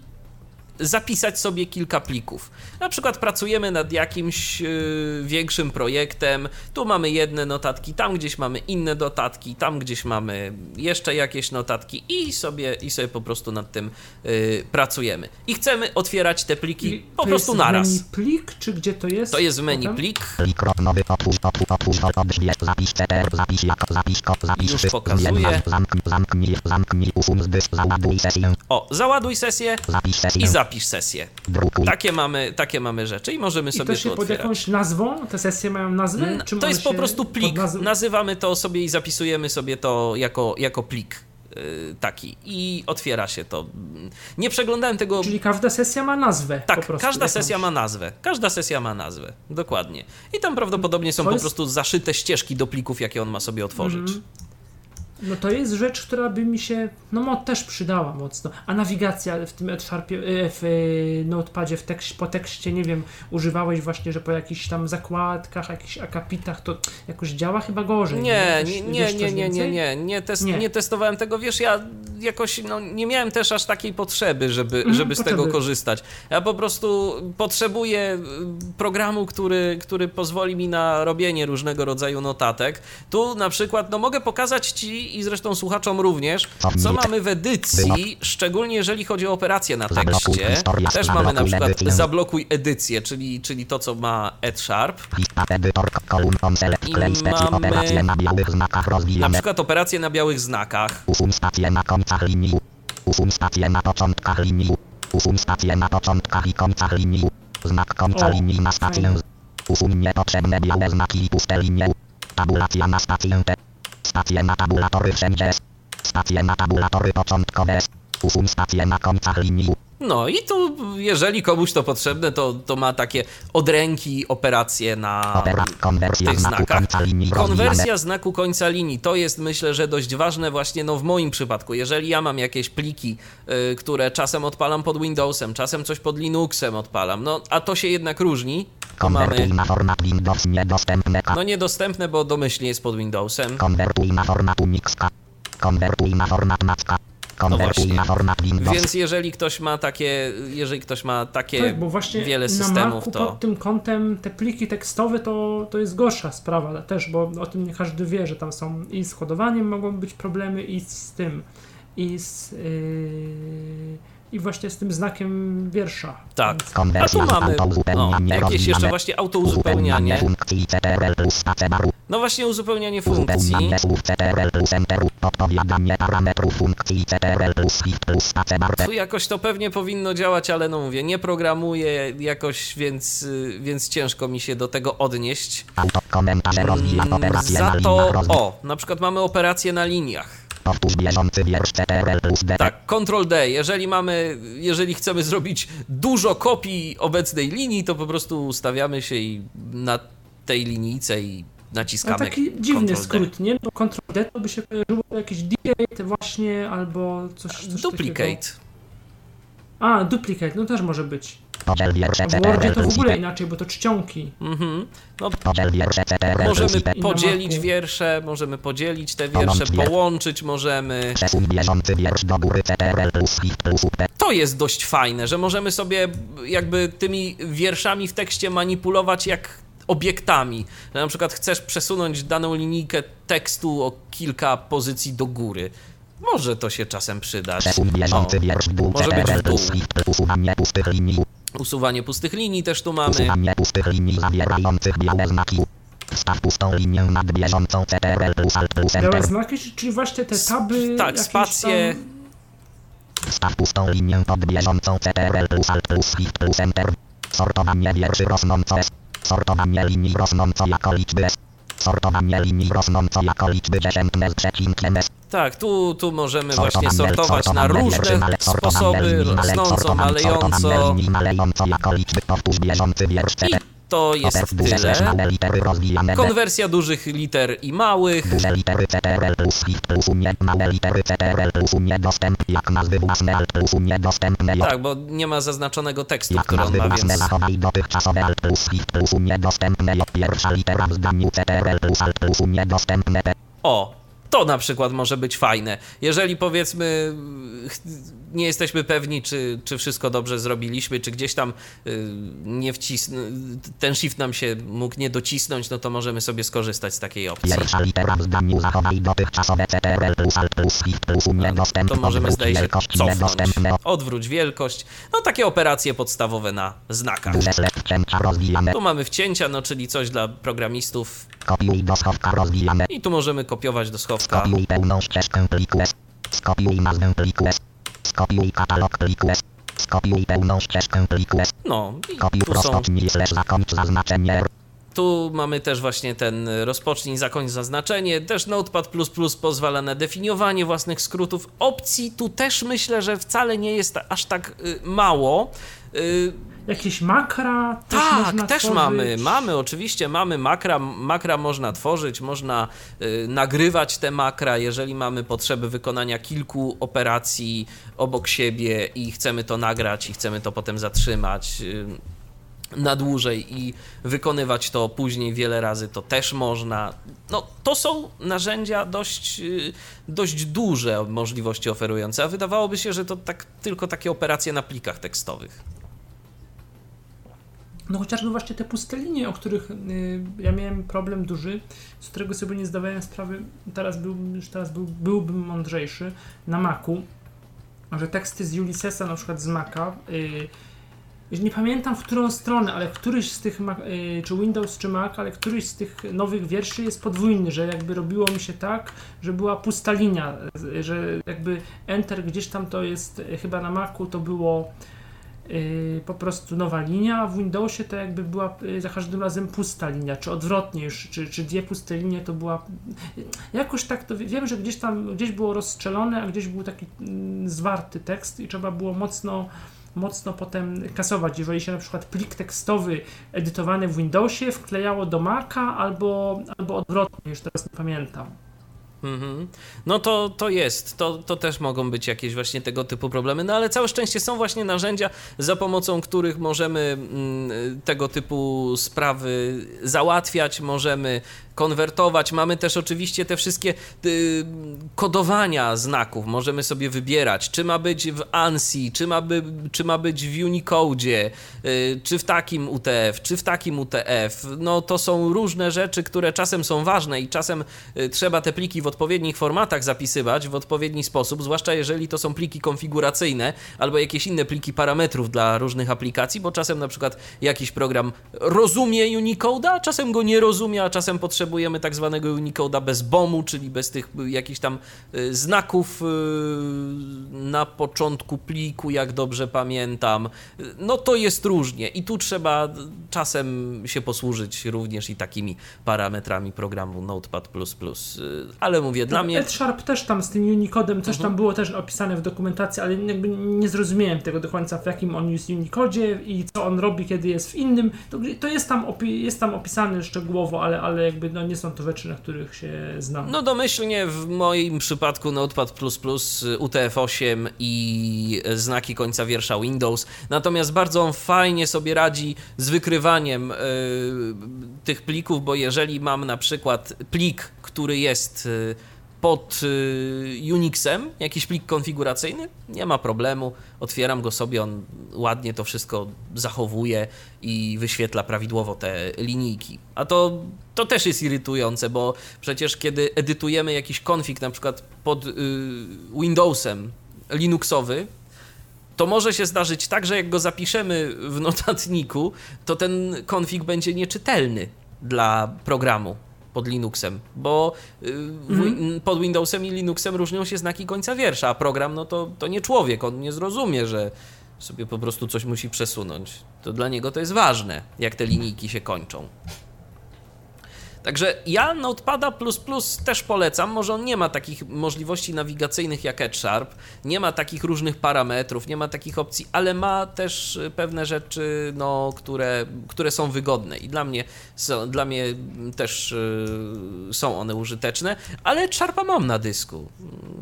zapisać sobie kilka plików. Na przykład pracujemy nad jakimś yy, większym projektem, tu mamy jedne notatki, tam gdzieś mamy inne notatki, tam gdzieś mamy jeszcze jakieś notatki i sobie, i sobie po prostu nad tym yy, pracujemy. I chcemy otwierać te pliki I po to prostu jest naraz. menu plik, czy gdzie to jest? To jest w menu Potem? plik, zapisz zapisz zapisz zapisz Już pokazuję. o, załaduj sesję zapisz i sesję, zapisz sesję. Takie mamy, takie mamy rzeczy i możemy I sobie to się to pod otwierać. jakąś nazwą? Te sesje mają nazwę? N- Czy To jest po prostu plik. nazw- Nazywamy to sobie i zapisujemy sobie to jako, jako plik yy, taki i otwiera się to. Nie przeglądałem tego. Czyli każda sesja ma nazwę. po Tak, prostu, każda jakąś. sesja ma nazwę. Każda sesja ma nazwę. Dokładnie. I tam prawdopodobnie są To po jest- prostu zaszyte ścieżki do plików, jakie on ma sobie otworzyć. Mhm. No to jest rzecz, która by mi się, no mo, też przydała mocno. A nawigacja w tym Sharpie, e, w e, Notepadzie, w tekście, po tekście, nie wiem, używałeś właśnie, że po jakichś tam zakładkach, jakichś akapitach, to jakoś działa chyba gorzej. Nie, nie, nie, nie, nie, nie, nie, nie, test, nie. Nie. testowałem tego, wiesz, ja jakoś no, nie miałem też aż takiej potrzeby, żeby, Mhm, żeby z potrzeby. tego korzystać. Ja po prostu potrzebuję y, programu, który, który pozwoli mi na robienie różnego rodzaju notatek. Tu na przykład, no mogę pokazać Ci i zresztą słuchaczom również, co mamy w edycji, szczególnie jeżeli chodzi o operacje na tekście. Też mamy na przykład zablokuj edycję, czyli, czyli to, co ma EdSharp. I mamy- na przykład operacje na białych znakach. usuń stację na końcach linii, usuń stację na początkach linii, usuń stację na początkach i końcach linii, znak końca linii na stację, usuń niepotrzebne białe znaki i puste linie, tabulacja na stację T, stacje na tabulatory wszędzie, stacje na tabulatory początkowe, usuń stację na końcach linii, No i tu, jeżeli komuś to potrzebne, to, to ma takie od ręki operacje na konwersja tych znakach. Konwersja znaku końca linii to jest myślę, że dość ważne właśnie no w moim przypadku. Jeżeli ja mam jakieś pliki, y, które czasem odpalam pod Windowsem, czasem coś pod Linuxem odpalam, no a to się jednak różni. Konwertuj na format Windows niedostępne, no niedostępne, bo domyślnie jest pod Windowsem. Konwertuj na format Unixka. Konwertuj na format Macka. Na format Windows. Więc jeżeli ktoś ma takie, jeżeli ktoś ma takie Tak, bo właśnie wiele na systemów, Macu to pod tym kątem te pliki tekstowe to, to jest gorsza sprawa też, bo o tym nie każdy wie, że tam są i z kodowaniem mogą być problemy i z tym, i z yy, i właśnie z tym znakiem wiersza. tak. Więc A tu mamy no, jakieś jeszcze właśnie Uzupełnianie autouzupełnianie. No właśnie uzupełnianie funkcji. Tu jakoś to pewnie powinno działać, ale no mówię, nie programuję jakoś, więc, więc ciężko mi się do tego odnieść. Mm, Za to, o, na przykład mamy operacje na liniach. Powtórz bieżący wiersz CTRL plus D. Tak, Ctrl D. Jeżeli mamy, jeżeli chcemy zrobić dużo kopii obecnej linii, to po prostu ustawiamy się i na tej linijce i naciskamy taki dziwny skrót, nie? Bo Ctrl D to by się kojarzyło jakiś duplicate właśnie, albo coś, coś takiego. Duplicate. A, duplicate, no też może być. W Wordzie to w ogóle inaczej, bo to czcionki. Mhm. No, możemy podzielić wiersze, możemy podzielić te wiersze, połączyć możemy. To jest dość fajne, że możemy sobie jakby tymi wierszami w tekście manipulować jak obiektami. Na przykład chcesz przesunąć daną linijkę tekstu o kilka pozycji do góry. Może to się czasem przydać. O, dół może być w dół. Usuwanie pustych linii. Też tu mamy. Usuwanie pustych linii zawierających białe znaki. Wstaw pustą linię nad bieżącą CTRL plus Alt plus Białe Enter. znaki, czyli- właśnie te taby. tak, spacje. Tam... Wstaw pustą linię pod bieżącą CTRL plus Alt plus Shift plus Enter. Sortowanie wierszy rosnąco S. Sortowanie linii rosnąco jako liczby S. Sortowanie linii rosnąco jako liczby dziesiętne z przecinkiem S. Tak, tu, tu możemy właśnie sortować na różne sposoby, rosnąco, malejąco. I. to jest tyle. Konwersja dużych liter i małych. Duże litery CTRL plus Shift plus U nie, małe litery CTRL plus U niedostępne, jak nazwy własne Alt plus U niedostępne, Tak, bo nie ma zaznaczonego tekstu, jak który on ma, więc zachowaj dotychczasowe Alt plus Shift plus U niedostępne, jak pierwsza litera w zdaniu CTRL plus Alt plus U niedostępne, P. o, to na przykład może być fajne. Jeżeli powiedzmy nie jesteśmy pewni, czy, czy wszystko dobrze zrobiliśmy, czy gdzieś tam y, nie wcisn... ten shift nam się mógł nie docisnąć, no to możemy sobie skorzystać z takiej opcji. Pierwsza litera w zdaniu zachowaj dotychczasowe CTRL plus Alt plus Shift plus niedostępne, To możemy zdaje się cofnąć. Odwróć wielkość. No takie operacje podstawowe na znakach. Tu mamy wcięcia, no czyli coś dla programistów. kopiuj do schowka rozwijane, I tu możemy kopiować do schowka. Skopiuj pełną ścieżkę pliku S. Skopiuj nazwę pliku S. Skopiuj katalog pliku S. Skopiuj pełną ścieżkę pliku S. No i Kopiuj tu są zakończ zaznaczenie. Tu mamy też właśnie ten rozpocznij, zakończ zaznaczenie. Też Notepad pozwala na definiowanie własnych skrótów. Opcji tu też myślę, że wcale nie jest aż tak y, mało. Jakieś makra też tak, też tworzyć. mamy, mamy, oczywiście mamy makra, makra można tworzyć, można y, nagrywać te makra, jeżeli mamy potrzeby wykonania kilku operacji obok siebie i chcemy to nagrać i chcemy to potem zatrzymać y, na dłużej i wykonywać to później wiele razy, to też można. No, to są narzędzia dość, y, dość duże możliwości oferujące, a wydawałoby się, że to tak, tylko takie operacje na plikach tekstowych. No chociażby właśnie te puste linie, o których y, ja miałem problem duży, z którego sobie nie zdawałem sprawy, teraz, był, już teraz był, byłbym mądrzejszy na Macu, że teksty z Ulyssesa, na przykład z Maca, y, już nie pamiętam w którą stronę, ale któryś z tych, Mac- y, czy Windows, czy Mac, ale któryś z tych nowych wierszy jest podwójny, że jakby robiło mi się tak, że była pusta linia, że jakby Enter gdzieś tam to jest, y, chyba na Macu to było po prostu nowa linia, a w Windowsie to jakby była y, za każdym razem pusta linia, czy odwrotnie już, czy, czy dwie puste linie to była... Jakoś tak to wiem, że gdzieś tam, gdzieś było rozstrzelone, a gdzieś był taki mm, zwarty tekst i trzeba było mocno mocno potem kasować, jeżeli się na przykład plik tekstowy edytowany w Windowsie wklejało do Maca albo, albo odwrotnie, już teraz nie pamiętam. Mhm. No to, to jest, to, to też mogą być jakieś właśnie tego typu problemy, no ale całe szczęście są właśnie narzędzia, za pomocą których możemy mm, tego typu sprawy załatwiać, możemy konwertować. Mamy też oczywiście te wszystkie y, kodowania znaków, możemy sobie wybierać, czy ma być w ANSI, czy ma, by, czy ma być w Unicode, y, czy w takim UTF, czy w takim UTF. No to są różne rzeczy, które czasem są ważne i czasem y, trzeba te pliki w odpowiednich formatach zapisywać w odpowiedni sposób, zwłaszcza jeżeli to są pliki konfiguracyjne albo jakieś inne pliki parametrów dla różnych aplikacji, bo czasem na przykład jakiś program rozumie Unicode'a, czasem go nie rozumie, a czasem potrzebujemy tak zwanego Unicode'a bez BOMu, czyli bez tych y, jakichś tam y, znaków y, na początku pliku, jak dobrze pamiętam. No to jest różnie i tu trzeba czasem się posłużyć również i takimi parametrami programu Notepad++. Ale mówię, dla mnie... Edsharp też tam z tym Unicodem, coś Mhm. tam było też opisane w dokumentacji, ale jakby nie zrozumiałem tego do końca, w jakim on jest Unicodzie i co on robi, kiedy jest w innym. To, to jest, tam opi- jest tam opisane szczegółowo, ale, ale jakby no, nie są to rzeczy, na których się znam. No domyślnie w moim przypadku Notepad++, UTF-8 i znaki końca wiersza Windows. Natomiast bardzo fajnie sobie radzi z wykrywaniem y, tych plików, bo jeżeli mam na przykład plik, który jest y, pod y, Unixem jakiś plik konfiguracyjny, nie ma problemu. Otwieram go sobie, on ładnie to wszystko zachowuje i wyświetla prawidłowo te linijki. A to, to też jest irytujące, bo przecież kiedy edytujemy jakiś konfig, na przykład pod y, Windowsem Linuxowy, to może się zdarzyć tak, że jak go zapiszemy w notatniku, to ten konfig będzie nieczytelny dla programu pod Linuxem, bo mm. pod Windowsem i Linuxem różnią się znaki końca wiersza, a program no to, to nie człowiek, on nie zrozumie, że sobie po prostu coś musi przesunąć. To dla niego to jest ważne, jak te linijki się kończą. Także ja Notepada też polecam. Może on nie ma takich możliwości nawigacyjnych jak EdgeSharp, nie ma takich różnych parametrów, nie ma takich opcji, ale ma też pewne rzeczy, no, które, które są wygodne i dla mnie, są, dla mnie też yy, są one użyteczne, ale EdgeSharpa mam na dysku,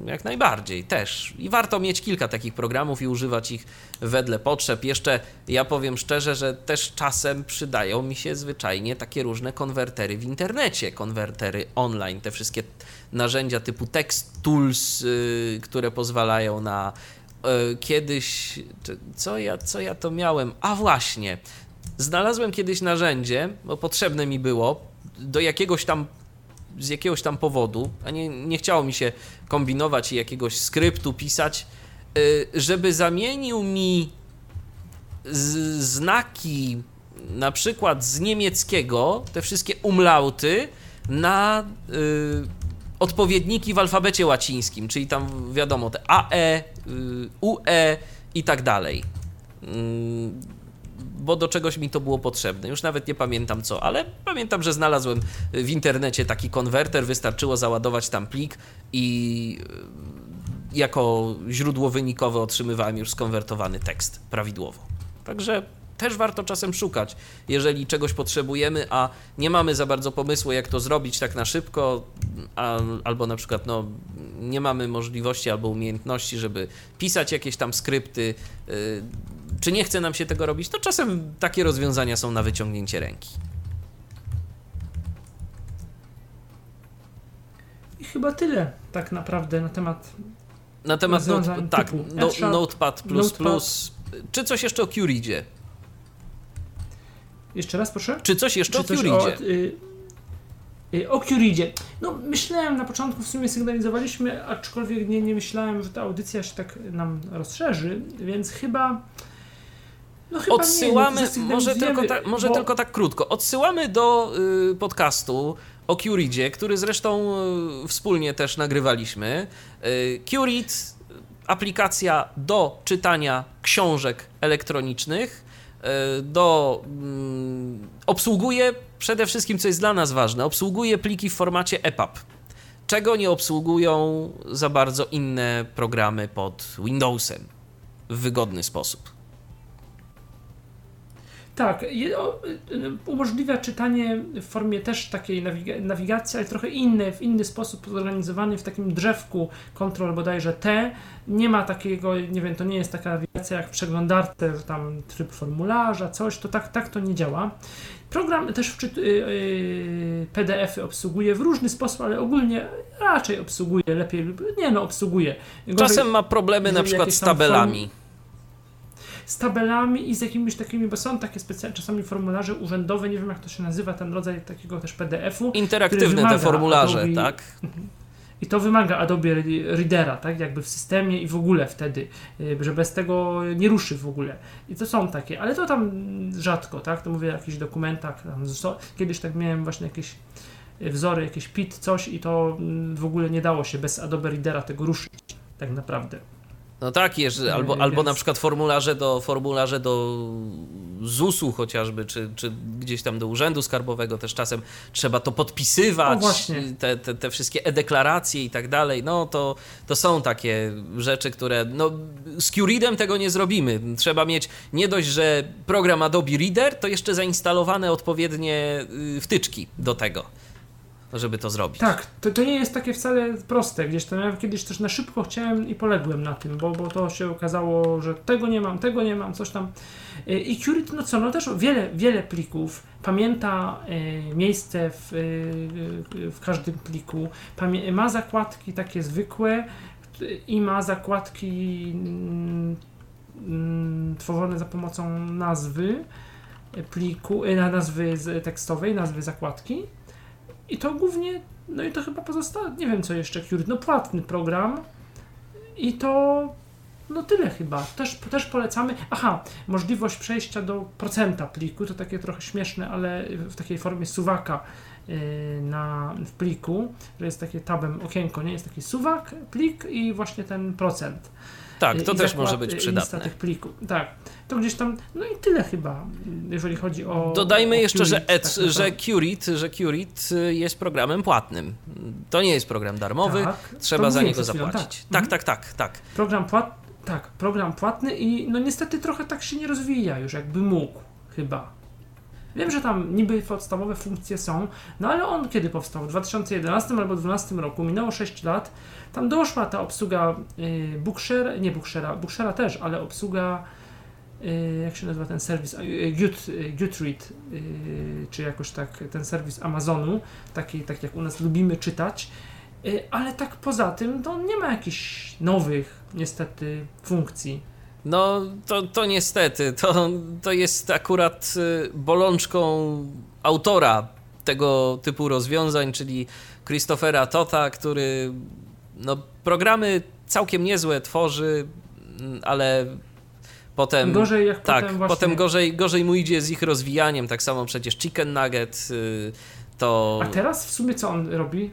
jak najbardziej też. I warto mieć kilka takich programów i używać ich wedle potrzeb. Jeszcze ja powiem szczerze, że też czasem przydają mi się zwyczajnie takie różne konwertery w internecie konwertery online, te wszystkie narzędzia typu text tools, yy, które pozwalają na yy, kiedyś, co ja, co ja to miałem? A właśnie, znalazłem kiedyś narzędzie, bo potrzebne mi było do jakiegoś tam z jakiegoś tam powodu, a nie, nie chciało mi się kombinować i jakiegoś skryptu pisać, yy, żeby zamienił mi znaki na przykład z niemieckiego te wszystkie umlauty na y, odpowiedniki w alfabecie łacińskim, czyli tam wiadomo te AE, y, UE i tak dalej. Y, bo do czegoś mi to było potrzebne. Już nawet nie pamiętam co, ale pamiętam, że znalazłem w internecie taki konwerter, wystarczyło załadować tam plik i y, jako źródło wynikowe otrzymywałem już skonwertowany tekst prawidłowo. Także też warto czasem szukać, jeżeli czegoś potrzebujemy, a nie mamy za bardzo pomysłu, jak to zrobić tak na szybko, a, albo na przykład no, nie mamy możliwości albo umiejętności, żeby pisać jakieś tam skrypty, yy, czy nie chce nam się tego robić, to czasem takie rozwiązania są na wyciągnięcie ręki. I chyba tyle tak naprawdę na temat. Na temat note, tak, no, Notepad, Notepad. Czy coś jeszcze o Curidzie? Jeszcze raz, proszę? Czy coś jeszcze Czy o Curidzie? Y, y, o Curidzie. No, myślałem na początku, w sumie sygnalizowaliśmy, aczkolwiek nie, nie myślałem, że ta audycja się tak nam rozszerzy, więc chyba. No, Odsyłamy, nie, no, może, tylko, ta, może bo... tylko tak krótko. Odsyłamy do y, podcastu o Curidzie, który zresztą y, wspólnie też nagrywaliśmy. Y, Curid, aplikacja do czytania książek elektronicznych E, do mm, obsługuje przede wszystkim, co jest dla nas ważne, obsługuje pliki w formacie EPUB, czego nie obsługują za bardzo inne programy pod Windowsem w wygodny sposób. Tak, umożliwia czytanie w formie też takiej nawigacji, ale trochę inny, w inny sposób zorganizowany w takim drzewku kontrol bodajże T. Nie ma takiego, nie wiem, to nie jest taka nawigacja jak w przeglądarce, że tam tryb formularza, coś, to tak, tak to nie działa. Program też wczyt, yy, yy, PDF-y obsługuje w różny sposób, ale ogólnie raczej obsługuje lepiej, nie no, obsługuje. Gorzej, Czasem ma problemy na przykład z tabelami. Form z tabelami i z jakimiś takimi, bo są takie specjalne czasami formularze urzędowe, nie wiem jak to się nazywa, ten rodzaj takiego też PDF-u. Interaktywne te formularze, Adobe, tak? I to wymaga Adobe Readera, tak, jakby w systemie i w ogóle wtedy, y, że bez tego nie ruszy w ogóle. I to są takie, ale to tam rzadko, tak, to mówię o jakichś dokumentach, tam, kiedyś tak miałem właśnie jakieś y, wzory, jakieś PIT, coś i to mm, w ogóle nie dało się bez Adobe Readera tego ruszyć, tak naprawdę. No tak, jest, albo, albo na przykład formularze do, formularze do ZUS-u chociażby, czy, czy gdzieś tam do Urzędu Skarbowego też czasem trzeba to podpisywać, te, te, te, wszystkie e-deklaracje i tak dalej, no to, to są takie rzeczy, które, no z QReadem tego nie zrobimy. Trzeba mieć nie dość, że program Adobe Reader, to jeszcze zainstalowane odpowiednie y, wtyczki do tego. Żeby to zrobić. Tak, to, to nie jest takie wcale proste. Gdzieś tam ja kiedyś też na szybko chciałem i poległem na tym, bo, bo to się okazało, że tego nie mam, tego nie mam, coś tam. Y, I Curity, no co, no też wiele, wiele plików, pamięta y, miejsce w, y, w każdym pliku, ma zakładki takie zwykłe i ma zakładki mm, mm, tworzone za pomocą nazwy pliku, na nazwy tekstowej, nazwy zakładki. I to głównie, no i to chyba pozostało, nie wiem co jeszcze, Curie, no płatny program. I to, no tyle chyba, też, też polecamy, aha, możliwość przejścia do procenta pliku, to takie trochę śmieszne, ale w takiej formie suwaka yy, na, w pliku, że jest takie tabem okienko, nie, jest taki suwak, plik i właśnie ten procent. Tak, to też może być Lista przydatne. tych plików, tak. To gdzieś tam, no i tyle chyba, jeżeli chodzi o... Dodajmy o jeszcze, że, Curate, Ed, tak naprawdę. że Curit, że y, jest programem płatnym. To nie jest program darmowy, Tak, trzeba za niego zapłacić. tak. Tak, tak, tak, tak. Program płat... Tak, program płatny i no niestety trochę tak się nie rozwija już, jakby mógł, chyba. Wiem, że tam niby podstawowe funkcje są, no ale on kiedy powstał? W 2011 albo 2012 roku, minęło 6 lat. Tam doszła ta obsługa y, Bookshare, nie Bookshera, Bookshera też, ale obsługa, y, jak się nazywa ten serwis, y, y, Goodread, czy jakoś tak ten serwis Amazonu, taki tak jak u nas lubimy czytać. Ale tak poza tym, to nie ma jakichś nowych, niestety, funkcji. No, to, to niestety, to, to jest akurat y, bolączką autora tego typu rozwiązań, czyli Christophera Tota, który no, programy całkiem niezłe tworzy, mm, ale potem... Gorzej jak tak, potem właśnie... potem gorzej, gorzej mu idzie z ich rozwijaniem, tak samo przecież Chicken Nugget y, to... A teraz w sumie co on robi?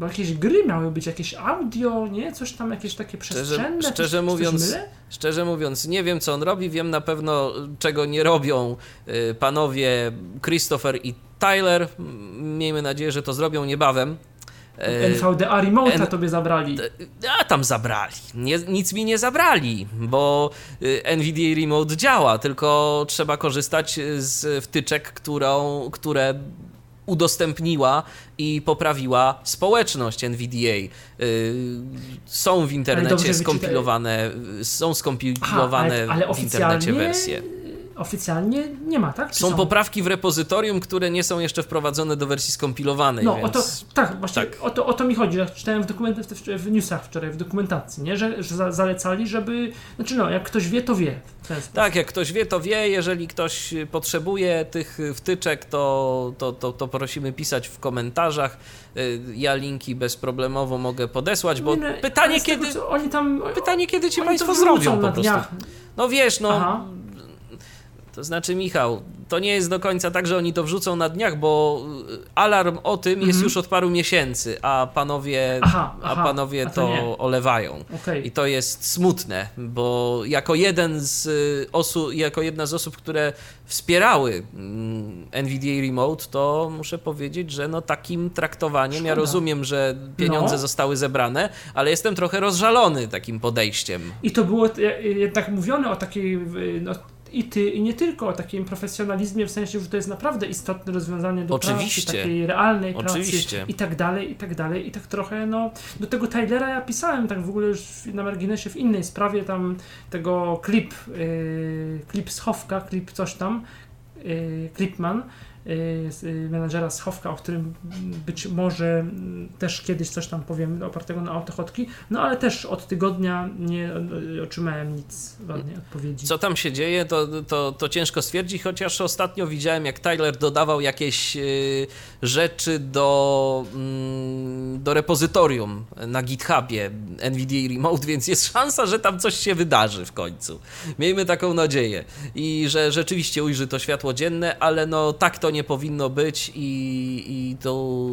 Bo jakieś gry miały być, jakieś audio, nie? Coś tam, jakieś takie przestrzenne? szczerze Coś- coś mówiąc, mylę? Szczerze mówiąc, nie wiem co on robi, wiem na pewno czego nie robią y, panowie Christopher i Tyler. Miejmy nadzieję, że to zrobią niebawem. E, NVDA Remote'a N- tobie zabrali. A tam zabrali. Nie, nic mi nie zabrali, bo y, NVDA Remote działa, tylko trzeba korzystać z wtyczek, którą, które udostępniła i poprawiła społeczność NVDA. Y, Są w internecie skompilowane, y, są skompilowane ale, ale w internecie wersje. Oficjalnie nie ma, tak? Czy Są poprawki w repozytorium, które nie są jeszcze wprowadzone do wersji skompilowanej, No, więc... o to, tak, właśnie tak. O, to, o to mi chodzi. Czytałem w, dokument, w, newsach wczoraj, w dokumentacji, nie? Że, że za, zalecali, żeby. Znaczy, no, jak ktoś wie, to wie. Tak, jak ktoś wie, to wie. Jeżeli ktoś potrzebuje tych wtyczek, to, to, to, to prosimy pisać w komentarzach. Y, Ja linki bezproblemowo mogę podesłać, bo Nie, no, pytanie tego, kiedy, oni tam. pytanie kiedy ci państwo zrobią na po prostu. dniach. No wiesz, no Aha. To znaczy Michał, to nie jest do końca tak, że oni to wrzucą na dniach, bo y, alarm o tym jest Mhm. już od paru miesięcy, a panowie, Aha, a aha, panowie a to to, olewają. Okej. I to jest smutne, bo jako jeden z y, osób, jako jedna z osób, które wspierały mm, NVDA Remote, to muszę powiedzieć, że no takim traktowaniem, ja Szkoda. rozumiem, że pieniądze No. zostały zebrane, ale jestem trochę rozżalony takim podejściem. I to było jednak mówione o takiej. y, No, i, ty, I nie tylko o takim profesjonalizmie, w sensie, że to jest naprawdę istotne rozwiązanie do Oczywiście. pracy, takiej realnej Oczywiście. pracy i tak dalej, i tak dalej, i tak trochę, no, do tego Tylera ja pisałem tak w ogóle już na marginesie w innej sprawie, tam tego klip, yy, klip Schowka, klip coś tam, yy, Klipman, menadżera Schowka, o którym być może mm, też kiedyś coś tam powiem opartego na autochotki, no ale też od tygodnia nie y, otrzymałem nic ładnej odpowiedzi. Co tam się dzieje, to, to, to ciężko stwierdzić, chociaż ostatnio widziałem, jak Tyler dodawał jakieś y, rzeczy do, mm, do repozytorium na GitHubie NVIDIA Remote, więc jest szansa, że tam coś się wydarzy w końcu. Miejmy taką nadzieję i że rzeczywiście ujrzy to światło dzienne, ale no tak to nie powinno być i, i to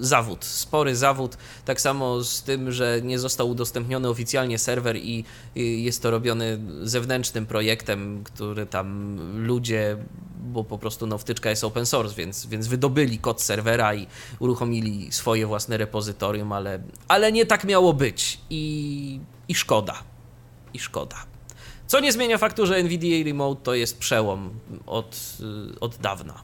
zawód, spory zawód, tak samo z tym, że nie został udostępniony oficjalnie serwer i, i jest to robiony zewnętrznym projektem, który tam ludzie, bo po prostu no, wtyczka jest open source, więc, więc wydobyli kod serwera i uruchomili swoje własne repozytorium, ale, ale nie tak miało być i, i szkoda. I szkoda. Co nie zmienia faktu, że NVDA Remote to jest przełom od, y, od dawna.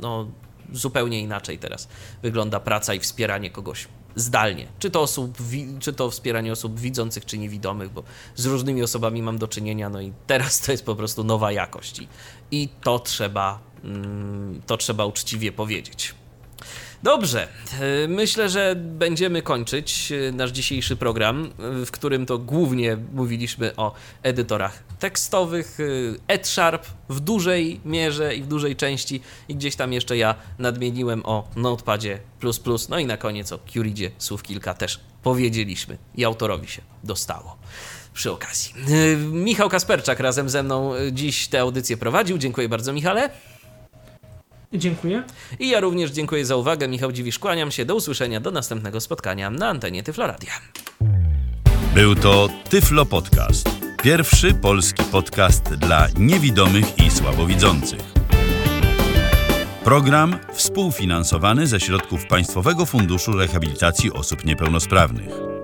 No, zupełnie inaczej teraz wygląda praca i wspieranie kogoś zdalnie. Czy to, osób, czy to wspieranie osób widzących, czy niewidomych, bo z różnymi osobami mam do czynienia, no i teraz to jest po prostu nowa jakość i, i to trzeba, mm, to trzeba uczciwie powiedzieć. Dobrze, e, myślę, że będziemy kończyć e, nasz dzisiejszy program, e, w którym to głównie mówiliśmy o edytorach tekstowych, EdSharp w dużej mierze i w dużej części i gdzieś tam jeszcze ja nadmieniłem o Notepadzie++, no i na koniec o Curidzie słów kilka też powiedzieliśmy i autorowi się dostało przy okazji. Michał Kasperczak razem ze mną dziś tę audycję prowadził. Dziękuję bardzo, Michale. Dziękuję. I ja również dziękuję za uwagę. Michał Dziwisz, kłaniam się. Do usłyszenia, do następnego spotkania na antenie Tyfloradia. Był to Tyflo Podcast. Pierwszy polski podcast dla niewidomych i słabowidzących. Program współfinansowany ze środków Państwowego Funduszu Rehabilitacji Osób Niepełnosprawnych.